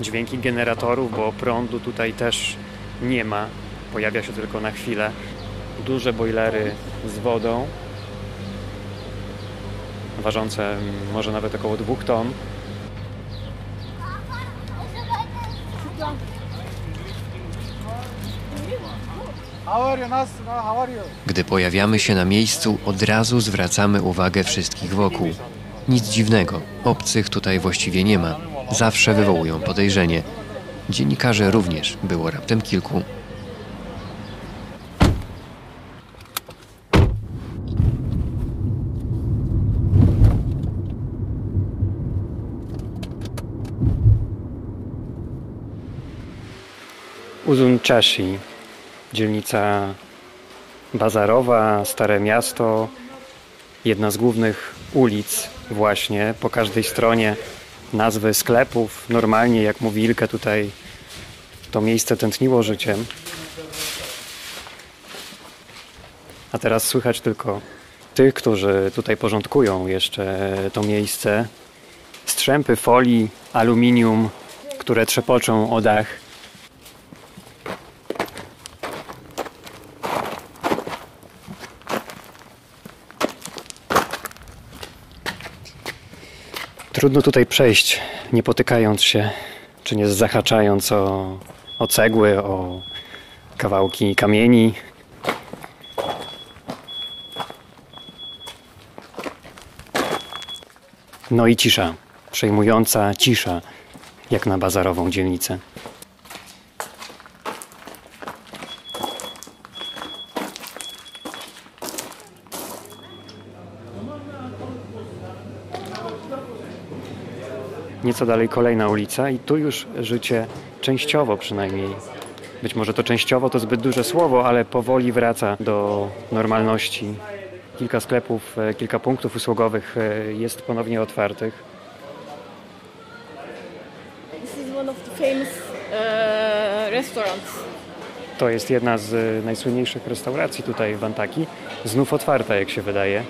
Dźwięki generatorów, bo prądu tutaj też nie ma. Pojawia się tylko na chwilę. Duże bojlery z wodą, ważące może nawet około dwóch ton. Gdy pojawiamy się na miejscu, od razu zwracamy uwagę wszystkich wokół. Nic dziwnego, obcych tutaj właściwie nie ma. Zawsze wywołują podejrzenie. Dziennikarzy również było raptem kilku. Uzunchashi, dzielnica bazarowa, stare miasto, jedna z głównych ulic właśnie, po każdej stronie nazwy sklepów. Normalnie, jak mówi Ilka tutaj, to miejsce tętniło życiem. A teraz słychać tylko tych, którzy tutaj porządkują jeszcze to miejsce. Strzępy folii, aluminium, które trzepoczą o dach. Trudno tutaj przejść, nie potykając się, czy nie zahaczając o, o cegły, o kawałki kamieni. No i cisza, przejmująca cisza, jak na bazarową dzielnicę. Nieco dalej kolejna ulica i tu już życie częściowo przynajmniej. Być może to częściowo to zbyt duże słowo, ale powoli wraca do normalności. Kilka sklepów, e, kilka punktów usługowych e, jest ponownie otwartych. This is one of the famous uh, restaurants. To jest jedna z najsłynniejszych restauracji tutaj w Antaki. Znów otwarta, jak się wydaje.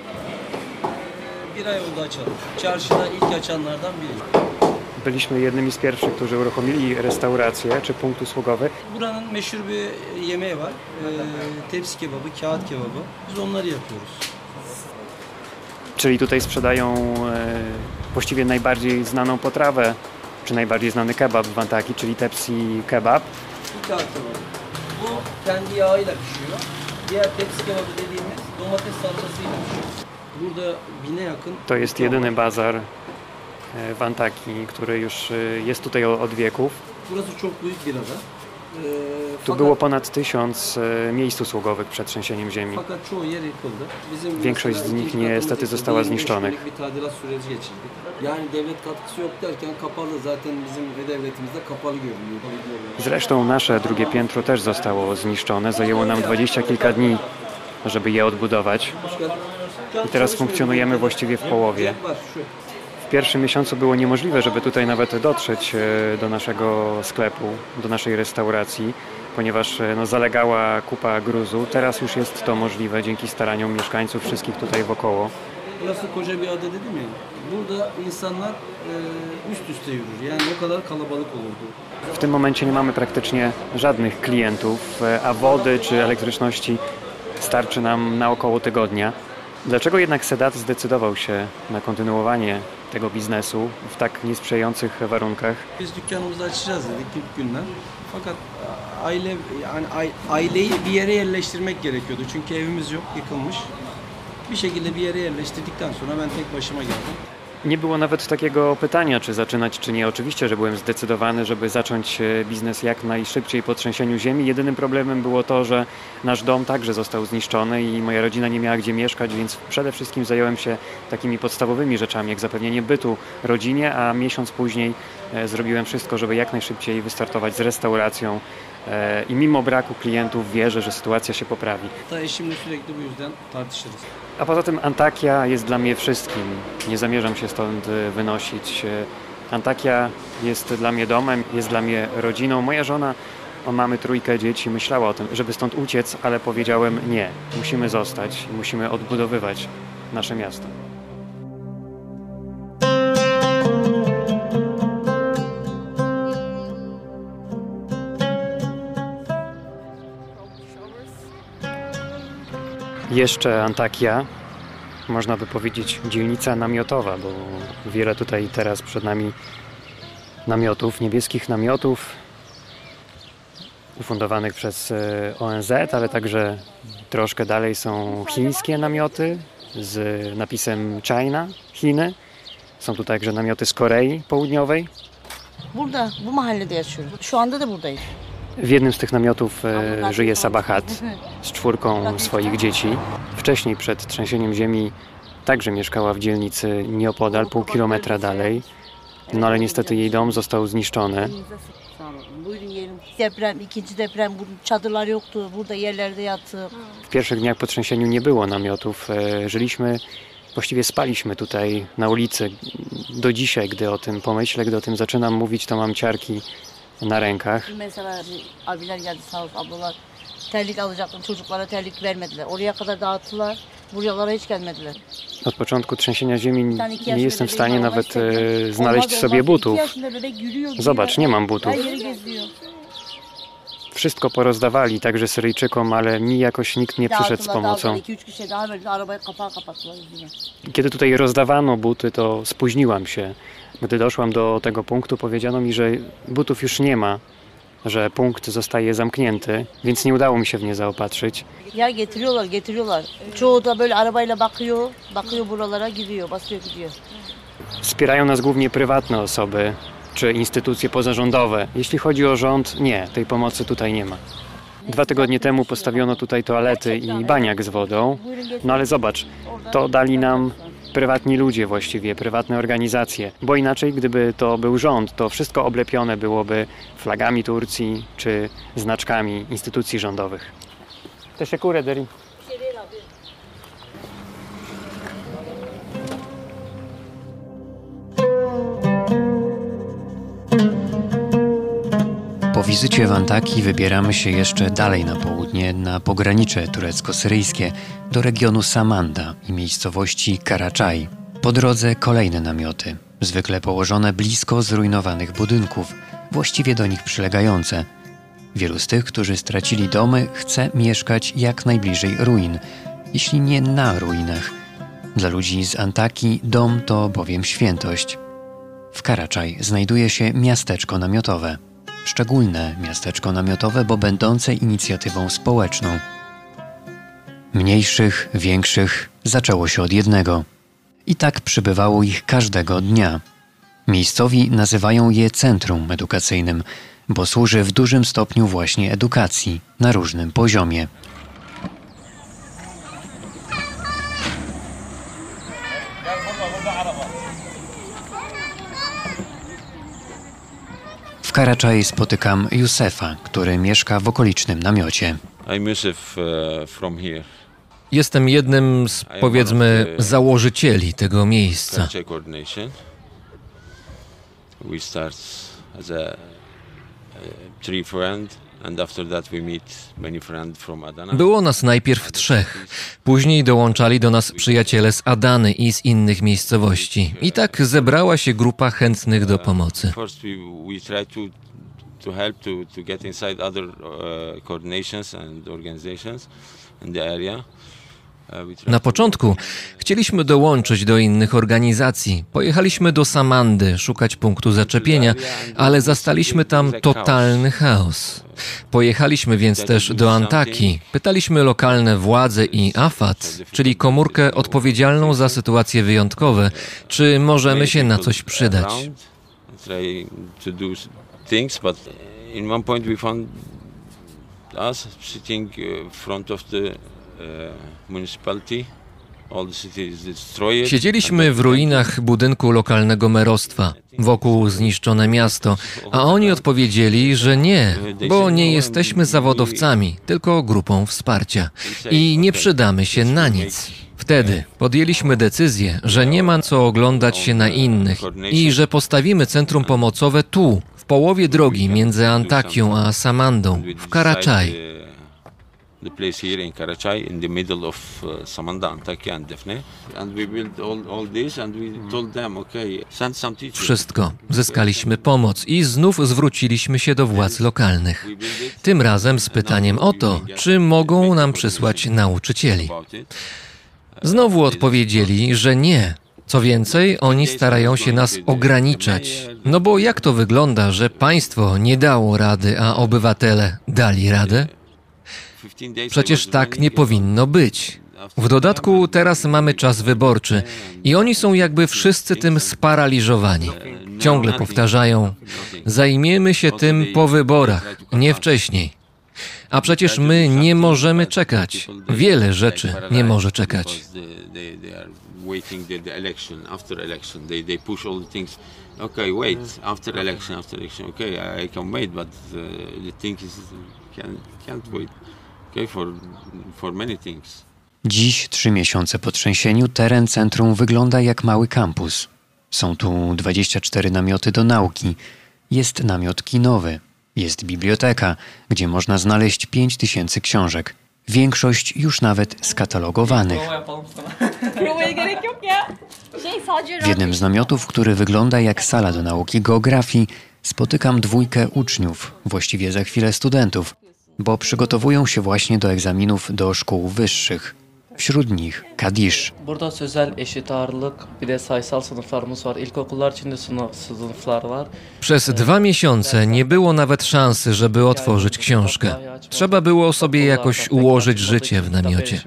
Bir ay oldu açalım. Çarşıda ilk açanlardan biri. Byliśmy jednymi z pierwszych, którzy uruchomili restaurację czy punkt usługowy. Buranın meşhur bir yemeği var. Ee, tepsi kebabı, kağıt kebabı. Biz onları yapıyoruz. Czyli tutaj sprzedają e, właściwie najbardziej znaną potrawę, czy najbardziej znany kebab w Antaki, czyli tepsi kebab. Bu kağıt kebabı. Bu kendi yağıyla pişiyor. Diğer tepsi kebabı dediğimiz domates salçasıyla pişiyor. Burada bine yakın. To jest jedyny bazar e, w Antaki, który już e, jest tutaj od wieków. Burası çok büyük bir ada. Tu było ponad tysiąc e, miejsc usługowych przed trzęsieniem ziemi. Większość z nich niestety została zniszczonych. Zresztą nasze drugie piętro też zostało zniszczone. Zajęło nam dwadzieścia kilka dni, żeby je odbudować. I teraz funkcjonujemy właściwie w połowie. W pierwszym miesiącu było niemożliwe, żeby tutaj nawet dotrzeć e, do naszego sklepu, do naszej restauracji, ponieważ e, no, zalegała kupa gruzu. Teraz już jest to możliwe dzięki staraniom mieszkańców wszystkich tutaj wokoło. Burası koca bir ada dedim ya. Burada insanlar e, üst üste yürür. Yani o kadar kalabalık olurdu. W tym momencie nie mamy praktycznie żadnych klientów, a wody czy elektryczności starczy nam na około tygodnia. Dlaczego jednak Sedat zdecydował się na kontynuowanie tego biznesu w tak niesprzyjających warunkach? Biz dükkanımızı açacağız dedik ilk günden. Fakat aile yani ai- aileyi bir yere yerleştirmek gerekiyordu. Çünkü evimiz yok, yıkılmış. Bir şekilde bir yere yerleştirdikten sonra ben tek başıma geldim. Nie było nawet takiego pytania, czy zaczynać, czy nie. Oczywiście, że byłem zdecydowany, żeby zacząć e, biznes jak najszybciej po trzęsieniu ziemi. Jedynym problemem było to, że nasz dom także został zniszczony i moja rodzina nie miała gdzie mieszkać, więc przede wszystkim zająłem się takimi podstawowymi rzeczami, jak zapewnienie bytu rodzinie, a miesiąc później e, zrobiłem wszystko, żeby jak najszybciej wystartować z restauracją. E, I mimo braku klientów wierzę, że sytuacja się poprawi. A poza tym Antakya jest dla mnie wszystkim. Nie zamierzam się stąd e, wynosić. E, Antakya jest dla mnie domem, jest dla mnie rodziną. Moja żona, o, mamy trójkę dzieci, myślała o tym, żeby stąd uciec, ale powiedziałem nie. Musimy zostać musimy odbudowywać nasze miasto. Jeszcze Antakya, można by powiedzieć dzielnica namiotowa, bo wiele tutaj teraz przed nami namiotów, niebieskich namiotów ufundowanych przez e, ONZ, ale także troszkę dalej są chińskie namioty z napisem China, Chiny. Są tu także namioty z Korei Południowej. W jednym z tych namiotów e, żyje Sabahat z czwórką swoich dzieci. Wcześniej, przed trzęsieniem ziemi, także mieszkała w dzielnicy nieopodal, pół kilometra dalej. No ale niestety jej dom został zniszczony. W pierwszych dniach po trzęsieniu nie było namiotów. E, Żyliśmy, właściwie spaliśmy tutaj na ulicy. Do dzisiaj, gdy o tym pomyślę, gdy o tym zaczynam mówić, to mam ciarki na rękach. Mesela abiler geldi sağ olsun ablalar. Terlik alacaktım çocuklara terlik vermediler. Oraya kadar dağıttılar. Buralara hiç gelmediler. Od początku trzęsienia ziemi nie jestem w stanie nawet e, znaleźć sobie butów. Zobacz, nie mam butów. Wszystko porozdawali, także Syryjczykom, ale mi jakoś nikt nie przyszedł z pomocą. Kiedy tutaj rozdawano buty, to spóźniłam się. Gdy doszłam do tego punktu, powiedziano mi, że butów już nie ma, że punkt zostaje zamknięty, więc nie udało mi się w nie zaopatrzyć. Ya getiriyorlar, getiriyorlar. Çoğu da böyle arabayla bakıyor. Bakıyor buralara gidiyor, basıyor gidiyor. Wspierają nas głównie prywatne osoby czy instytucje pozarządowe. Jeśli chodzi o rząd, nie, tej pomocy tutaj nie ma. Dwa tygodnie temu postawiono tutaj toalety i baniak z wodą, no ale zobacz, to dali nam prywatni ludzie właściwie, prywatne organizacje, bo inaczej gdyby to był rząd, to wszystko oblepione byłoby flagami Turcji czy znaczkami instytucji rządowych. Teşekkür ederim. Po wizycie w Antaki wybieramy się jeszcze dalej na południe, na pogranicze turecko-syryjskie, do regionu Samanda i miejscowości Karaczaj. Po drodze kolejne namioty, zwykle położone blisko zrujnowanych budynków, właściwie do nich przylegające. Wielu z tych, którzy stracili domy, chce mieszkać jak najbliżej ruin, jeśli nie na ruinach. Dla ludzi z Antaki dom to bowiem świętość. W Karaczaj znajduje się miasteczko namiotowe szczególne miasteczko namiotowe, bo będące inicjatywą społeczną. Mniejszych, większych zaczęło się od jednego. I tak przybywało ich każdego dnia. Miejscowi nazywają je centrum edukacyjnym, bo służy w dużym stopniu właśnie edukacji na różnym poziomie. W Karaczaj spotykam Józefa, który mieszka w okolicznym namiocie. I'm Yusuf uh, from here. Jestem jednym z, powiedzmy, założycieli tego miejsca. We start as a, a three friend Było nas najpierw trzech. Później dołączali do nas przyjaciele z Adany i z innych miejscowości. I tak zebrała się grupa chętnych do pomocy. Na początku chcieliśmy dołączyć do innych organizacji. Pojechaliśmy do Samandy szukać punktu zaczepienia, ale zastaliśmy tam totalny chaos. Pojechaliśmy więc też do Antaki. Pytaliśmy lokalne władze i AFAT, czyli komórkę odpowiedzialną za sytuacje wyjątkowe, czy możemy się na coś przydać. In one point we found us sitting uh, front of the destroyed. Siedzieliśmy w ruinach budynku lokalnego merostwa, wokół zniszczone miasto, a oni odpowiedzieli, że nie, bo nie jesteśmy zawodowcami, tylko grupą wsparcia i nie przydamy się na nic. Wtedy podjęliśmy decyzję, że nie ma co oglądać się na innych i że postawimy centrum pomocowe tu, w połowie drogi między Antakią a Samandą, w Karachaj. The place here in Karachai, in the middle of uh, Samanda, Antakya and. And we built all, all this and we told them, okay, send some teachers. Wszystko. Zyskaliśmy pomoc i znów zwróciliśmy się do władz lokalnych. Tym razem z pytaniem o to, czy mogą nam przysłać nauczycieli. It. Znowu odpowiedzieli, że nie. Co więcej, oni starają się nas ograniczać. No bo jak to wygląda, że państwo nie dało rady, a obywatele dali radę? 15 days Przecież tak nie powinno być. W dodatku teraz mamy czas wyborczy i oni są jakby wszyscy tym sparaliżowani. Ciągle powtarzają: zajmiemy się tym po wyborach, nie wcześniej. A przecież my nie możemy czekać. Wiele rzeczy nie może czekać. because they, they, they are waiting the, the election after election they, they push all the things okay wait after election after election okay i, I can wait but uh, can't wait okay for for many things Dziś, trzy miesiące po trzęsieniu, teren centrum wygląda jak mały kampus. Są tu 24 namioty do nauki. Jest namiot kinowy. Jest biblioteka, gdzie można znaleźć 5000 książek. Większość już nawet skatalogowanych. W jednym z namiotów, który wygląda jak sala do nauki geografii, spotykam dwójkę uczniów, właściwie za chwilę studentów, bo przygotowują się właśnie do egzaminów do szkół wyższych. Wśród nich Kadisz. Burada sözel eşit ağırlık bir de sayısal sınıflarımız var. İlkokullar içinde sınıf, sınıflar var. Przez dwa miesiące nie było nawet szansy, żeby otworzyć książkę. Trzeba było sobie jakoś ułożyć życie w namiocie.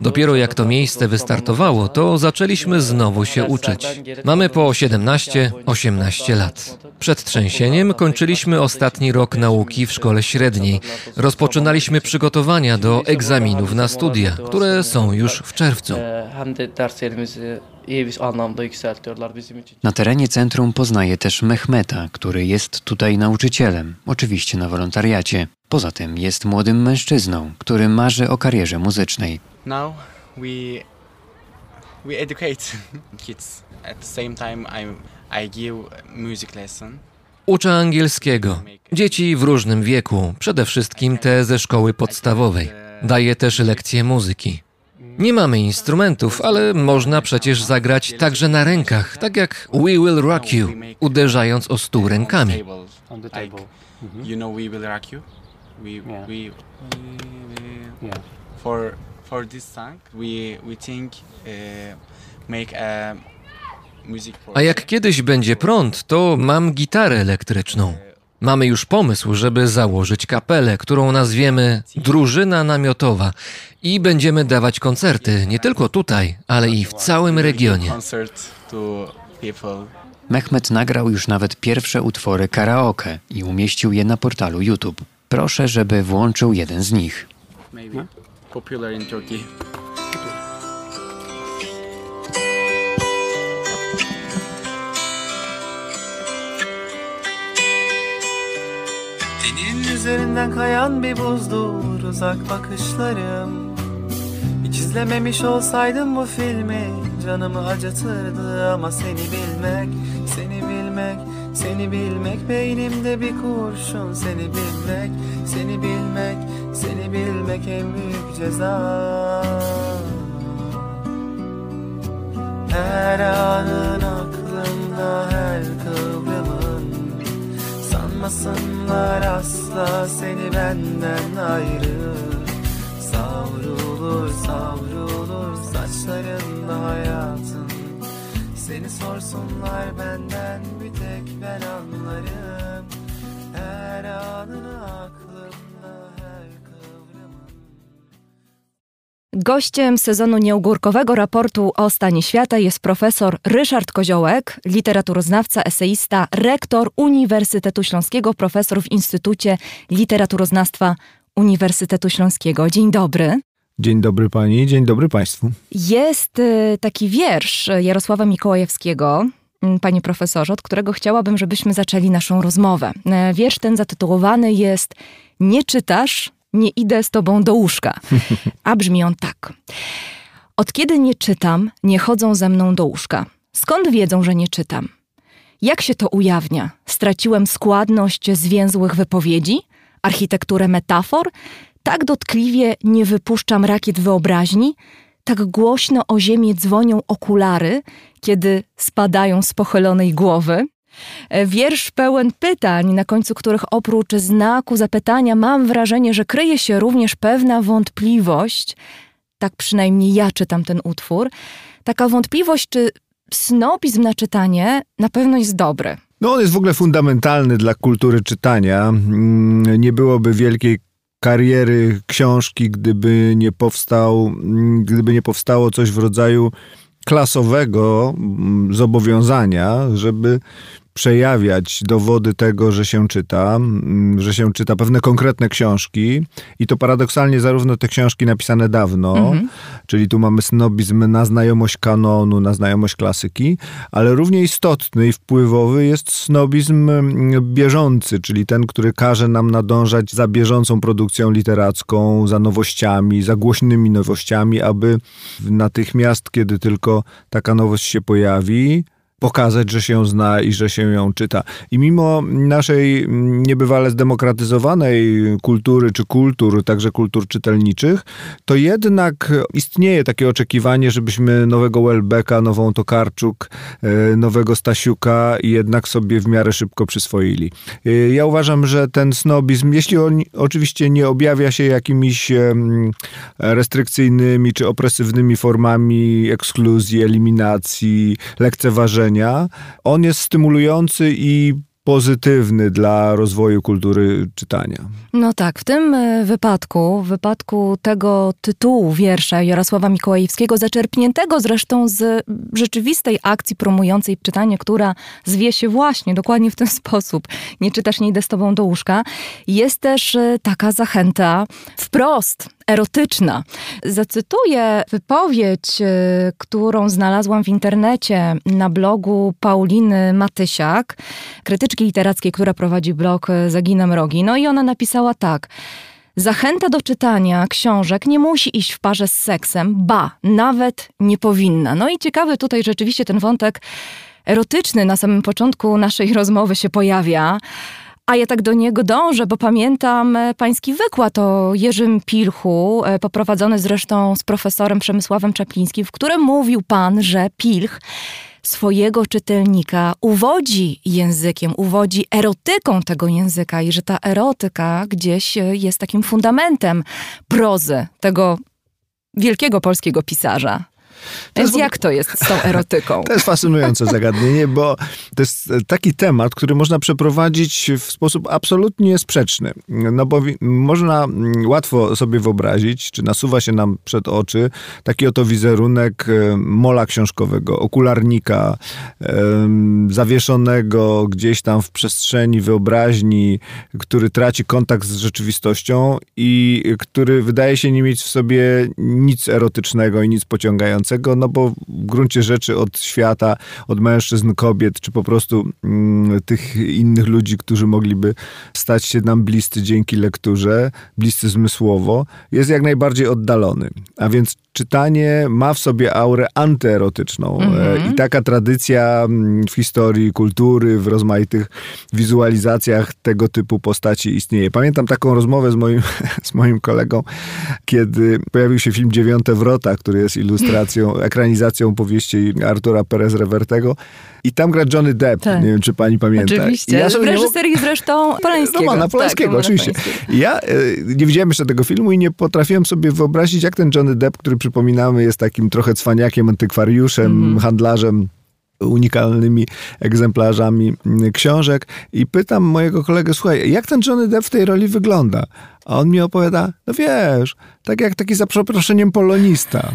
Dopiero jak to miejsce wystartowało, to zaczęliśmy znowu się uczyć. Mamy po 17-18 lat. Przed trzęsieniem kończyliśmy ostatni rok nauki w szkole średniej. Rozpoczynaliśmy przygotowania do egzaminów na studia, które są już w czerwcu. Na terenie centrum poznaje też Mehmeta, który jest tutaj nauczycielem, oczywiście na wolontariacie. Poza tym jest młodym mężczyzną, który marzy o karierze muzycznej. Now we we educate kids. At the same time, I I give music lesson. Uczę angielskiego. Dzieci w różnym wieku, przede wszystkim te ze szkoły podstawowej. Daję też lekcje muzyki. Nie mamy instrumentów, ale można przecież zagrać także na rękach, tak jak We Will Rock You, uderzając o stół rękami. On the table. You know, we will rock you. We Yeah. we, we for for this song we we think make a music for A jak kiedyś będzie prąd, to mam gitarę elektryczną. Mamy już pomysł, żeby założyć kapelę, którą nazwiemy Drużyna Namiotowa i będziemy dawać koncerty nie tylko tutaj, ale i w całym regionie. Mehmet nagrał już nawet pierwsze utwory karaoke i umieścił je na portalu YouTube. Proszę, żeby włączył jeden z nich. Maybe popular in Turkey. Tenin üzerinden kayan bir buzdur uzak bakışlarım Hiç izlememiş olsaydım bu filmi canımı acıtırdı ama seni bilmek, seni bilmek, seni bilmek beynimde bir kurşun seni bilmek, seni bilmek, seni bilmek en büyük ceza. Her anın aklımda her kıvrımın Sanmasınlar asla seni benden ayrı. Savrulur savrulur saçlarında hayatın. Seni sorsunlar benden bir tek ben anlarım. Her anını aklımda Gościem sezonu nieugórkowego raportu o stanie świata jest profesor Ryszard Koziołek, literaturoznawca, eseista, rektor Uniwersytetu Śląskiego, profesor w Instytucie Literaturoznawstwa Uniwersytetu Śląskiego. Dzień dobry. Dzień dobry pani, dzień dobry państwu. Jest y, taki wiersz Jarosława Mikołajewskiego, mm, panie profesorze, od którego chciałabym, żebyśmy zaczęli naszą rozmowę. E, Wiersz ten zatytułowany jest Nie czytasz, nie idę z tobą do łóżka. A brzmi on tak. Od kiedy nie czytam, nie chodzą ze mną do łóżka. Skąd wiedzą, że nie czytam? Jak się to ujawnia? Straciłem składność zwięzłych wypowiedzi, architekturę metafor? Tak dotkliwie nie wypuszczam rakiet wyobraźni? Tak głośno o ziemię dzwonią okulary, kiedy spadają z pochylonej głowy? E, Wiersz pełen pytań, na końcu których oprócz znaku zapytania mam wrażenie, że kryje się również pewna wątpliwość. Tak przynajmniej ja czytam ten utwór. Taka wątpliwość, czy snobizm na czytanie na pewno jest dobry. No on jest w ogóle fundamentalny dla kultury czytania. Mm, Nie byłoby wielkiej kariery książki, gdyby nie powstał, mm, gdyby nie powstało coś w rodzaju klasowego mm, zobowiązania, żeby przejawiać dowody tego, że się czyta, że się czyta pewne konkretne książki i to paradoksalnie zarówno te książki napisane dawno, Mhm. czyli tu mamy snobizm na znajomość kanonu, na znajomość klasyki, ale równie istotny i wpływowy jest snobizm bieżący, czyli ten, który każe nam nadążać za bieżącą produkcją literacką, za nowościami, za głośnymi nowościami, aby natychmiast, kiedy tylko taka nowość się pojawi, pokazać, że się zna i że się ją czyta. I mimo naszej niebywale zdemokratyzowanej kultury czy kultur, także kultur czytelniczych, to jednak istnieje takie oczekiwanie, żebyśmy nowego Welbecka, nową Tokarczuk, e, nowego Stasiuka jednak sobie w miarę szybko przyswoili. E, Ja uważam, że ten snobizm, jeśli on oczywiście nie objawia się jakimiś restrykcyjnymi czy opresywnymi formami ekskluzji, eliminacji, lekceważenia, on jest stymulujący i pozytywny dla rozwoju kultury czytania. No tak, w tym e, wypadku, w wypadku tego tytułu wiersza Jarosława Mikołajewskiego, zaczerpniętego zresztą z rzeczywistej akcji promującej czytanie, która zwie się właśnie dokładnie w ten sposób. Nie czytasz, nie idę z tobą do łóżka. Jest też e, taka zachęta wprost erotyczna. Zacytuję wypowiedź, e, którą znalazłam w internecie na blogu Pauliny Matysiak, krytyczki literackiej, która prowadzi blog e, Zaginam Rogi. No i ona napisała tak. Zachęta do czytania książek nie musi iść w parze z seksem, ba, nawet nie powinna. No i ciekawy tutaj rzeczywiście ten wątek erotyczny na samym początku naszej rozmowy się pojawia. A ja tak do niego dążę, bo pamiętam e, pański wykład o Jerzym Pilchu, e, poprowadzony zresztą z profesorem Przemysławem Czaplińskim, w którym mówił pan, że Pilch swojego czytelnika uwodzi językiem, uwodzi erotyką tego języka i że ta erotyka gdzieś e, jest takim fundamentem prozy tego wielkiego polskiego pisarza. Więc jest jak to jest z tą erotyką? To jest fascynujące zagadnienie, bo to jest taki temat, który można przeprowadzić w sposób absolutnie sprzeczny. No bo można łatwo sobie wyobrazić, czy nasuwa się nam przed oczy taki oto wizerunek e, mola książkowego, okularnika, zawieszonego gdzieś tam w przestrzeni wyobraźni, który traci kontakt z rzeczywistością i który wydaje się nie mieć w sobie nic erotycznego i nic pociągającego, no bo w gruncie rzeczy od świata, od mężczyzn, kobiet, czy po prostu mm, tych innych ludzi, którzy mogliby stać się nam bliscy dzięki lekturze, bliscy zmysłowo, jest jak najbardziej oddalony. A więc czytanie ma w sobie aurę antyerotyczną. Mm-hmm. I taka tradycja mm, w historii kultury, w rozmaitych wizualizacjach tego typu postaci istnieje. Pamiętam taką rozmowę z moim, z moim kolegą, kiedy pojawił się film Dziewiąte Wrota, który jest ilustracją, ekranizacją powieści Artura Perez Revertego. I tam gra Johnny Depp, tak. nie wiem czy pani pamięta. Oczywiście, ja w reżyserii zresztą Polańskiego. Romana Polańskiego, tak, oczywiście. Ja e, nie widziałem jeszcze tego filmu i nie potrafiłem sobie wyobrazić, jak ten Johnny Depp, który przypominamy jest takim trochę cwaniakiem, antykwariuszem, mm -hmm. handlarzem unikalnymi egzemplarzami książek i pytam mojego kolegę, słuchaj, jak ten Johnny Depp w tej roli wygląda? A on mi opowiada, no wiesz, tak jak taki za przeproszeniem polonista.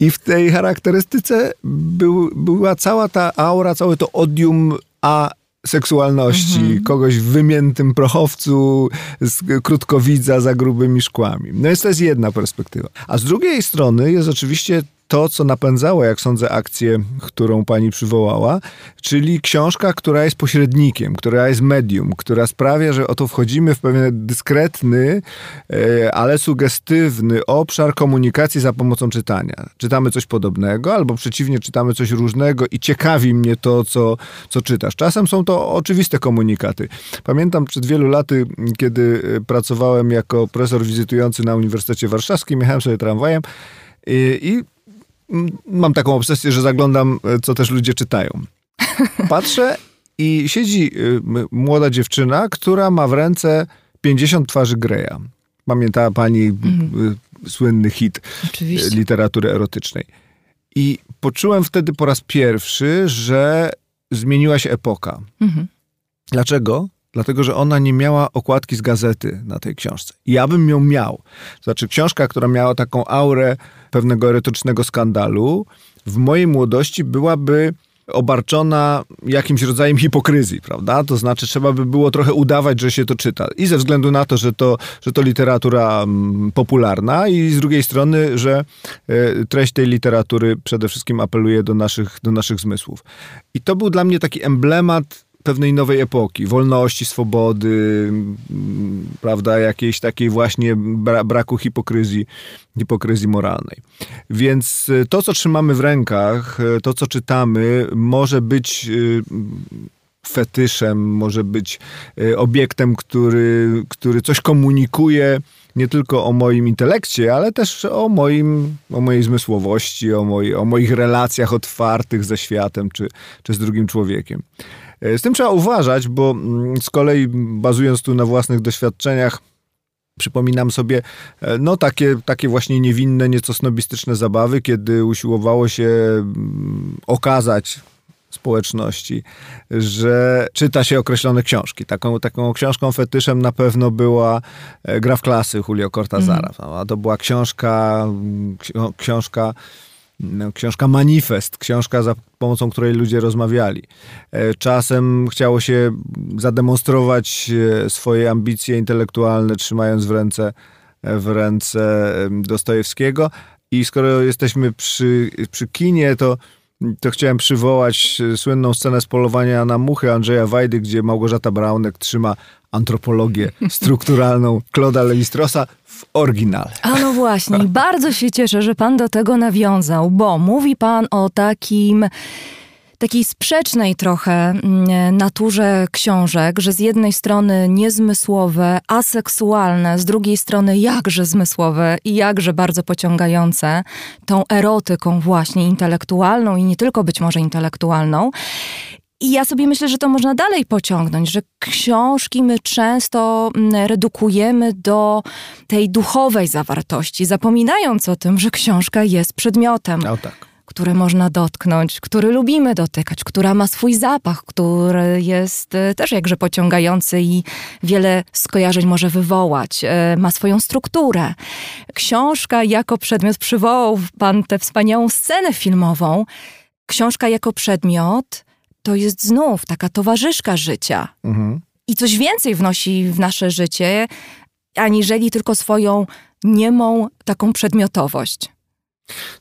I w tej charakterystyce był, była cała ta aura, całe to odium a seksualności, mhm. kogoś w wymiętym prochowcu, z krótkowidza za grubymi szkłami. No jest to jest jedna perspektywa. A z drugiej strony jest oczywiście to, co napędzało, jak sądzę, akcję, którą pani przywołała, czyli książka, która jest pośrednikiem, która jest medium, która sprawia, że oto wchodzimy w pewien dyskretny, e, ale sugestywny obszar komunikacji za pomocą czytania. Czytamy coś podobnego, albo przeciwnie, czytamy coś różnego i ciekawi mnie to, co, co czytasz. Czasem są to oczywiste komunikaty. Pamiętam przed wielu laty, kiedy pracowałem jako profesor wizytujący na Uniwersytecie Warszawskim, jechałem sobie tramwajem i, i mam taką obsesję, że zaglądam, e, co też ludzie czytają. Patrzę i siedzi e, młoda dziewczyna, która ma w ręce 50 twarzy Greya. Pamiętała pani mhm. słynny hit Oczywiście. literatury erotycznej. I poczułem wtedy po raz pierwszy, że zmieniła się epoka. Mhm. Dlaczego? Dlatego, że ona nie miała okładki z gazety na tej książce. Ja bym ją miał. Znaczy, książka, która miała taką aurę pewnego erotycznego skandalu, w mojej młodości byłaby obarczona jakimś rodzajem hipokryzji, prawda? To znaczy trzeba by było trochę udawać, że się to czyta. I ze względu na to, że to, że to literatura mm, popularna i z drugiej strony, że e, treść tej literatury przede wszystkim apeluje do naszych, do naszych zmysłów. I to był dla mnie taki emblemat pewnej nowej epoki, wolności, swobody, prawda, jakiejś takiej właśnie bra braku hipokryzji, hipokryzji moralnej. Więc y, to, co trzymamy w rękach, y, to, co czytamy, może być y, fetyszem, może być obiektem, który, który coś komunikuje nie tylko o moim intelekcie, ale też o, moim, o mojej zmysłowości, o, moi, o moich relacjach otwartych ze światem czy, czy z drugim człowiekiem. E, z tym trzeba uważać, bo mm, z kolei bazując tu na własnych doświadczeniach, Przypominam sobie, e, no takie, takie właśnie niewinne, nieco snobistyczne zabawy, kiedy usiłowało się mm, okazać społeczności, że czyta się określone książki. Taką, taką książką fetyszem na pewno była e, Gra w klasy Julio Cortazara. Mm. To była książka, książka no, książka Manifest, książka za pomocą której ludzie rozmawiali. E, czasem chciało się zademonstrować e, swoje ambicje intelektualne, trzymając w ręce, e, w ręce Dostojewskiego. I skoro jesteśmy przy, przy kinie, to to chciałem przywołać słynną scenę z polowania na muchy Andrzeja Wajdy, gdzie Małgorzata Braunek trzyma antropologię strukturalną Claude'a Lewistrosa w oryginale. A no właśnie, bardzo się cieszę, że pan do tego nawiązał, bo mówi pan o takim takiej sprzecznej trochę mm, naturze książek, że z jednej strony niezmysłowe, aseksualne, z drugiej strony jakże zmysłowe i jakże bardzo pociągające tą erotyką właśnie intelektualną i nie tylko być może intelektualną. I ja sobie myślę, że to można dalej pociągnąć, że książki my często mm, redukujemy do tej duchowej zawartości, zapominając o tym, że książka jest przedmiotem. No tak które można dotknąć, który lubimy dotykać, która ma swój zapach, który jest e, też jakże pociągający i wiele skojarzeń może wywołać, e, ma swoją strukturę. Książka jako przedmiot przywołał pan tę wspaniałą scenę filmową. Książka jako przedmiot to jest znów taka towarzyszka życia. Mhm. I coś więcej wnosi w nasze życie, aniżeli tylko swoją niemą taką przedmiotowość.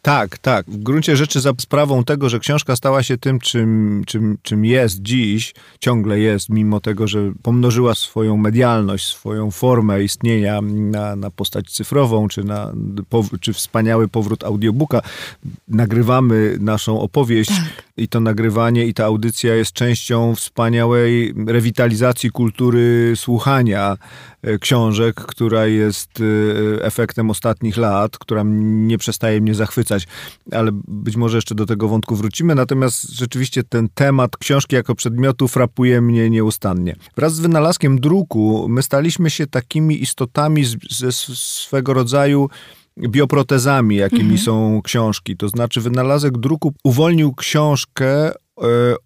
Tak, tak. W gruncie rzeczy za sprawą tego, że książka stała się tym, czym, czym, czym jest dziś, ciągle jest, mimo tego, że pomnożyła swoją medialność, swoją formę istnienia na, na postać cyfrową, czy, na, czy wspaniały powrót audiobooka. Nagrywamy naszą opowieść tak. i to nagrywanie i ta audycja jest częścią wspaniałej rewitalizacji kultury słuchania E, książek, która jest e, efektem ostatnich lat, która nie przestaje mnie zachwycać, ale być może jeszcze do tego wątku wrócimy. Natomiast rzeczywiście ten temat książki jako przedmiotu frapuje mnie nieustannie. Wraz z wynalazkiem druku my staliśmy się takimi istotami ze swego rodzaju bioprotezami, jakimi mhm. są książki. To znaczy, wynalazek druku uwolnił książkę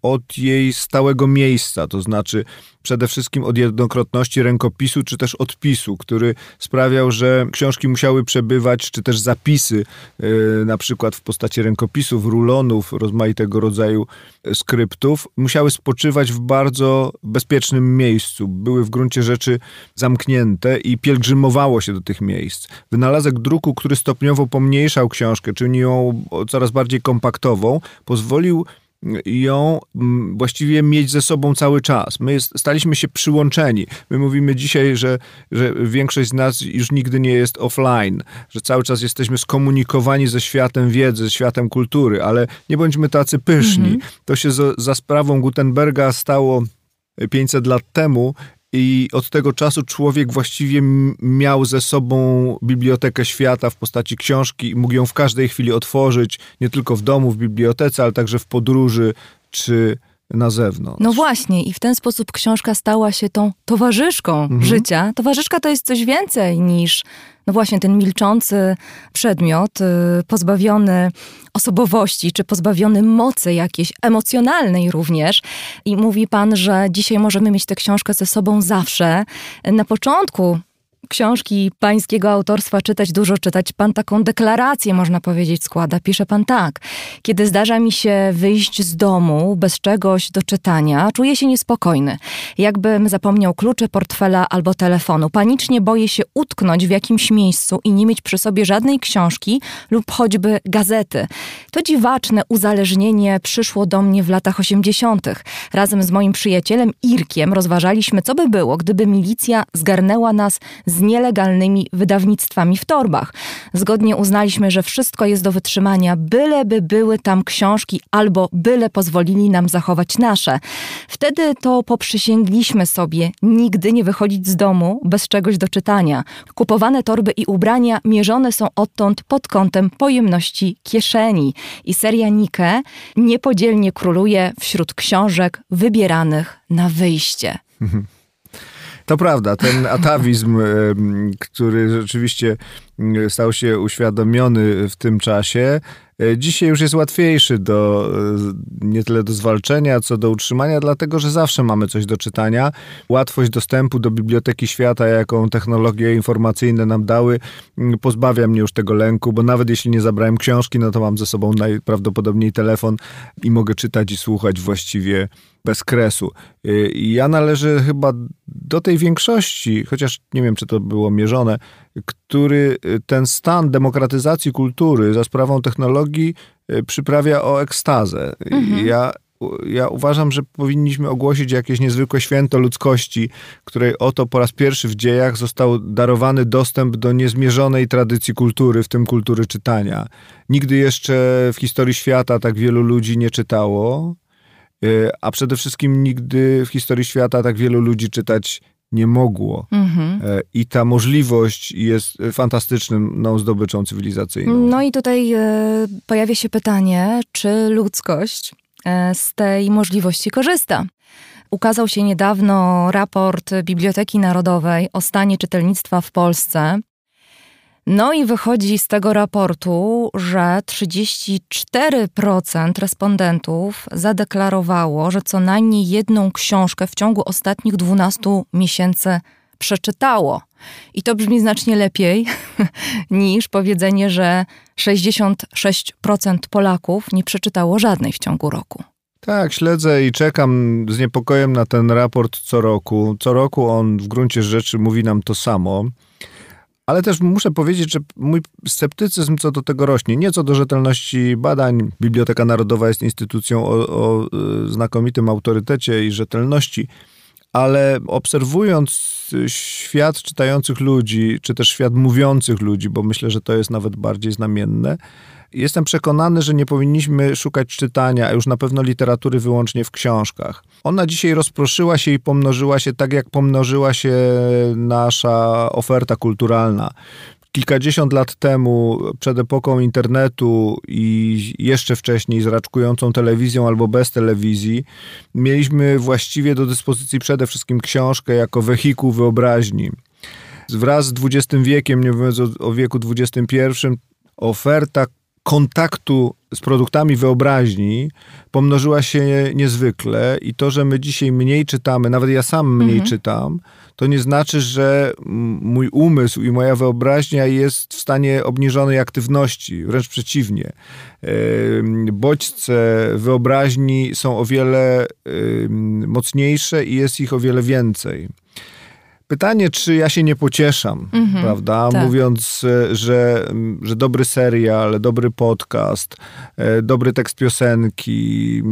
od jej stałego miejsca, to znaczy przede wszystkim od jednokrotności rękopisu czy też odpisu, który sprawiał, że książki musiały przebywać, czy też zapisy, e, na przykład w postaci rękopisów, rulonów, rozmaitego rodzaju skryptów, musiały spoczywać w bardzo bezpiecznym miejscu. Były w gruncie rzeczy zamknięte i pielgrzymowało się do tych miejsc. Wynalazek druku, który stopniowo pomniejszał książkę, czynił ją coraz bardziej kompaktową, pozwolił ją właściwie mieć ze sobą cały czas. My jest, staliśmy się przyłączeni. My mówimy dzisiaj, że, że większość z nas już nigdy nie jest offline, że cały czas jesteśmy skomunikowani ze światem wiedzy, ze światem kultury, ale nie bądźmy tacy pyszni. Mhm. To się za, za sprawą Gutenberga stało 500 lat temu i od tego czasu człowiek właściwie miał ze sobą bibliotekę świata w postaci książki. I mógł ją w każdej chwili otworzyć, nie tylko w domu, w bibliotece, ale także w podróży czy na zewnątrz. No właśnie, i w ten sposób książka stała się tą towarzyszką mhm. życia. Towarzyszka to jest coś więcej niż no właśnie ten milczący przedmiot, y, pozbawiony osobowości, czy pozbawiony mocy jakiejś emocjonalnej również. I mówi pan, że dzisiaj możemy mieć tę książkę ze sobą zawsze. Na początku książki pańskiego autorstwa czytać dużo, czytać. Pan taką deklarację, można powiedzieć, składa. Pisze pan tak. Kiedy zdarza mi się wyjść z domu bez czegoś do czytania, czuję się niespokojny. Jakbym zapomniał klucze portfela albo telefonu. Panicznie boję się utknąć w jakimś miejscu i nie mieć przy sobie żadnej książki lub choćby gazety. To dziwaczne uzależnienie przyszło do mnie w latach 80. Razem z moim przyjacielem Irkiem rozważaliśmy, co by było, gdyby milicja zgarnęła nas nielegalnymi wydawnictwami w torbach. Zgodnie uznaliśmy, że wszystko jest do wytrzymania, byleby były tam książki albo byle pozwolili nam zachować nasze. Wtedy to poprzysięgliśmy sobie nigdy nie wychodzić z domu bez czegoś do czytania. Kupowane torby i ubrania mierzone są odtąd pod kątem pojemności kieszeni. I seria Nike niepodzielnie króluje wśród książek wybieranych na wyjście. To prawda, ten atawizm, który rzeczywiście stał się uświadomiony w tym czasie, dzisiaj już jest łatwiejszy do, e, nie tyle do zwalczenia, co do utrzymania, dlatego że zawsze mamy coś do czytania. Łatwość dostępu do Biblioteki Świata, jaką technologie informacyjne nam dały, pozbawia mnie już tego lęku, bo nawet jeśli nie zabrałem książki, no to mam ze sobą najprawdopodobniej telefon i mogę czytać i słuchać właściwie bez kresu. Y, ja należę chyba do tej większości, chociaż nie wiem, czy to było mierzone, który y, ten stan demokratyzacji kultury za sprawą technologii y, przyprawia o ekstazę. Mhm. Ja ja uważam, że powinniśmy ogłosić jakieś niezwykłe święto ludzkości, której oto po raz pierwszy w dziejach został darowany dostęp do niezmierzonej tradycji kultury, w tym kultury czytania. Nigdy jeszcze w historii świata tak wielu ludzi nie czytało. Y, a przede wszystkim nigdy w historii świata tak wielu ludzi czytać nie mogło. Mhm. E, I ta możliwość jest fantastycznym no, zdobyczą cywilizacyjną. No i tutaj e, pojawia się pytanie, czy ludzkość e, z tej możliwości korzysta. Ukazał się niedawno raport Biblioteki Narodowej o stanie czytelnictwa w Polsce. No i wychodzi z tego raportu, że 34% respondentów zadeklarowało, że co najmniej jedną książkę w ciągu ostatnich 12 miesięcy przeczytało. I to brzmi znacznie lepiej niż powiedzenie, że 66% Polaków nie przeczytało żadnej w ciągu roku. Tak, śledzę i czekam z niepokojem na ten raport co roku. Co roku on w gruncie rzeczy mówi nam to samo. Ale też muszę powiedzieć, że mój sceptycyzm co do tego rośnie. Nie co do rzetelności badań. Biblioteka Narodowa jest instytucją o, o y, znakomitym autorytecie i rzetelności, ale obserwując świat czytających ludzi, czy też świat mówiących ludzi, bo myślę, że to jest nawet bardziej znamienne, Jestem przekonany, że nie powinniśmy szukać czytania, a już na pewno literatury wyłącznie w książkach. Ona dzisiaj rozproszyła się i pomnożyła się tak, jak pomnożyła się nasza oferta kulturalna kilkadziesiąt lat temu, przed epoką internetu i jeszcze wcześniej z raczkującą telewizją albo bez telewizji, mieliśmy właściwie do dyspozycji przede wszystkim książkę jako wehikuł wyobraźni. Wraz z XX wiekiem, nie mówiąc o, wieku XXI, oferta kontaktu z produktami wyobraźni pomnożyła się niezwykle i to, że my dzisiaj mniej czytamy, nawet ja sam mniej mhm. czytam, to nie znaczy, że mój umysł i moja wyobraźnia jest w stanie obniżonej aktywności, wręcz przeciwnie. Bodźce wyobraźni są o wiele mocniejsze i jest ich o wiele więcej. Pytanie, czy ja się nie pocieszam, mhm, prawda? Tak. Mówiąc, e, że, że dobry serial, dobry podcast, e, dobry tekst piosenki,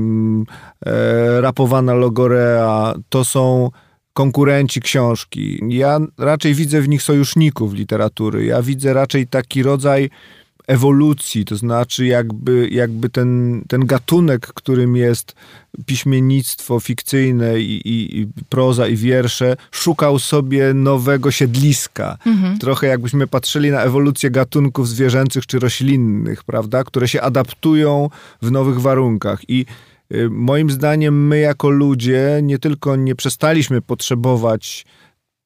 e, rapowana logorea, to są konkurenci książki. Ja raczej widzę w nich sojuszników literatury. Ja widzę raczej taki rodzaj ewolucji, to znaczy jakby, jakby ten, ten gatunek, którym jest piśmiennictwo fikcyjne i, i, i proza i wiersze, szukał sobie nowego siedliska. Mhm. Trochę jakbyśmy patrzyli na ewolucję gatunków zwierzęcych czy roślinnych, prawda, które się adaptują w nowych warunkach i y, Moim zdaniem, my jako ludzie nie tylko nie przestaliśmy potrzebować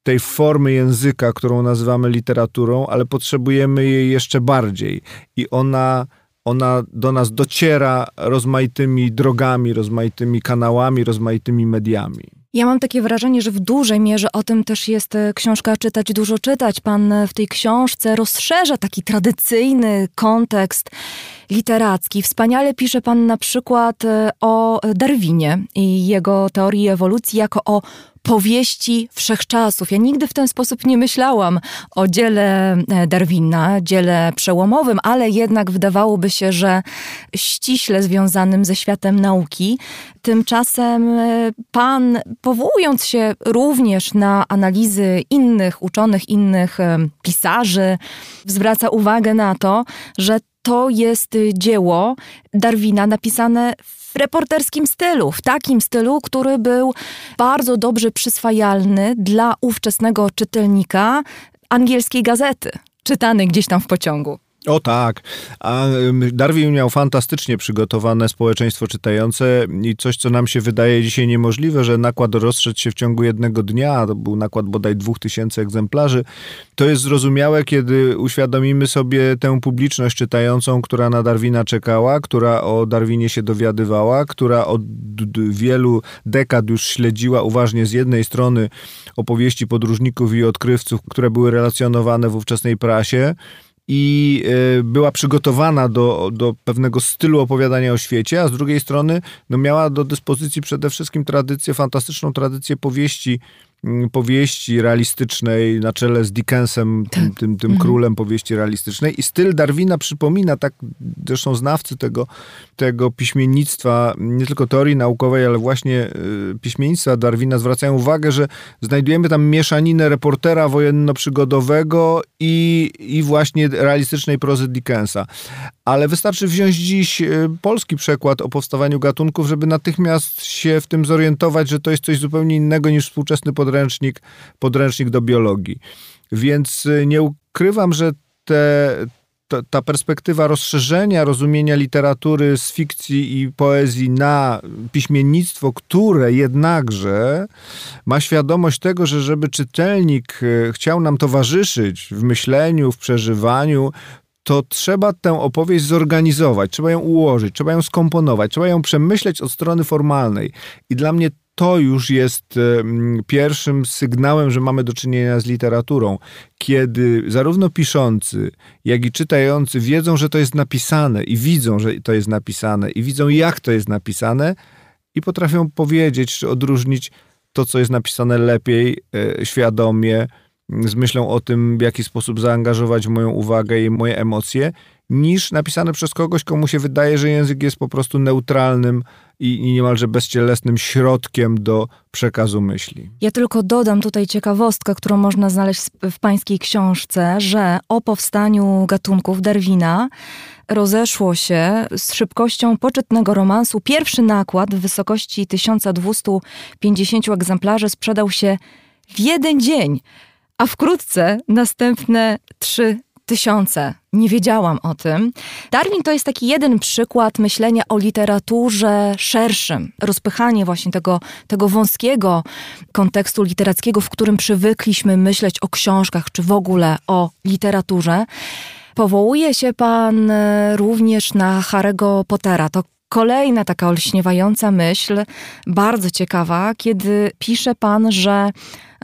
tej formy języka, którą nazywamy literaturą, ale potrzebujemy jej jeszcze bardziej. I ona, ona do nas dociera rozmaitymi drogami, rozmaitymi kanałami, rozmaitymi mediami. Ja mam takie wrażenie, że w dużej mierze o tym też jest e, książka Czytać, dużo czytać. Pan w tej książce rozszerza taki tradycyjny kontekst literacki. Wspaniale pisze pan na przykład e, o Darwinie i jego teorii ewolucji jako o powieści wszechczasów. Ja nigdy w ten sposób nie myślałam o dziele e, Darwina, dziele przełomowym, ale jednak wydawałoby się, że ściśle związanym ze światem nauki. Tymczasem e, pan, powołując się również na analizy innych uczonych, innych pisarzy, zwraca uwagę na to, że to jest dzieło Darwina napisane w reporterskim stylu, w takim stylu, który był bardzo dobrze przyswajalny dla ówczesnego czytelnika angielskiej gazety, czytany gdzieś tam w pociągu. O tak. A Darwin miał fantastycznie przygotowane społeczeństwo czytające i coś, co nam się wydaje dzisiaj niemożliwe, że nakład rozszedł się w ciągu jednego dnia, to był nakład bodaj dwóch tysięcy egzemplarzy. To jest zrozumiałe, kiedy uświadomimy sobie tę publiczność czytającą, która na Darwina czekała, która o Darwinie się dowiadywała, która od wielu dekad już śledziła uważnie z jednej strony opowieści podróżników i odkrywców, które były relacjonowane w ówczesnej prasie, i e, była przygotowana do, do pewnego stylu opowiadania o świecie, a z drugiej strony no, miała do dyspozycji przede wszystkim tradycję, fantastyczną tradycję powieści powieści realistycznej na czele z Dickensem, tym, tak. tym, tym mhm. królem powieści realistycznej. I styl Darwina przypomina, tak zresztą znawcy tego, tego piśmiennictwa, nie tylko teorii naukowej, ale właśnie y, piśmiennictwa Darwina zwracają uwagę, że znajdujemy tam mieszaninę reportera wojenno-przygodowego i, i właśnie realistycznej prozy Dickensa. Ale wystarczy wziąć dziś y, polski przekład o powstawaniu gatunków, żeby natychmiast się w tym zorientować, że to jest coś zupełnie innego niż współczesny podręcznik, podręcznik do biologii. Więc y, nie ukrywam, że te, ta, ta, perspektywa rozszerzenia rozumienia literatury z fikcji i poezji na piśmiennictwo, które jednakże ma świadomość tego, że żeby czytelnik e, chciał nam towarzyszyć w myśleniu, w przeżywaniu, to trzeba tę opowieść zorganizować, trzeba ją ułożyć, trzeba ją skomponować, trzeba ją przemyśleć od strony formalnej. I dla mnie to już jest pierwszym sygnałem, że mamy do czynienia z literaturą, kiedy zarówno piszący, jak i czytający wiedzą, że to jest napisane i widzą, że to jest napisane i widzą, jak to jest napisane i potrafią powiedzieć czy odróżnić to, co jest napisane lepiej, e, świadomie, z myślą o tym, w jaki sposób zaangażować moją uwagę i moje emocje, niż napisane przez kogoś, komu się wydaje, że język jest po prostu neutralnym i, niemalże bezcielesnym środkiem do przekazu myśli. Ja tylko dodam tutaj ciekawostkę, którą można znaleźć w pańskiej książce, że o powstaniu gatunków Darwina rozeszło się z szybkością poczytnego romansu. Pierwszy nakład w wysokości 1250 egzemplarzy sprzedał się w jeden dzień a wkrótce następne trzy tysiące. Nie wiedziałam o tym. Darwin to jest taki jeden przykład myślenia o literaturze szerszym. Rozpychanie właśnie tego, tego wąskiego kontekstu literackiego, w którym przywykliśmy myśleć o książkach, czy w ogóle o literaturze. Powołuje się pan e, również na Harry'ego Pottera. To kolejna taka olśniewająca myśl, bardzo ciekawa, kiedy pisze pan, że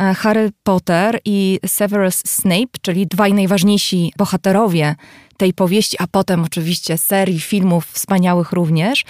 E, Harry Potter i Severus Snape, czyli dwaj najważniejsi bohaterowie tej powieści, a potem oczywiście serii filmów wspaniałych również,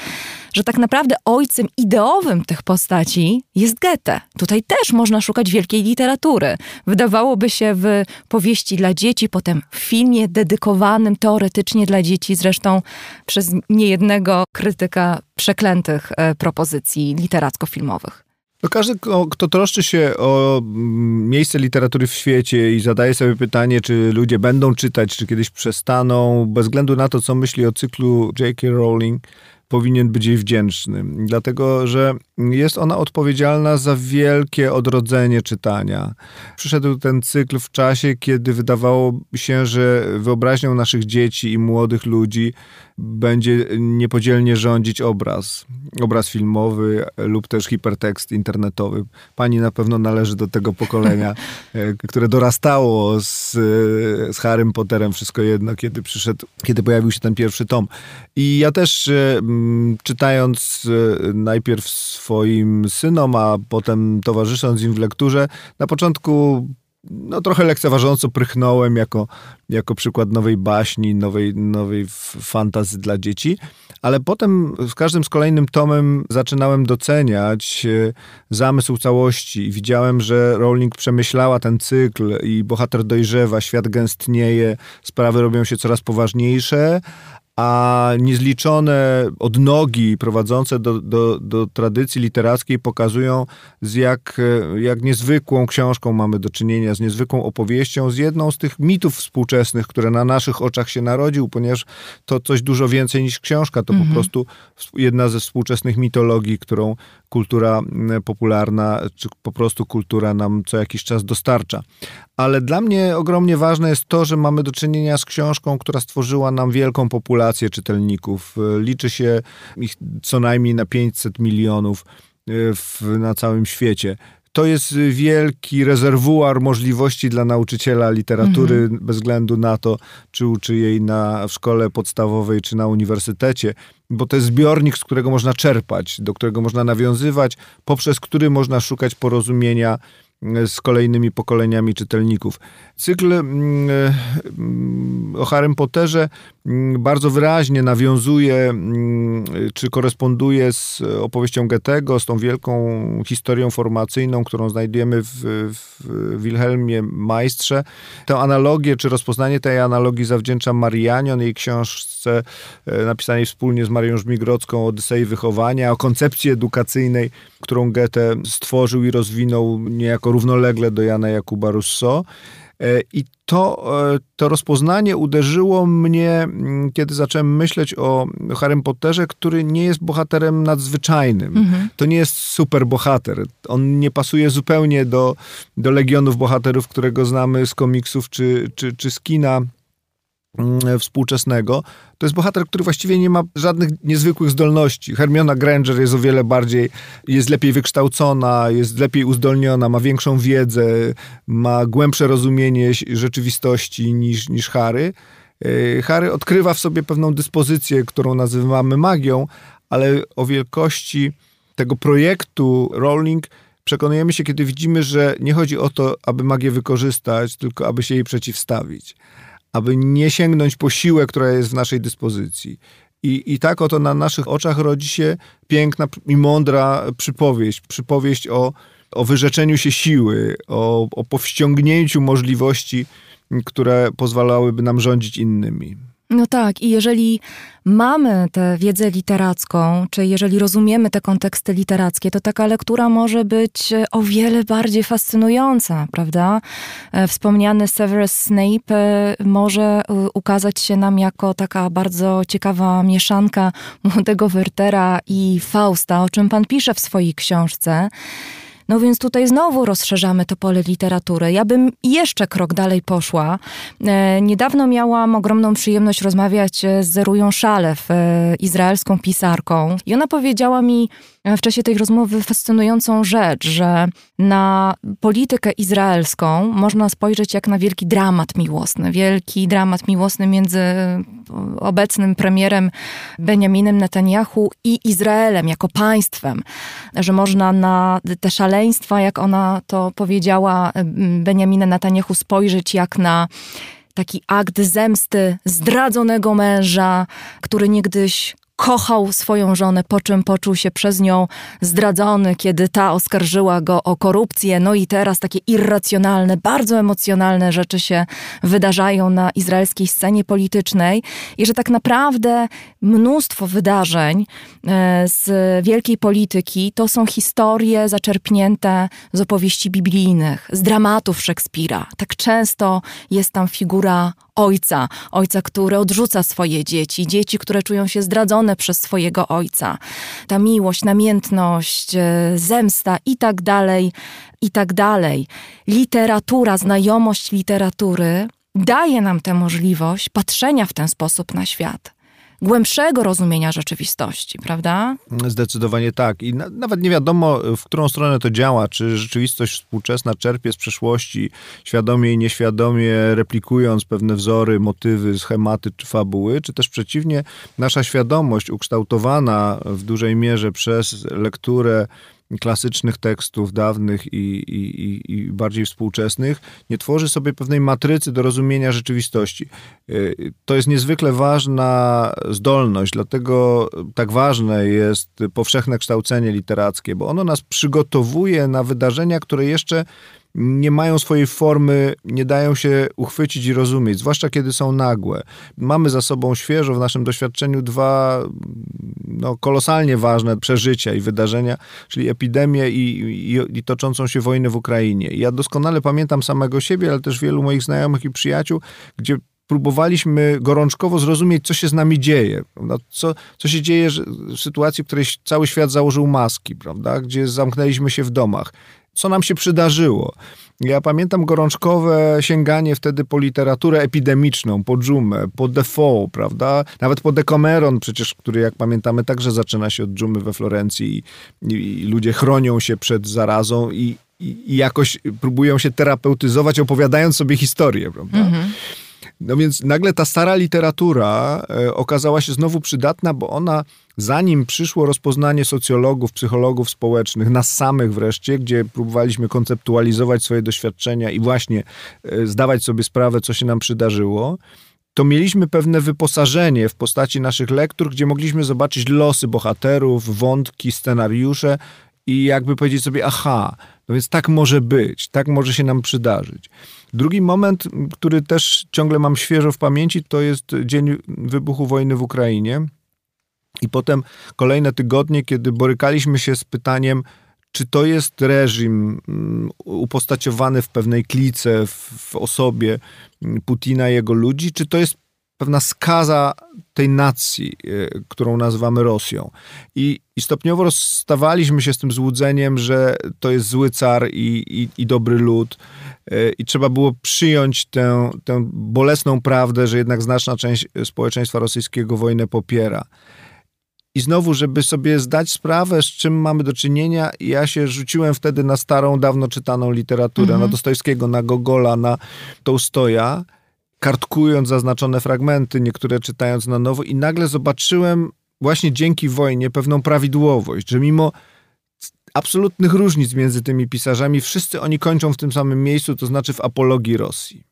że tak naprawdę ojcem ideowym tych postaci jest Goethe. Tutaj też można szukać wielkiej literatury. Wydawałoby się w powieści dla dzieci, potem w filmie dedykowanym teoretycznie dla dzieci, zresztą przez niejednego krytyka przeklętych e, propozycji literacko-filmowych. No każdy, kto troszczy się o mm, miejsce literatury w świecie i zadaje sobie pytanie, czy ludzie będą czytać, czy kiedyś przestaną, bez względu na to, co myśli o cyklu J.K. Rowling, powinien być jej wdzięczny, dlatego że jest ona odpowiedzialna za wielkie odrodzenie czytania. Przyszedł ten cykl w czasie, kiedy wydawało się, że wyobraźnią naszych dzieci i młodych ludzi będzie niepodzielnie rządzić obraz. Obraz filmowy lub też hipertekst internetowy. Pani na pewno należy do tego pokolenia, e, które dorastało z, z Harrym Potterem wszystko jedno, kiedy przyszedł, kiedy pojawił się ten pierwszy tom. I ja też e, czytając e, najpierw swoim synom, a potem towarzysząc im w lekturze, na początku no, trochę lekceważąco prychnąłem jako, jako przykład nowej baśni, nowej, nowej fantazy dla dzieci, ale potem z każdym z kolejnym tomem zaczynałem doceniać e, zamysł całości. I widziałem, że Rowling przemyślała ten cykl i bohater dojrzewa, świat gęstnieje, sprawy robią się coraz poważniejsze, a niezliczone odnogi prowadzące do, do, do tradycji literackiej pokazują, z jak, jak niezwykłą książką mamy do czynienia, z niezwykłą opowieścią, z jedną z tych mitów współczesnych, które na naszych oczach się narodził, ponieważ to coś dużo więcej niż książka, to mhm. po prostu jedna ze współczesnych mitologii, którą kultura popularna, czy po prostu kultura nam co jakiś czas dostarcza. Ale dla mnie ogromnie ważne jest to, że mamy do czynienia z książką, która stworzyła nam wielką populację czytelników. Liczy się ich co najmniej na 500 milionów e, w, na całym świecie to jest wielki rezerwuar możliwości dla nauczyciela literatury, mhm. bez względu na to, czy uczy jej na, w szkole podstawowej, czy na uniwersytecie, bo to jest zbiornik, z którego można czerpać, do którego można nawiązywać, poprzez który można szukać porozumienia z kolejnymi pokoleniami czytelników. Cykl mm, mm, o Harrym Potterze mm, bardzo wyraźnie nawiązuje czy koresponduje z opowieścią Goethego, z tą wielką historią formacyjną, którą znajdujemy w, w Wilhelmie Majstrze. Tę analogię, czy rozpoznanie tej analogii zawdzięczam Marianion, jej książce e, napisanej wspólnie z Marią Żmigrodzką Odysei Wychowania, o koncepcji edukacyjnej, którą Goethe stworzył i rozwinął niejako równolegle do Jana Jakuba Rousseau. E, I to, e, to rozpoznanie uderzyło mnie, mm, kiedy zacząłem myśleć o Harrym Potterze, który nie jest bohaterem nadzwyczajnym. Mhm. To nie jest super bohater. On nie pasuje zupełnie do, do legionów bohaterów, którego znamy z komiksów czy, czy, czy z kina współczesnego, to jest bohater, który właściwie nie ma żadnych niezwykłych zdolności. Hermiona Granger jest o wiele bardziej, jest lepiej wykształcona, jest lepiej uzdolniona, ma większą wiedzę, ma głębsze rozumienie rzeczywistości niż, niż Harry. E, Harry odkrywa w sobie pewną dyspozycję, którą nazywamy magią, ale o wielkości tego projektu Rowling przekonujemy się, kiedy widzimy, że nie chodzi o to, aby magię wykorzystać, tylko aby się jej przeciwstawić. Aby nie sięgnąć po siłę, która jest w naszej dyspozycji. I, I tak oto na naszych oczach rodzi się piękna i mądra przypowieść. Przypowieść o, o wyrzeczeniu się siły, o, o powściągnięciu możliwości, które pozwalałyby nam rządzić innymi. No tak, i jeżeli mamy tę wiedzę literacką, czy jeżeli rozumiemy te konteksty literackie, to taka lektura może być o wiele bardziej fascynująca, prawda? E, wspomniany Severus Snape e, może e, ukazać się nam jako taka bardzo ciekawa mieszanka młodego Wertera i Fausta, o czym pan pisze w swojej książce. No więc tutaj znowu rozszerzamy to pole literatury. Ja bym jeszcze krok dalej poszła. E, niedawno miałam ogromną przyjemność rozmawiać z Zerują Szalew, e, izraelską pisarką. I ona powiedziała mi, w czasie tej rozmowy fascynującą rzecz, że na politykę izraelską można spojrzeć jak na wielki dramat miłosny. Wielki dramat miłosny między obecnym premierem Benjaminem Netanyahu i Izraelem jako państwem. Że można na te szaleństwa, jak ona to powiedziała, Benjamina Netanyahu spojrzeć jak na taki akt zemsty zdradzonego męża, który niegdyś kochał swoją żonę, po czym poczuł się przez nią zdradzony, kiedy ta oskarżyła go o korupcję. No i teraz takie irracjonalne, bardzo emocjonalne rzeczy się wydarzają na izraelskiej scenie politycznej i że tak naprawdę mnóstwo wydarzeń e, z wielkiej polityki to są historie zaczerpnięte z opowieści biblijnych, z dramatów Szekspira. Tak często jest tam figura ojca, ojca, który odrzuca swoje dzieci, dzieci, które czują się zdradzone przez swojego ojca. Ta miłość, namiętność, e, zemsta i tak dalej, i tak dalej. Literatura, znajomość literatury daje nam tę możliwość patrzenia w ten sposób na świat głębszego rozumienia rzeczywistości, prawda? Zdecydowanie tak. I na, nawet nie wiadomo, w którą stronę to działa. Czy rzeczywistość współczesna czerpie z przeszłości, świadomie i nieświadomie replikując pewne wzory, motywy, schematy czy fabuły, czy też przeciwnie, nasza świadomość ukształtowana w dużej mierze przez lekturę klasycznych tekstów dawnych i, i, i, bardziej współczesnych, nie tworzy sobie pewnej matrycy do rozumienia rzeczywistości. Y, to jest niezwykle ważna zdolność, dlatego tak ważne jest powszechne kształcenie literackie, bo ono nas przygotowuje na wydarzenia, które jeszcze nie mają swojej formy, nie dają się uchwycić i rozumieć, zwłaszcza kiedy są nagłe. Mamy za sobą świeżo w naszym doświadczeniu dwa no, kolosalnie ważne przeżycia i wydarzenia, czyli epidemię i, i, i toczącą się wojnę w Ukrainie. Ja doskonale pamiętam samego siebie, ale też wielu moich znajomych i przyjaciół, gdzie próbowaliśmy gorączkowo zrozumieć, co się z nami dzieje. Co, co się dzieje w sytuacji, w której cały świat założył maski, prawda? gdzie zamknęliśmy się w domach co nam się przydarzyło. Ja pamiętam gorączkowe sięganie wtedy po literaturę epidemiczną, po dżumę, po Defoe, prawda? Nawet po Decameron przecież, który jak pamiętamy także zaczyna się od dżumy we Florencji i, i ludzie chronią się przed zarazą i, i, i, jakoś próbują się terapeutyzować opowiadając sobie historię, prawda? Mhm. No więc nagle ta stara literatura e, okazała się znowu przydatna, bo ona, zanim przyszło rozpoznanie socjologów, psychologów społecznych, nas samych wreszcie, gdzie próbowaliśmy konceptualizować swoje doświadczenia i właśnie e, zdawać sobie sprawę, co się nam przydarzyło, to mieliśmy pewne wyposażenie w postaci naszych lektur, gdzie mogliśmy zobaczyć losy bohaterów, wątki, scenariusze i jakby powiedzieć sobie, aha, no więc tak może być, tak może się nam przydarzyć. Drugi moment, który też ciągle mam świeżo w pamięci, to jest dzień wybuchu wojny w Ukrainie. I potem kolejne tygodnie, kiedy borykaliśmy się z pytaniem, czy to jest reżim mm, upostaciowany w pewnej klice, w, osobie Putina i jego ludzi, czy to jest pewna skaza tej nacji, y, którą nazywamy Rosją. I, I, stopniowo rozstawaliśmy się z tym złudzeniem, że to jest zły car i, i, i dobry lud. Y, I trzeba było przyjąć tę, tę bolesną prawdę, że jednak znaczna część społeczeństwa rosyjskiego wojnę popiera. I znowu, żeby sobie zdać sprawę, z czym mamy do czynienia, ja się rzuciłem wtedy na starą, dawno czytaną literaturę, mhm. na Dostojewskiego, na Gogola, na Tołstoja, kartkując zaznaczone fragmenty, niektóre czytając na nowo i nagle zobaczyłem właśnie dzięki wojnie pewną prawidłowość, że mimo absolutnych różnic między tymi pisarzami, wszyscy oni kończą w tym samym miejscu, to znaczy w apologii Rosji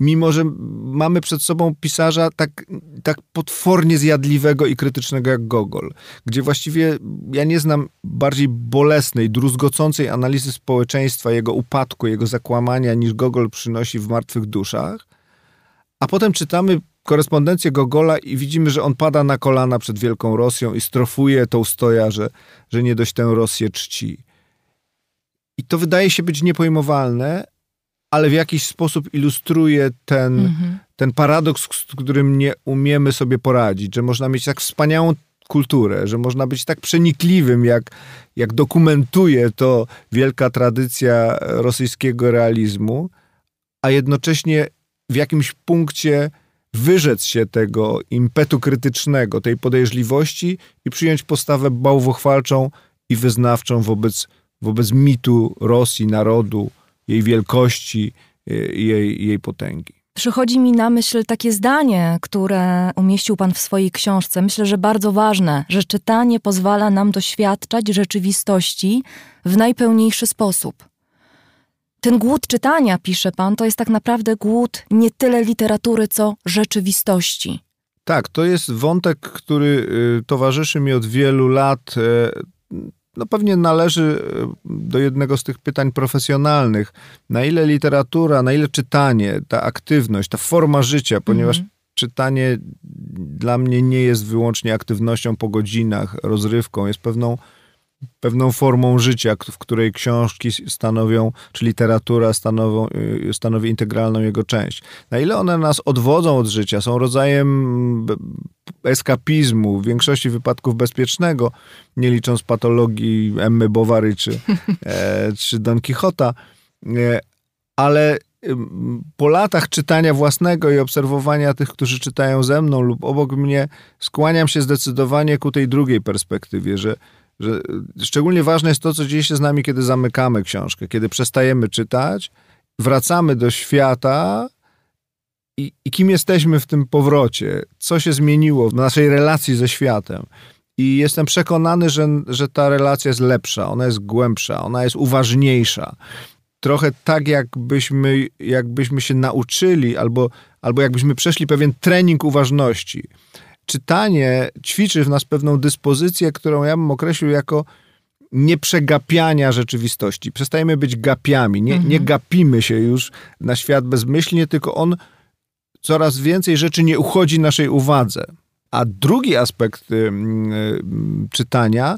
mimo że mamy przed sobą pisarza tak, tak potwornie zjadliwego i krytycznego jak Gogol, gdzie właściwie ja nie znam bardziej bolesnej, druzgocącej analizy społeczeństwa, jego upadku, jego zakłamania, niż Gogol przynosi w Martwych Duszach, a potem czytamy korespondencję Gogola i widzimy, że on pada na kolana przed Wielką Rosją i strofuje Tołstoja, że, że nie dość tę Rosję czci. I to wydaje się być niepojmowalne, ale w jakiś sposób ilustruje ten, mhm. ten paradoks, z którym nie umiemy sobie poradzić, że można mieć tak wspaniałą kulturę, że można być tak przenikliwym, jak, jak dokumentuje to wielka tradycja rosyjskiego realizmu, a jednocześnie w jakimś punkcie wyrzec się tego impetu krytycznego, tej podejrzliwości i przyjąć postawę bałwochwalczą i wyznawczą wobec, wobec mitu Rosji, narodu, jej wielkości, y, jej, jej potęgi. Przychodzi mi na myśl takie zdanie, które umieścił Pan w swojej książce. Myślę, że bardzo ważne, że czytanie pozwala nam doświadczać rzeczywistości w najpełniejszy sposób. Ten głód czytania, pisze Pan, to jest tak naprawdę głód nie tyle literatury, co rzeczywistości. Tak, to jest wątek, który y, towarzyszy mi od wielu lat. No pewnie należy e, do jednego z tych pytań profesjonalnych. Na ile literatura, na ile czytanie, ta aktywność, ta forma życia, ponieważ mm -hmm. czytanie dla mnie nie jest wyłącznie aktywnością po godzinach, rozrywką, jest pewną pewną formą życia, w której książki stanowią, czy literatura stanowią, y, stanowi integralną jego część. Na ile one nas odwodzą od życia, są rodzajem eskapizmu, w większości wypadków bezpiecznego, nie licząc patologii Emmy Bovary czy, e, czy Don Quixota, e, ale po latach czytania własnego i obserwowania tych, którzy czytają ze mną lub obok mnie, skłaniam się zdecydowanie ku tej drugiej perspektywie, że że szczególnie ważne jest to, co dzieje się z nami, kiedy zamykamy książkę, kiedy przestajemy czytać, wracamy do świata i, i kim jesteśmy w tym powrocie, co się zmieniło w naszej relacji ze światem. I jestem przekonany, że, że ta relacja jest lepsza, ona jest głębsza, ona jest uważniejsza. Trochę tak, jakbyśmy, jakbyśmy się nauczyli, albo, albo jakbyśmy przeszli pewien trening uważności czytanie ćwiczy w nas pewną dyspozycję, którą ja bym określił jako nieprzegapiania rzeczywistości. Przestajemy być gapiami, nie, mhm. nie gapimy się już na świat bezmyślnie, tylko on coraz więcej rzeczy nie uchodzi naszej uwadze. A drugi aspekt y, y, czytania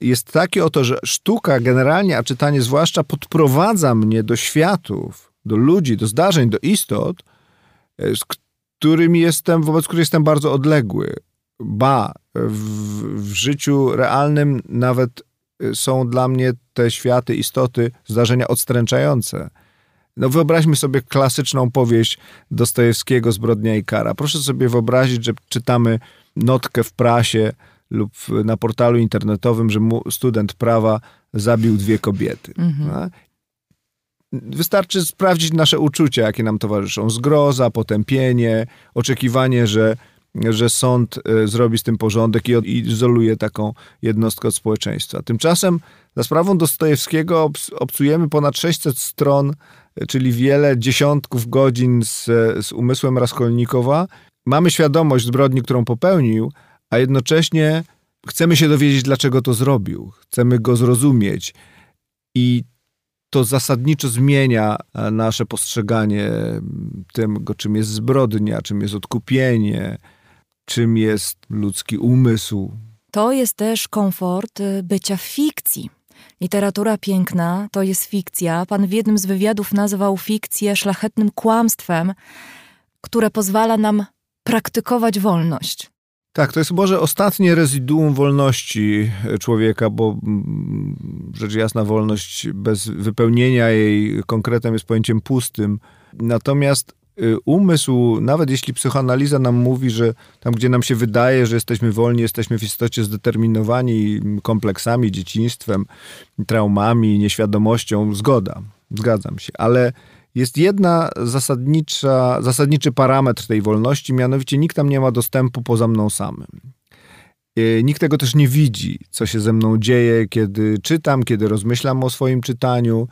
jest taki oto, że sztuka generalnie, a czytanie zwłaszcza podprowadza mnie do światów, do ludzi, do zdarzeń, do istot, y, z którymi jestem, wobec których jestem bardzo odległy. Ba, w, w życiu realnym nawet y, są dla mnie te światy, istoty, zdarzenia odstręczające. No wyobraźmy sobie klasyczną powieść Dostojewskiego Zbrodnia i kara. Proszę sobie wyobrazić, że czytamy notkę w prasie lub na portalu internetowym, że student prawa zabił dwie kobiety. Mhm. Wystarczy sprawdzić nasze uczucia, jakie nam towarzyszą. Zgroza, potępienie, oczekiwanie, że, że sąd e, zrobi z tym porządek i izoluje taką jednostkę od społeczeństwa. Tymczasem za sprawą Dostojewskiego obcujemy ponad 600 stron, e, czyli wiele dziesiątków godzin z, z umysłem Raskolnikowa. Mamy świadomość zbrodni, którą popełnił, a jednocześnie chcemy się dowiedzieć, dlaczego to zrobił. Chcemy go zrozumieć. I to zasadniczo zmienia e, nasze postrzeganie tego, czym jest zbrodnia, czym jest odkupienie, czym jest ludzki umysł. To jest też komfort y, bycia w fikcji. Literatura piękna to jest fikcja. Pan w jednym z wywiadów nazwał fikcję szlachetnym kłamstwem, które pozwala nam praktykować wolność. Tak, to jest może ostatnie rezyduum wolności człowieka, bo mm, rzecz jasna wolność bez wypełnienia jej konkretem jest pojęciem pustym. Natomiast y, umysł, nawet jeśli psychoanaliza nam mówi, że tam, gdzie nam się wydaje, że jesteśmy wolni, jesteśmy w istocie zdeterminowani kompleksami, dzieciństwem, traumami, nieświadomością, zgoda, zgadzam się, ale jest jedna zasadnicza, zasadniczy parametr tej wolności, mianowicie nikt tam nie ma dostępu poza mną samym. E, nikt tego też nie widzi, co się ze mną dzieje, kiedy czytam, kiedy rozmyślam o swoim czytaniu,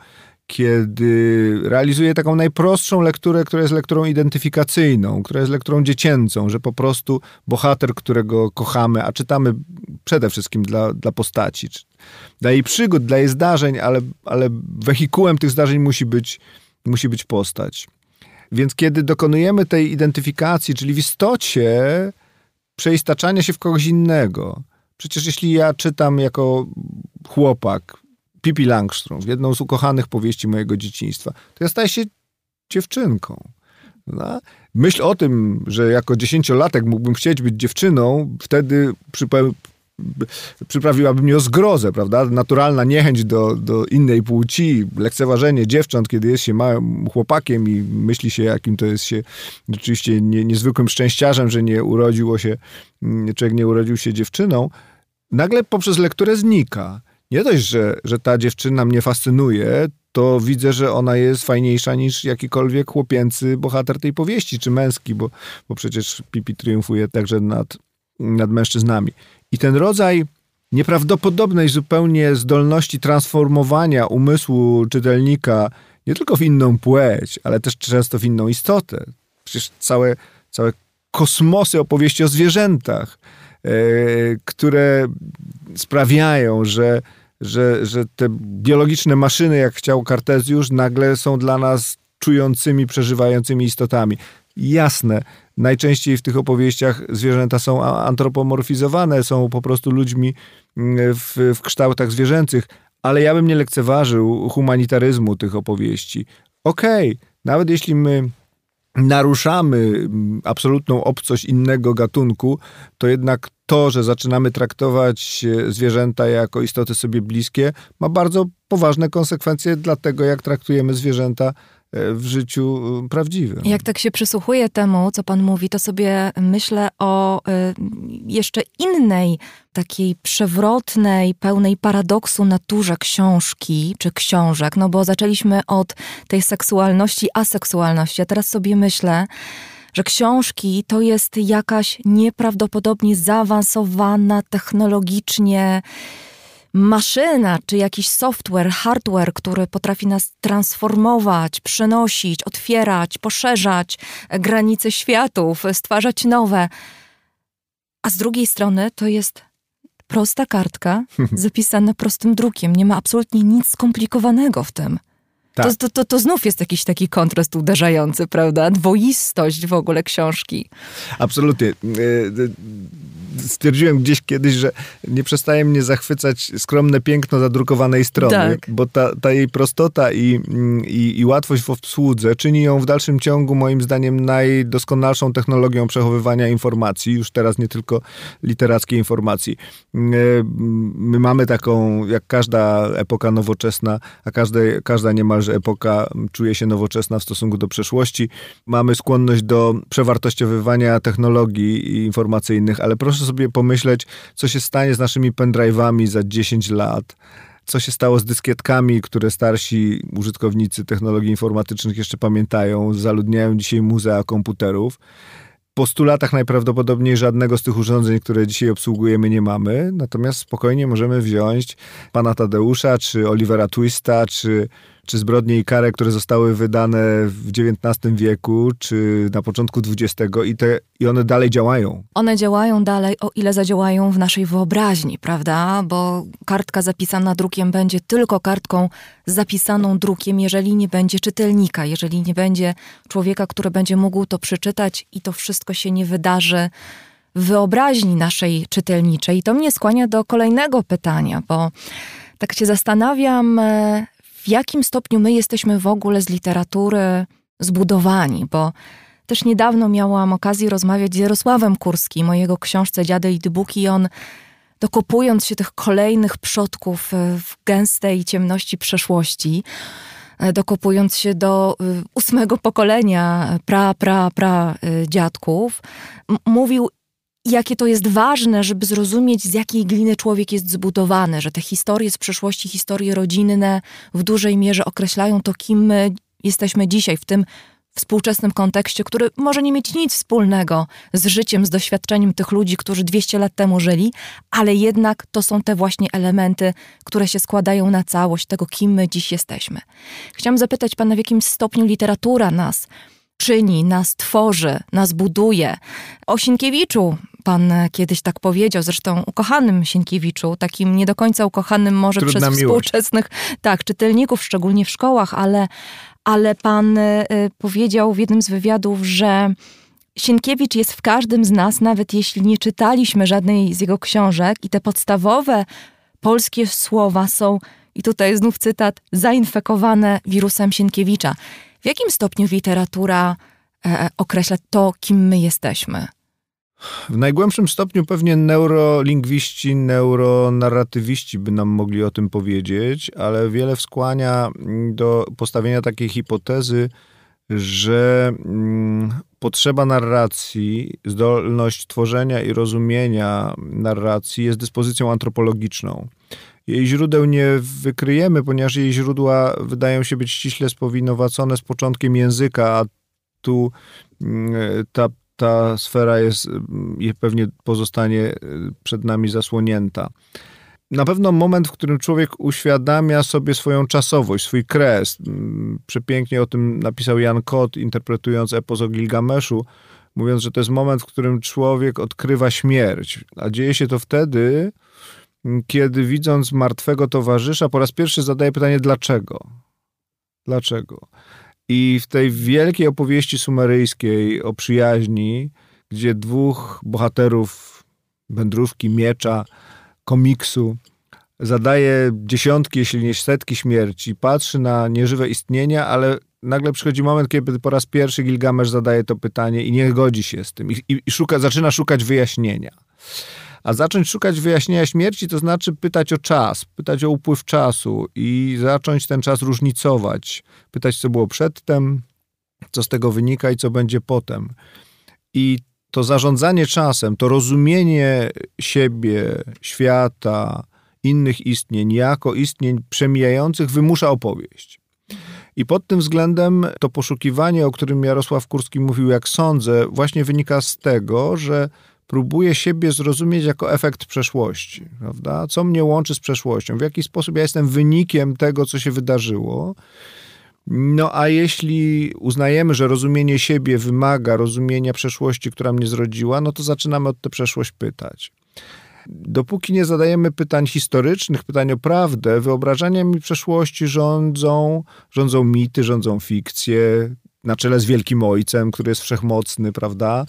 kiedy realizuję taką najprostszą lekturę, która jest lekturą identyfikacyjną, która jest lekturą dziecięcą, że po prostu bohater, którego kochamy, a czytamy przede wszystkim dla, dla postaci, dla jej przygód, dla jej zdarzeń, ale, ale wehikułem tych zdarzeń musi być musi być postać. Więc kiedy dokonujemy tej identyfikacji, czyli w istocie przeistaczania się w kogoś innego, przecież jeśli ja czytam jako chłopak Pippi Langström, jedną z ukochanych powieści mojego dzieciństwa, to ja staję się dziewczynką. No? Myśl o tym, że jako dziesięciolatek mógłbym chcieć być dziewczyną, wtedy przyprawiłaby mnie o zgrozę, prawda? Naturalna niechęć do, do innej płci, lekceważenie dziewcząt, kiedy jest się małym chłopakiem i myśli się, jakim to jest się rzeczywiście nie, niezwykłym szczęściarzem, że nie urodziło się, mm, człowiek nie urodził się dziewczyną, nagle poprzez lekturę znika. Nie dość, że, że ta dziewczyna mnie fascynuje, to widzę, że ona jest fajniejsza niż jakikolwiek chłopięcy bohater tej powieści, czy męski, bo, bo przecież Pipi triumfuje także nad, nad mężczyznami. I ten rodzaj nieprawdopodobnej zupełnie zdolności transformowania umysłu czytelnika nie tylko w inną płeć, ale też często w inną istotę. Przecież całe, całe kosmosy opowieści o zwierzętach, yy, które sprawiają, że, że, że te biologiczne maszyny, jak chciał Kartezjusz, nagle są dla nas czującymi, przeżywającymi istotami. Jasne, najczęściej w tych opowieściach zwierzęta są antropomorfizowane, są po prostu ludźmi mm, w, w kształtach zwierzęcych, ale ja bym nie lekceważył humanitaryzmu tych opowieści. Okej, okay, nawet jeśli my naruszamy mm, absolutną obcość innego gatunku, to jednak to, że zaczynamy traktować zwierzęta jako istoty sobie bliskie, ma bardzo poważne konsekwencje dla tego, jak traktujemy zwierzęta w życiu y, prawdziwym. Jak tak się przysłuchuję temu, co pan mówi, to sobie myślę o y, jeszcze innej, takiej przewrotnej, pełnej paradoksu naturze książki czy książek, no bo zaczęliśmy od tej seksualności, aseksualności, a teraz sobie myślę, że książki to jest jakaś nieprawdopodobnie zaawansowana technologicznie maszyna, czy jakiś software, hardware, który potrafi nas transformować, przenosić, otwierać, poszerzać granice światów, stwarzać nowe. A z drugiej strony to jest prosta kartka zapisana prostym drukiem. Nie ma absolutnie nic skomplikowanego w tym. Tak. To, to, to, to znów jest jakiś taki kontrast uderzający, prawda? Dwoistość w ogóle książki. Absolutnie. Stwierdziłem gdzieś kiedyś, że nie przestaje mnie zachwycać skromne piękno zadrukowanej strony, tak. bo ta, ta, jej prostota i, i, i, łatwość w obsłudze czyni ją w dalszym ciągu moim zdaniem najdoskonalszą technologią przechowywania informacji, już teraz nie tylko literackiej informacji. E, my mamy taką, jak każda epoka nowoczesna, a każde, każda niemalże epoka czuje się nowoczesna w stosunku do przeszłości, mamy skłonność do przewartościowywania technologii informacyjnych, ale proszę sobie pomyśleć, co się stanie z naszymi pendrive'ami za 10 lat co się stało z dyskietkami, które starsi użytkownicy technologii informatycznych jeszcze pamiętają, zaludniają dzisiaj muzea komputerów. Po 100 latach najprawdopodobniej żadnego z tych urządzeń, które dzisiaj obsługujemy, nie mamy, natomiast spokojnie możemy wziąć pana Tadeusza, czy Olivera Twista, czy czy zbrodnie i kary, które zostały wydane w XIX wieku, czy na początku XX i, te, i one dalej działają. One działają dalej, o ile zadziałają w naszej wyobraźni, prawda? Bo kartka zapisana drukiem będzie tylko kartką zapisaną drukiem, jeżeli nie będzie czytelnika, jeżeli nie będzie człowieka, który będzie mógł to przeczytać i to wszystko się nie wydarzy wyobraźni naszej czytelniczej. I to mnie skłania do kolejnego pytania, bo tak się zastanawiam, w jakim stopniu my jesteśmy w ogóle z literatury zbudowani, bo Też niedawno miałam okazję rozmawiać z Jarosławem Kurskim o jego książce Dziady i Dybuki i on dokopując się tych kolejnych przodków e, w gęstej ciemności przeszłości, e, dokopując się do e, ósmego pokolenia pra, pra, pra dziadków, mówił jakie to jest ważne, żeby zrozumieć, z jakiej gliny człowiek jest zbudowany, że te historie z przeszłości, historie rodzinne w dużej mierze określają to, kim my jesteśmy dzisiaj, w tym współczesnym kontekście, który może nie mieć nic wspólnego z życiem, z doświadczeniem tych ludzi, którzy 200 lat temu żyli, ale jednak to są te właśnie elementy, które się składają na całość tego, kim my dziś jesteśmy. Chciałam zapytać Pana, w jakim stopniu literatura nas czyni, nas tworzy, nas buduje. O Sienkiewiczu pan kiedyś tak powiedział, zresztą ukochanym Sienkiewiczu, takim nie do końca ukochanym może Trudna przez miłość. współczesnych tak, czytelników, szczególnie w szkołach, ale, ale pan y, powiedział w jednym z wywiadów, że Sienkiewicz jest w każdym z nas, nawet jeśli nie czytaliśmy żadnej z jego książek i te podstawowe polskie słowa są, i tutaj znów cytat, zainfekowane wirusem Sienkiewicza. W jakim stopniu literatura e, określa to, kim my jesteśmy? W najgłębszym stopniu pewnie neurolingwiści, neuronarratywiści by nam mogli o tym powiedzieć, ale wiele wskłania do postawienia takiej hipotezy, że mm, potrzeba narracji, zdolność tworzenia i rozumienia narracji jest dyspozycją antropologiczną. Jej źródeł nie wykryjemy, ponieważ jej źródła wydają się być ściśle spowinowacone z początkiem języka, a tu mm, ta ta sfera jest, pewnie pozostanie e, przed nami zasłonięta. Na pewno moment, w którym człowiek uświadamia sobie swoją czasowość, swój kres. Przepięknie o tym napisał Jan Kot, interpretując epos o Gilgameszu, mówiąc, że to jest moment, w którym człowiek odkrywa śmierć. A dzieje się to wtedy, kiedy widząc martwego towarzysza, po raz pierwszy zadaje pytanie dlaczego. Dlaczego? I w tej wielkiej opowieści sumeryjskiej o przyjaźni, gdzie dwóch bohaterów wędrówki, miecza, komiksu zadaje dziesiątki, jeśli nie setki śmierci, patrzy na nieżywe istnienia, ale nagle przychodzi moment, kiedy po raz pierwszy Gilgamesz zadaje to pytanie i nie godzi się z tym i, i, i szuka, zaczyna szukać wyjaśnienia. A zacząć szukać wyjaśnienia śmierci, to znaczy pytać o czas, pytać o upływ czasu i zacząć ten czas różnicować. Pytać, co było przedtem, co z tego wynika i co będzie potem. I to zarządzanie czasem, to rozumienie siebie, świata, innych istnień jako istnień przemijających wymusza opowieść. I pod tym względem to poszukiwanie, o którym Jarosław Kurski mówił, jak sądzę, właśnie wynika z tego, że próbuję siebie zrozumieć jako efekt przeszłości, prawda? Co mnie łączy z przeszłością? W jaki sposób ja jestem wynikiem tego, co się wydarzyło? No a jeśli uznajemy, że rozumienie siebie wymaga rozumienia przeszłości, która mnie zrodziła, no to zaczynamy od tę przeszłość pytać. Dopóki nie zadajemy pytań historycznych, pytań o prawdę, wyobrażeniami przeszłości rządzą, rządzą mity, rządzą fikcje, na czele z Wielkim Ojcem, który jest wszechmocny, prawda?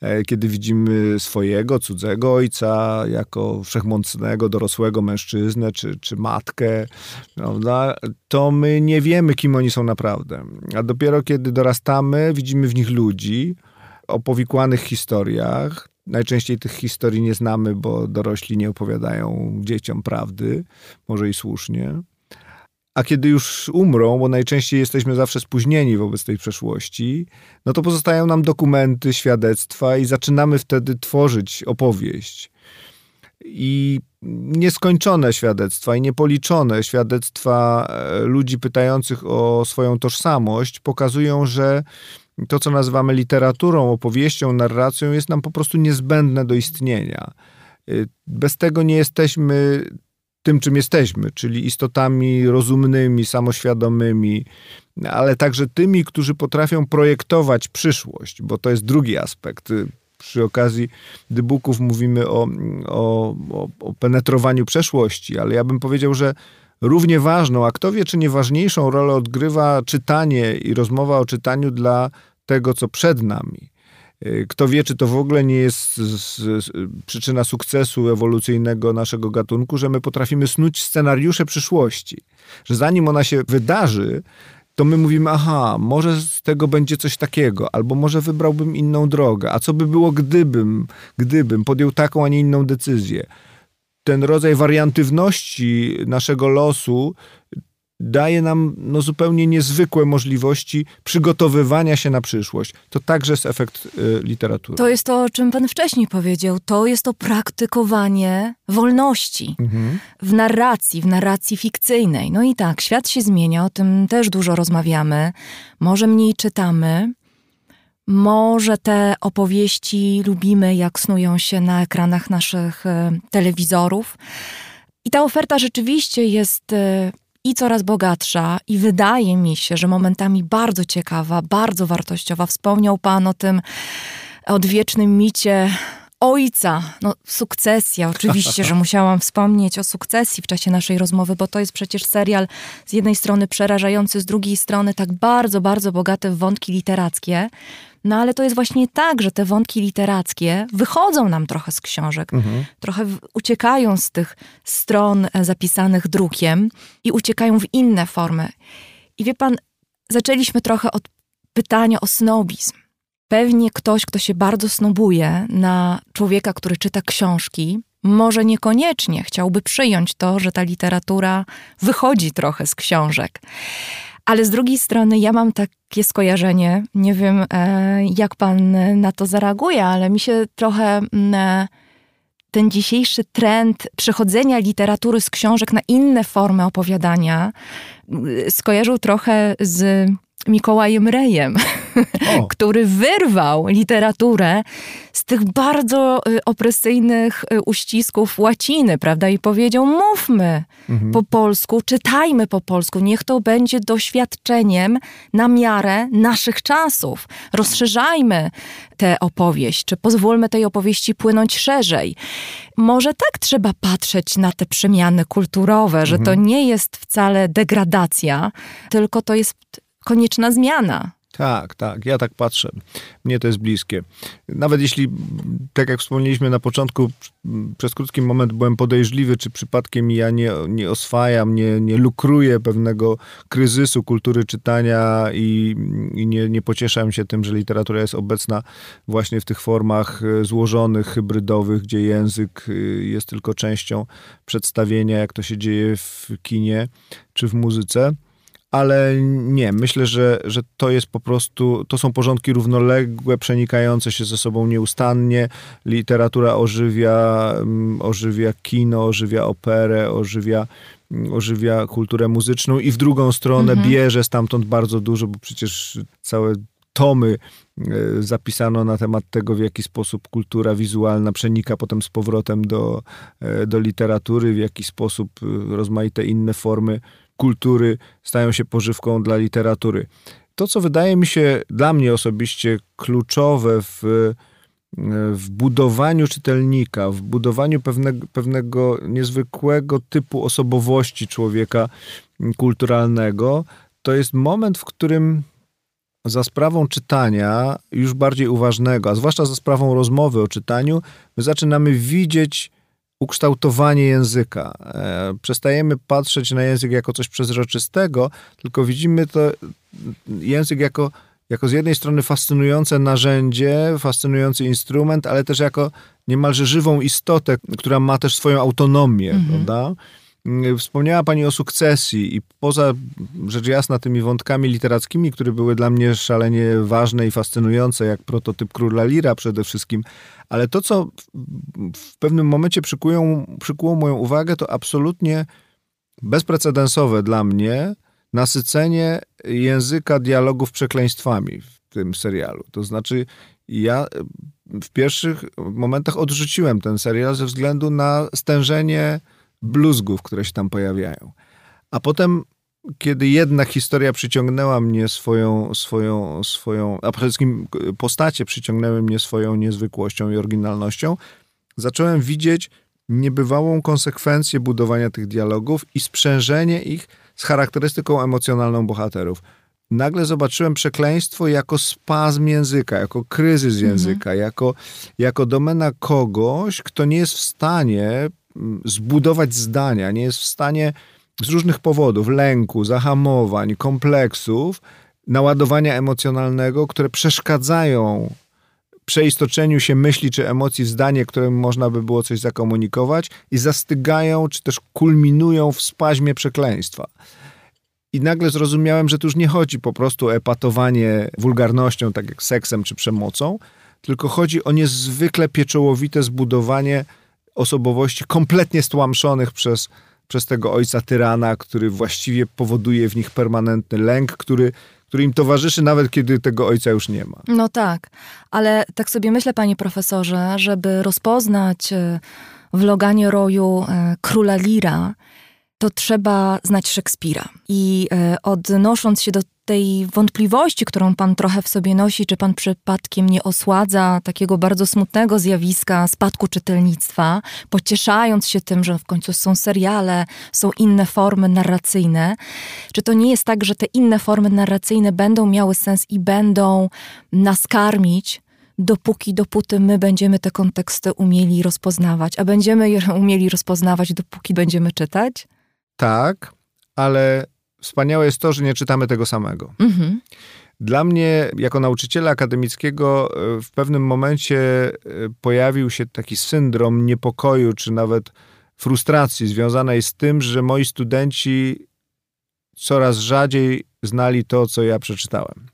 E, kiedy widzimy swojego, cudzego ojca jako wszechmocnego, dorosłego mężczyznę czy, czy matkę, prawda? To my nie wiemy, kim oni są naprawdę. A dopiero kiedy dorastamy, widzimy w nich ludzi o powikłanych historiach, Najczęściej tych historii nie znamy, bo dorośli nie opowiadają dzieciom prawdy, może i słusznie. A kiedy już umrą, bo najczęściej jesteśmy zawsze spóźnieni wobec tej przeszłości, no to pozostają nam dokumenty, świadectwa i zaczynamy wtedy tworzyć opowieść. I nieskończone świadectwa i niepoliczone świadectwa e, ludzi pytających o swoją tożsamość pokazują, że to, co nazywamy literaturą, opowieścią, narracją, jest nam po prostu niezbędne do istnienia. E, bez tego nie jesteśmy tym, czym jesteśmy, czyli istotami rozumnymi, samoświadomymi, ale także tymi, którzy potrafią projektować przyszłość, bo to jest drugi aspekt. Przy okazji dybuków mówimy o, o, o penetrowaniu przeszłości, ale ja bym powiedział, że równie ważną, a kto wie, czy nie ważniejszą rolę odgrywa czytanie i rozmowa o czytaniu dla tego, co przed nami. Y, kto wie, czy to w ogóle nie jest z, z, przyczyna sukcesu ewolucyjnego naszego gatunku, że my potrafimy snuć scenariusze przyszłości. Że zanim ona się wydarzy, to my mówimy, aha, może z tego będzie coś takiego, albo może wybrałbym inną drogę, a co by było gdybym, gdybym podjął taką, a nie inną decyzję. Ten rodzaj wariantywności naszego losu daje nam no, zupełnie niezwykłe możliwości przygotowywania się na przyszłość. To także jest efekt y, literatury. To jest to, o czym pan wcześniej powiedział. To jest to praktykowanie wolności mhm. w narracji, w narracji fikcyjnej. No i tak, świat się zmienia, o tym też dużo rozmawiamy. Może mniej czytamy, może te opowieści lubimy, jak snują się na ekranach naszych y, telewizorów. I ta oferta rzeczywiście jest y, i coraz bogatsza, i wydaje mi się, że momentami bardzo ciekawa, bardzo wartościowa. Wspomniał Pan o tym odwiecznym micie ojca, no sukcesja, oczywiście, że musiałam wspomnieć o sukcesji w czasie naszej rozmowy, bo to jest przecież serial z jednej strony przerażający, z drugiej strony tak bardzo, bardzo bogaty w wątki literackie. No ale to jest właśnie tak, że te wątki literackie wychodzą nam trochę z książek, mhm. trochę uciekają z tych stron e, zapisanych drukiem i uciekają w inne formy. I wie pan, zaczęliśmy trochę od pytania o snobizm. Pewnie ktoś, kto się bardzo snobuje na człowieka, który czyta książki, może niekoniecznie chciałby przyjąć to, że ta literatura wychodzi trochę z książek. Ale z drugiej strony ja mam takie skojarzenie, nie wiem e, jak pan na to zareaguje, ale mi się trochę mm, e, ten dzisiejszy trend przechodzenia literatury z książek na inne formy opowiadania mm, skojarzył trochę z Mikołajem Rejem, który wyrwał literaturę z tych bardzo y, opresyjnych y, uścisków łaciny, prawda? I powiedział: mówmy mhm. po polsku, czytajmy po polsku, niech to będzie doświadczeniem na miarę naszych czasów. Rozszerzajmy tę opowieść, czy pozwólmy tej opowieści płynąć szerzej. Może tak trzeba patrzeć na te przemiany kulturowe, że to mhm. nie jest wcale degradacja, tylko to jest konieczna zmiana. Tak, tak, ja tak patrzę. Mnie to jest bliskie. Nawet jeśli, tak jak wspomnieliśmy na początku, przez krótki moment byłem podejrzliwy, czy przypadkiem ja nie, nie oswajam, nie, nie lukruję pewnego kryzysu kultury czytania i, i nie, nie pocieszam się tym, że literatura jest obecna właśnie w tych formach e, złożonych, hybrydowych, gdzie język e, jest tylko częścią przedstawienia, jak to się dzieje w kinie czy w muzyce ale nie, myślę, że, że to jest po prostu, to są porządki równoległe, przenikające się ze sobą nieustannie. Literatura ożywia, mm, ożywia kino, ożywia operę, ożywia, mm, ożywia kulturę muzyczną i w drugą stronę mhm. bierze stamtąd bardzo dużo, bo przecież całe tomy e, zapisano na temat tego, w jaki sposób kultura wizualna przenika potem z powrotem do, e, do literatury, w jaki sposób e, rozmaite inne formy kultury stają się pożywką dla literatury. To, co wydaje mi się dla mnie osobiście kluczowe w, w budowaniu czytelnika, w budowaniu pewnego, pewnego niezwykłego typu osobowości człowieka kulturalnego, to jest moment, w którym za sprawą czytania, już bardziej uważnego, a zwłaszcza za sprawą rozmowy o czytaniu, my zaczynamy widzieć ukształtowanie języka. E, przestajemy patrzeć na język jako coś przezroczystego, tylko widzimy to język jako, jako z jednej strony fascynujące narzędzie, fascynujący instrument, ale też jako niemalże żywą istotę, która ma też swoją autonomię, mhm. prawda? Wspomniała Pani o sukcesji i poza rzecz jasna tymi wątkami literackimi, które były dla mnie szalenie ważne i fascynujące, jak prototyp Króla Lira przede wszystkim, ale to, co w pewnym momencie przykują, przykuło moją uwagę, to absolutnie bezprecedensowe dla mnie nasycenie języka dialogów przekleństwami w tym serialu. To znaczy, ja w pierwszych momentach odrzuciłem ten serial ze względu na stężenie bluzgów, które się tam pojawiają. A potem, kiedy jedna historia przyciągnęła mnie swoją, swoją, swoją, a przede wszystkim postacie przyciągnęły mnie swoją niezwykłością i oryginalnością, zacząłem widzieć niebywałą konsekwencję budowania tych dialogów i sprzężenie ich z charakterystyką emocjonalną bohaterów. Nagle zobaczyłem przekleństwo jako spazm języka, jako kryzys mhm. języka, mhm. jako, jako domena kogoś, kto nie jest w stanie zbudować zdania, nie jest w stanie z różnych powodów lęku, zahamowań, kompleksów, naładowania emocjonalnego, które przeszkadzają przeistoczeniu się myśli czy emocji w zdanie, którym można by było coś zakomunikować i zastygają, czy też kulminują w spaźmie przekleństwa. I nagle zrozumiałem, że tu już nie chodzi po prostu o epatowanie wulgarnością, tak jak seksem czy przemocą, tylko chodzi o niezwykle pieczołowite zbudowanie osobowości kompletnie stłamszonych przez, przez tego ojca tyrana, który właściwie powoduje w nich permanentny lęk, który który im towarzyszy nawet kiedy tego ojca już nie ma. No tak, ale tak sobie myślę, panie profesorze, żeby rozpoznać e, w Loganie Roju e, króla Lira, to trzeba znać Szekspira. I e, odnosząc się do tej wątpliwości, którą pan trochę w sobie nosi, czy pan przypadkiem nie osładza takiego bardzo smutnego zjawiska spadku czytelnictwa, pocieszając się tym, że w końcu są seriale, są inne formy narracyjne, czy to nie jest tak, że te inne formy narracyjne będą miały sens i będą nas karmić, dopóki, dopóty my będziemy te konteksty umieli rozpoznawać, a będziemy je umieli rozpoznawać, dopóki będziemy czytać? Tak, ale wspaniałe jest to, że nie czytamy tego samego. Mhm. Dla mnie, jako nauczyciela akademickiego, e, w pewnym momencie e, pojawił się taki syndrom niepokoju, czy nawet frustracji związanej z tym, że moi studenci coraz rzadziej znali to, co ja przeczytałem.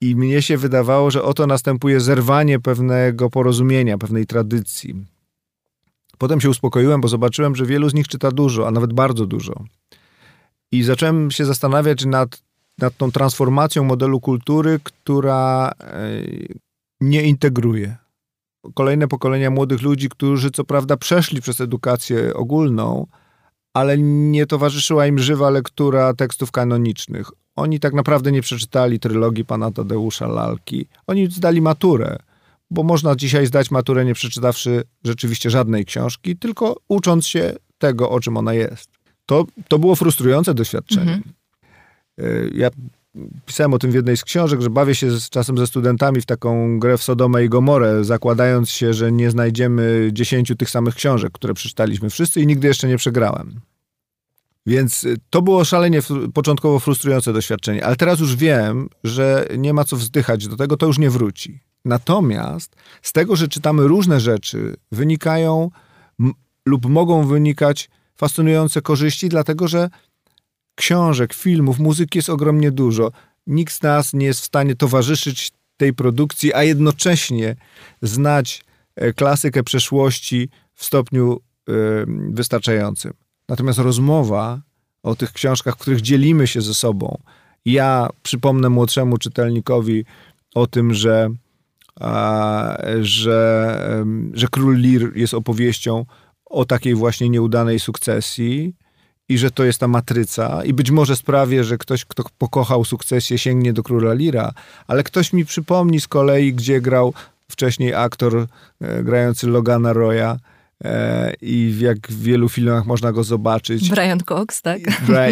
I mnie się wydawało, że oto następuje zerwanie pewnego porozumienia, pewnej tradycji. Potem się uspokoiłem, bo zobaczyłem, że wielu z nich czyta dużo, a nawet bardzo dużo. I zacząłem się zastanawiać nad, nad tą transformacją modelu kultury, która e, nie integruje. Kolejne pokolenia młodych ludzi, którzy co prawda przeszli przez edukację ogólną, ale nie towarzyszyła im żywa lektura tekstów kanonicznych. Oni tak naprawdę nie przeczytali trylogii pana Tadeusza Lalki. Oni zdali maturę, bo można dzisiaj zdać maturę nie przeczytawszy rzeczywiście żadnej książki, tylko ucząc się tego, o czym ona jest. To, to było frustrujące doświadczenie. Mhm. E, ja pisałem o tym w jednej z książek, że bawię się z, czasem ze studentami w taką grę w Sodomę i Gomorę, zakładając się, że nie znajdziemy dziesięciu tych samych książek, które przeczytaliśmy wszyscy i nigdy jeszcze nie przegrałem. Więc e, to było szalenie początkowo frustrujące doświadczenie, ale teraz już wiem, że nie ma co wzdychać do tego, to już nie wróci. Natomiast z tego, że czytamy różne rzeczy, wynikają lub mogą wynikać fascynujące korzyści, dlatego że książek, filmów, muzyki jest ogromnie dużo. Nikt z nas nie jest w stanie towarzyszyć tej produkcji, a jednocześnie znać e, klasykę przeszłości w stopniu y, wystarczającym. Natomiast rozmowa o tych książkach, w których dzielimy się ze sobą, ja przypomnę młodszemu czytelnikowi o tym, że, że, że Król Lir jest opowieścią o takiej właśnie nieudanej sukcesji i że to jest ta matryca. I być może sprawię, że ktoś, kto pokochał sukcesję, sięgnie do Króla Lira, ale ktoś mi przypomni z kolei, gdzie grał wcześniej aktor e, grający Logana Roya, i jak w wielu filmach można go zobaczyć. Brian Cox, tak?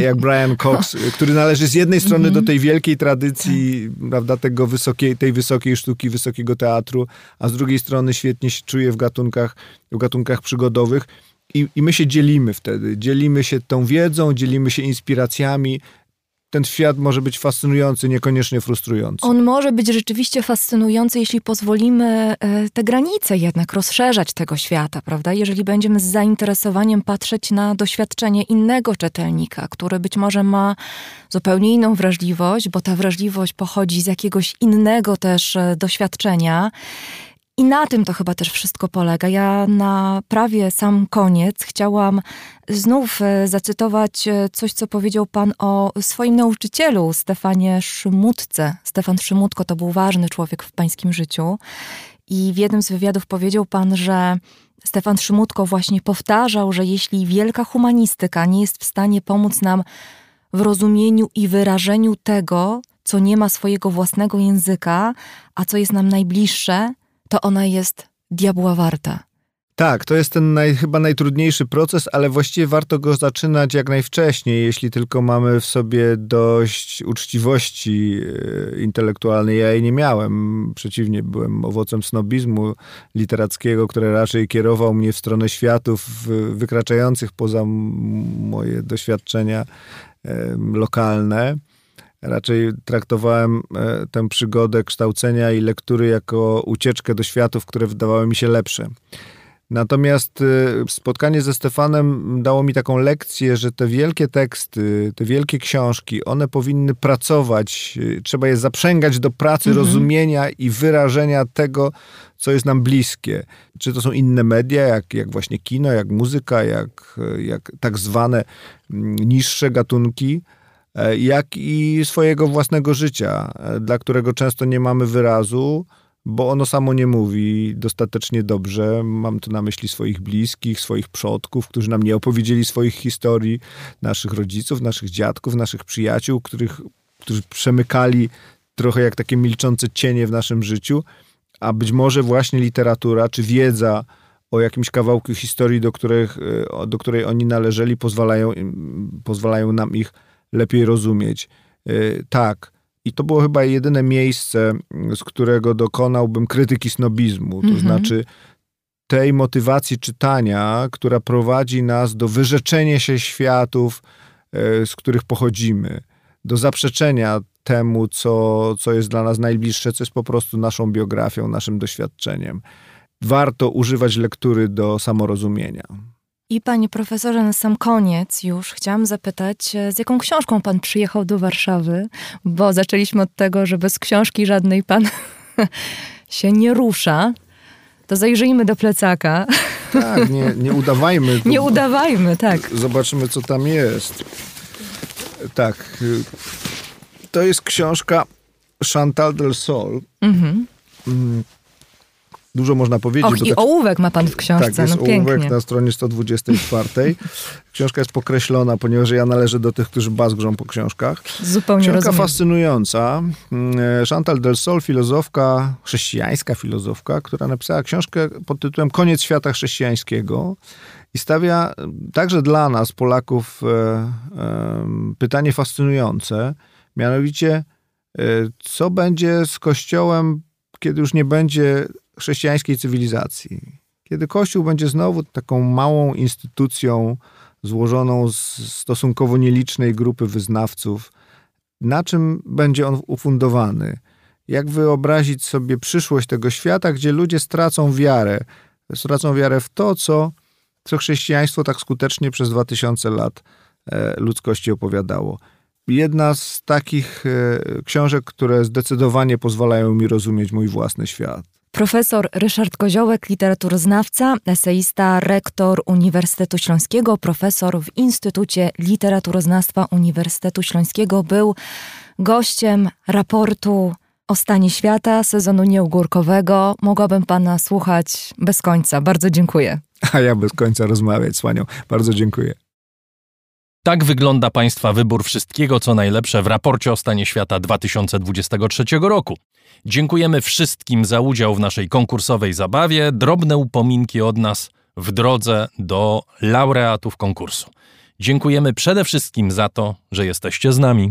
Jak Brian Cox, który należy z jednej strony do tej wielkiej tradycji, prawda, tego wysokiej, tej wysokiej sztuki, wysokiego teatru, a z drugiej strony świetnie się czuje w gatunkach, w gatunkach przygodowych. I, I my się dzielimy wtedy. Dzielimy się tą wiedzą, dzielimy się inspiracjami, ten świat może być fascynujący, niekoniecznie frustrujący. On może być rzeczywiście fascynujący, jeśli pozwolimy e, te granice jednak rozszerzać tego świata, prawda? Jeżeli będziemy z zainteresowaniem patrzeć na doświadczenie innego czytelnika, który być może ma zupełnie inną wrażliwość, bo ta wrażliwość pochodzi z jakiegoś innego też e, doświadczenia i na tym to chyba też wszystko polega. Ja na prawie sam koniec chciałam znów e, zacytować e, coś, co powiedział pan o swoim nauczycielu, Stefanie Szymutce. Stefan Szymutko to był ważny człowiek w pańskim życiu. I w jednym z wywiadów powiedział pan, że Stefan Szymutko właśnie powtarzał, że jeśli wielka humanistyka nie jest w stanie pomóc nam w rozumieniu i wyrażeniu tego, co nie ma swojego własnego języka, a co jest nam najbliższe, to ona jest diabła warta. Tak, to jest ten naj, chyba najtrudniejszy proces, ale właściwie warto go zaczynać jak najwcześniej, jeśli tylko mamy w sobie dość uczciwości e, intelektualnej. Ja jej nie miałem, przeciwnie, byłem owocem snobizmu literackiego, który raczej kierował mnie w stronę światów wykraczających poza moje doświadczenia lokalne. Raczej traktowałem e, tę przygodę kształcenia i lektury jako ucieczkę do światów, które wydawały mi się lepsze. Natomiast y, spotkanie ze Stefanem dało mi taką lekcję, że te wielkie teksty, te wielkie książki, one powinny pracować, y, trzeba je zaprzęgać do pracy, mhm. rozumienia i wyrażenia tego, co jest nam bliskie. Czy to są inne media, jak, jak właśnie kino, jak muzyka, jak, jak tak zwane mm, niższe gatunki, e, jak i swojego własnego życia, e, dla którego często nie mamy wyrazu bo ono samo nie mówi dostatecznie dobrze. Mam tu na myśli swoich bliskich, swoich przodków, którzy nam nie opowiedzieli swoich historii, naszych rodziców, naszych dziadków, naszych przyjaciół, których, którzy przemykali trochę jak takie milczące cienie w naszym życiu, a być może właśnie literatura czy wiedza o jakimś kawałku historii, do, których, do której oni należeli, pozwalają, pozwalają nam ich lepiej rozumieć. E, tak, i to było chyba jedyne miejsce, z którego dokonałbym krytyki snobizmu. To mhm. znaczy tej motywacji czytania, która prowadzi nas do wyrzeczenia się światów, e, z których pochodzimy, do zaprzeczenia temu, co, co jest dla nas najbliższe, co jest po prostu naszą biografią, naszym doświadczeniem. Warto używać lektury do samorozumienia. I panie profesorze, na sam koniec już chciałam zapytać, e, z jaką książką pan przyjechał do Warszawy? Bo zaczęliśmy od tego, że bez książki żadnej pan się nie rusza. To zajrzyjmy do plecaka. Tak, nie, nie udawajmy. nie udawajmy, tak. Zobaczymy, co tam jest. Tak. Y, to jest książka Chantal del Sol. Mhm. Mm, dużo można powiedzieć. Och, i tak, ołówek ma pan w książce, tak, jest no pięknie. ołówek na stronie 124. Książka jest pokreślona, ponieważ ja należę do tych, którzy bazgrzą po książkach. Zupełnie Książka rozumiem. fascynująca. Mm, Chantal del Sol, filozofka, chrześcijańska filozofka, która napisała książkę pod tytułem Koniec świata chrześcijańskiego i stawia także dla nas, Polaków, e, e, pytanie fascynujące, mianowicie e, co będzie z Kościołem, kiedy już nie będzie chrześcijańskiej cywilizacji. Kiedy Kościół będzie znowu taką małą instytucją złożoną z stosunkowo nielicznej grupy wyznawców, na czym będzie on ufundowany? Jak wyobrazić sobie przyszłość tego świata, gdzie ludzie stracą wiarę, stracą wiarę w to, co, co chrześcijaństwo tak skutecznie przez 2000 lat e, ludzkości opowiadało. Jedna z takich e, książek, które zdecydowanie pozwalają mi rozumieć mój własny świat. Profesor Ryszard Koziołek, literaturoznawca, eseista, rektor Uniwersytetu Śląskiego, profesor w Instytucie Literaturoznawstwa Uniwersytetu Śląskiego, był gościem raportu o stanie świata sezonu nieugórkowego. Mogłabym pana słuchać bez końca. Bardzo dziękuję. A ja bez końca rozmawiać z panią. Bardzo dziękuję. Tak wygląda Państwa wybór wszystkiego, co najlepsze w raporcie o stanie świata 2023 roku. Dziękujemy wszystkim za udział w naszej konkursowej zabawie. Drobne upominki od nas w drodze do laureatów konkursu. Dziękujemy przede wszystkim za to, że jesteście z nami.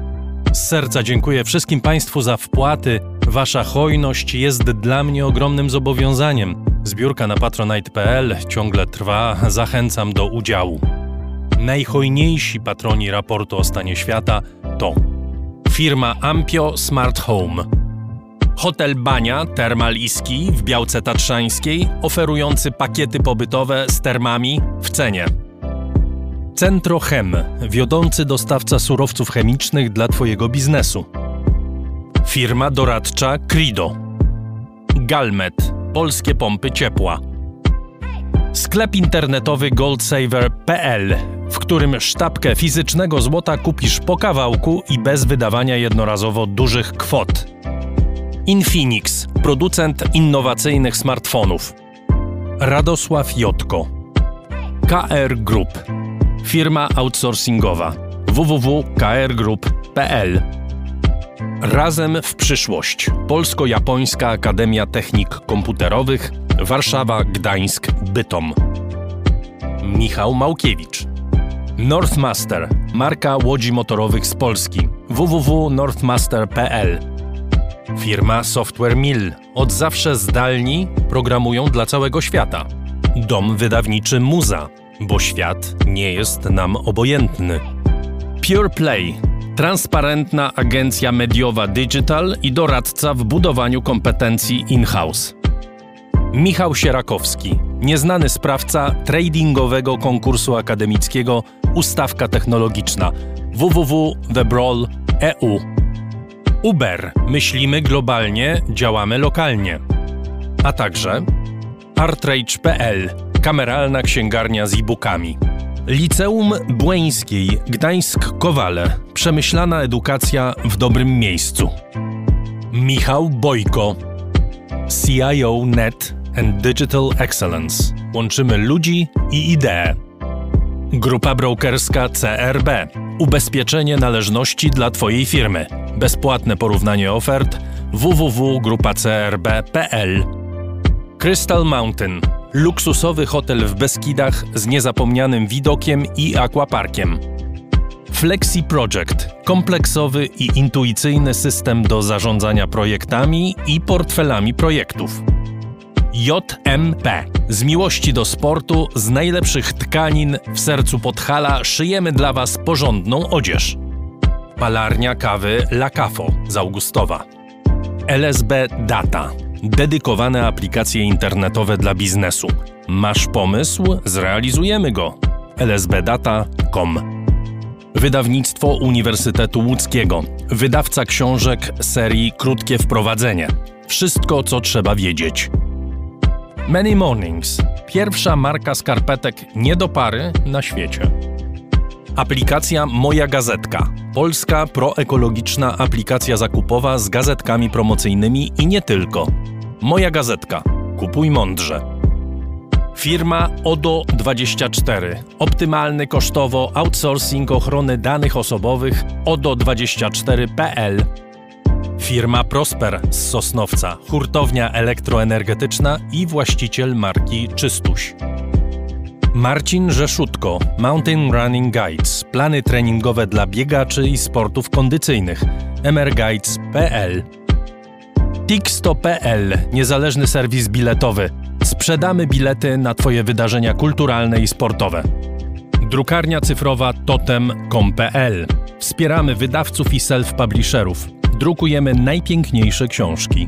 Z serca dziękuję wszystkim Państwu za wpłaty. Wasza hojność jest dla mnie ogromnym zobowiązaniem. Zbiórka na patronite.pl ciągle trwa, zachęcam do udziału. Najhojniejsi patroni raportu o stanie świata to firma Ampio Smart Home, hotel Bania Termal Iski w Białce Tatrzańskiej, oferujący pakiety pobytowe z termami w cenie. Centro Chem, wiodący dostawca surowców chemicznych dla Twojego biznesu. Firma doradcza Crido Galmet, polskie pompy ciepła. Sklep internetowy goldsaver.pl, w którym sztabkę fizycznego złota kupisz po kawałku i bez wydawania jednorazowo dużych kwot. Infinix, producent innowacyjnych smartfonów. Radosław Jotko. KR Group, firma outsourcingowa www.krgroup.pl Razem w przyszłość. Polsko-Japońska Akademia Technik Komputerowych Warszawa, Gdańsk, Bytom. Michał Małkiewicz. Northmaster, marka łodzi motorowych z Polski. www.northmaster.pl Firma Software Mill. Od zawsze zdalni programują dla całego świata. Dom wydawniczy Muza, bo świat nie jest nam obojętny. Pure Play. Transparentna agencja mediowa digital i doradca w budowaniu kompetencji in-house. Michał Sierakowski, nieznany sprawca tradingowego konkursu akademickiego Ustawka Technologiczna www.thebrawl.eu Uber. Myślimy globalnie, działamy lokalnie. A także artrage.pl. Kameralna księgarnia z e-bookami. Liceum Błeńskiej Gdańsk-Kowale. Przemyślana edukacja w dobrym miejscu. Michał Bojko. CIO Net and Digital Excellence. Łączymy ludzi i idee. Grupa brokerska CRB. Ubezpieczenie należności dla Twojej firmy. Bezpłatne porównanie ofert www.grupacrb.pl Crystal Mountain. Luksusowy hotel w Beskidach z niezapomnianym widokiem i aquaparkiem. Flexi Project. Kompleksowy i intuicyjny system do zarządzania projektami i portfelami projektów. JMP. Z miłości do sportu, z najlepszych tkanin w sercu Podhala szyjemy dla Was porządną odzież. Palarnia kawy La Cafo z Augustowa. LSB Data. Dedykowane aplikacje internetowe dla biznesu. Masz pomysł? Zrealizujemy go. lsbdata.com Wydawnictwo Uniwersytetu Łódzkiego. Wydawca książek serii Krótkie Wprowadzenie. Wszystko, co trzeba wiedzieć. Many Mornings. Pierwsza marka skarpetek nie do pary na świecie. Aplikacja Moja Gazetka. Polska proekologiczna aplikacja zakupowa z gazetkami promocyjnymi i nie tylko. Moja Gazetka. Kupuj mądrze. Firma ODO24. Optymalny kosztowo outsourcing ochrony danych osobowych ODO24.pl. Firma Prosper z Sosnowca, hurtownia elektroenergetyczna i właściciel marki Czystuś. Marcin Rzeszutko, Mountain Running Guides, plany treningowe dla biegaczy i sportów kondycyjnych, mrguides.pl Tix.pl, niezależny serwis biletowy. Sprzedamy bilety na Twoje wydarzenia kulturalne i sportowe. Drukarnia cyfrowa totem.com.pl. Wspieramy wydawców i self-publisherów. Drukujemy najpiękniejsze książki.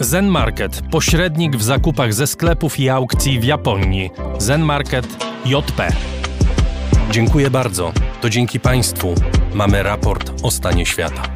Zen Market, pośrednik w zakupach ze sklepów i aukcji w Japonii. Zen Market JP. Dziękuję bardzo. To dzięki Państwu mamy raport o stanie świata.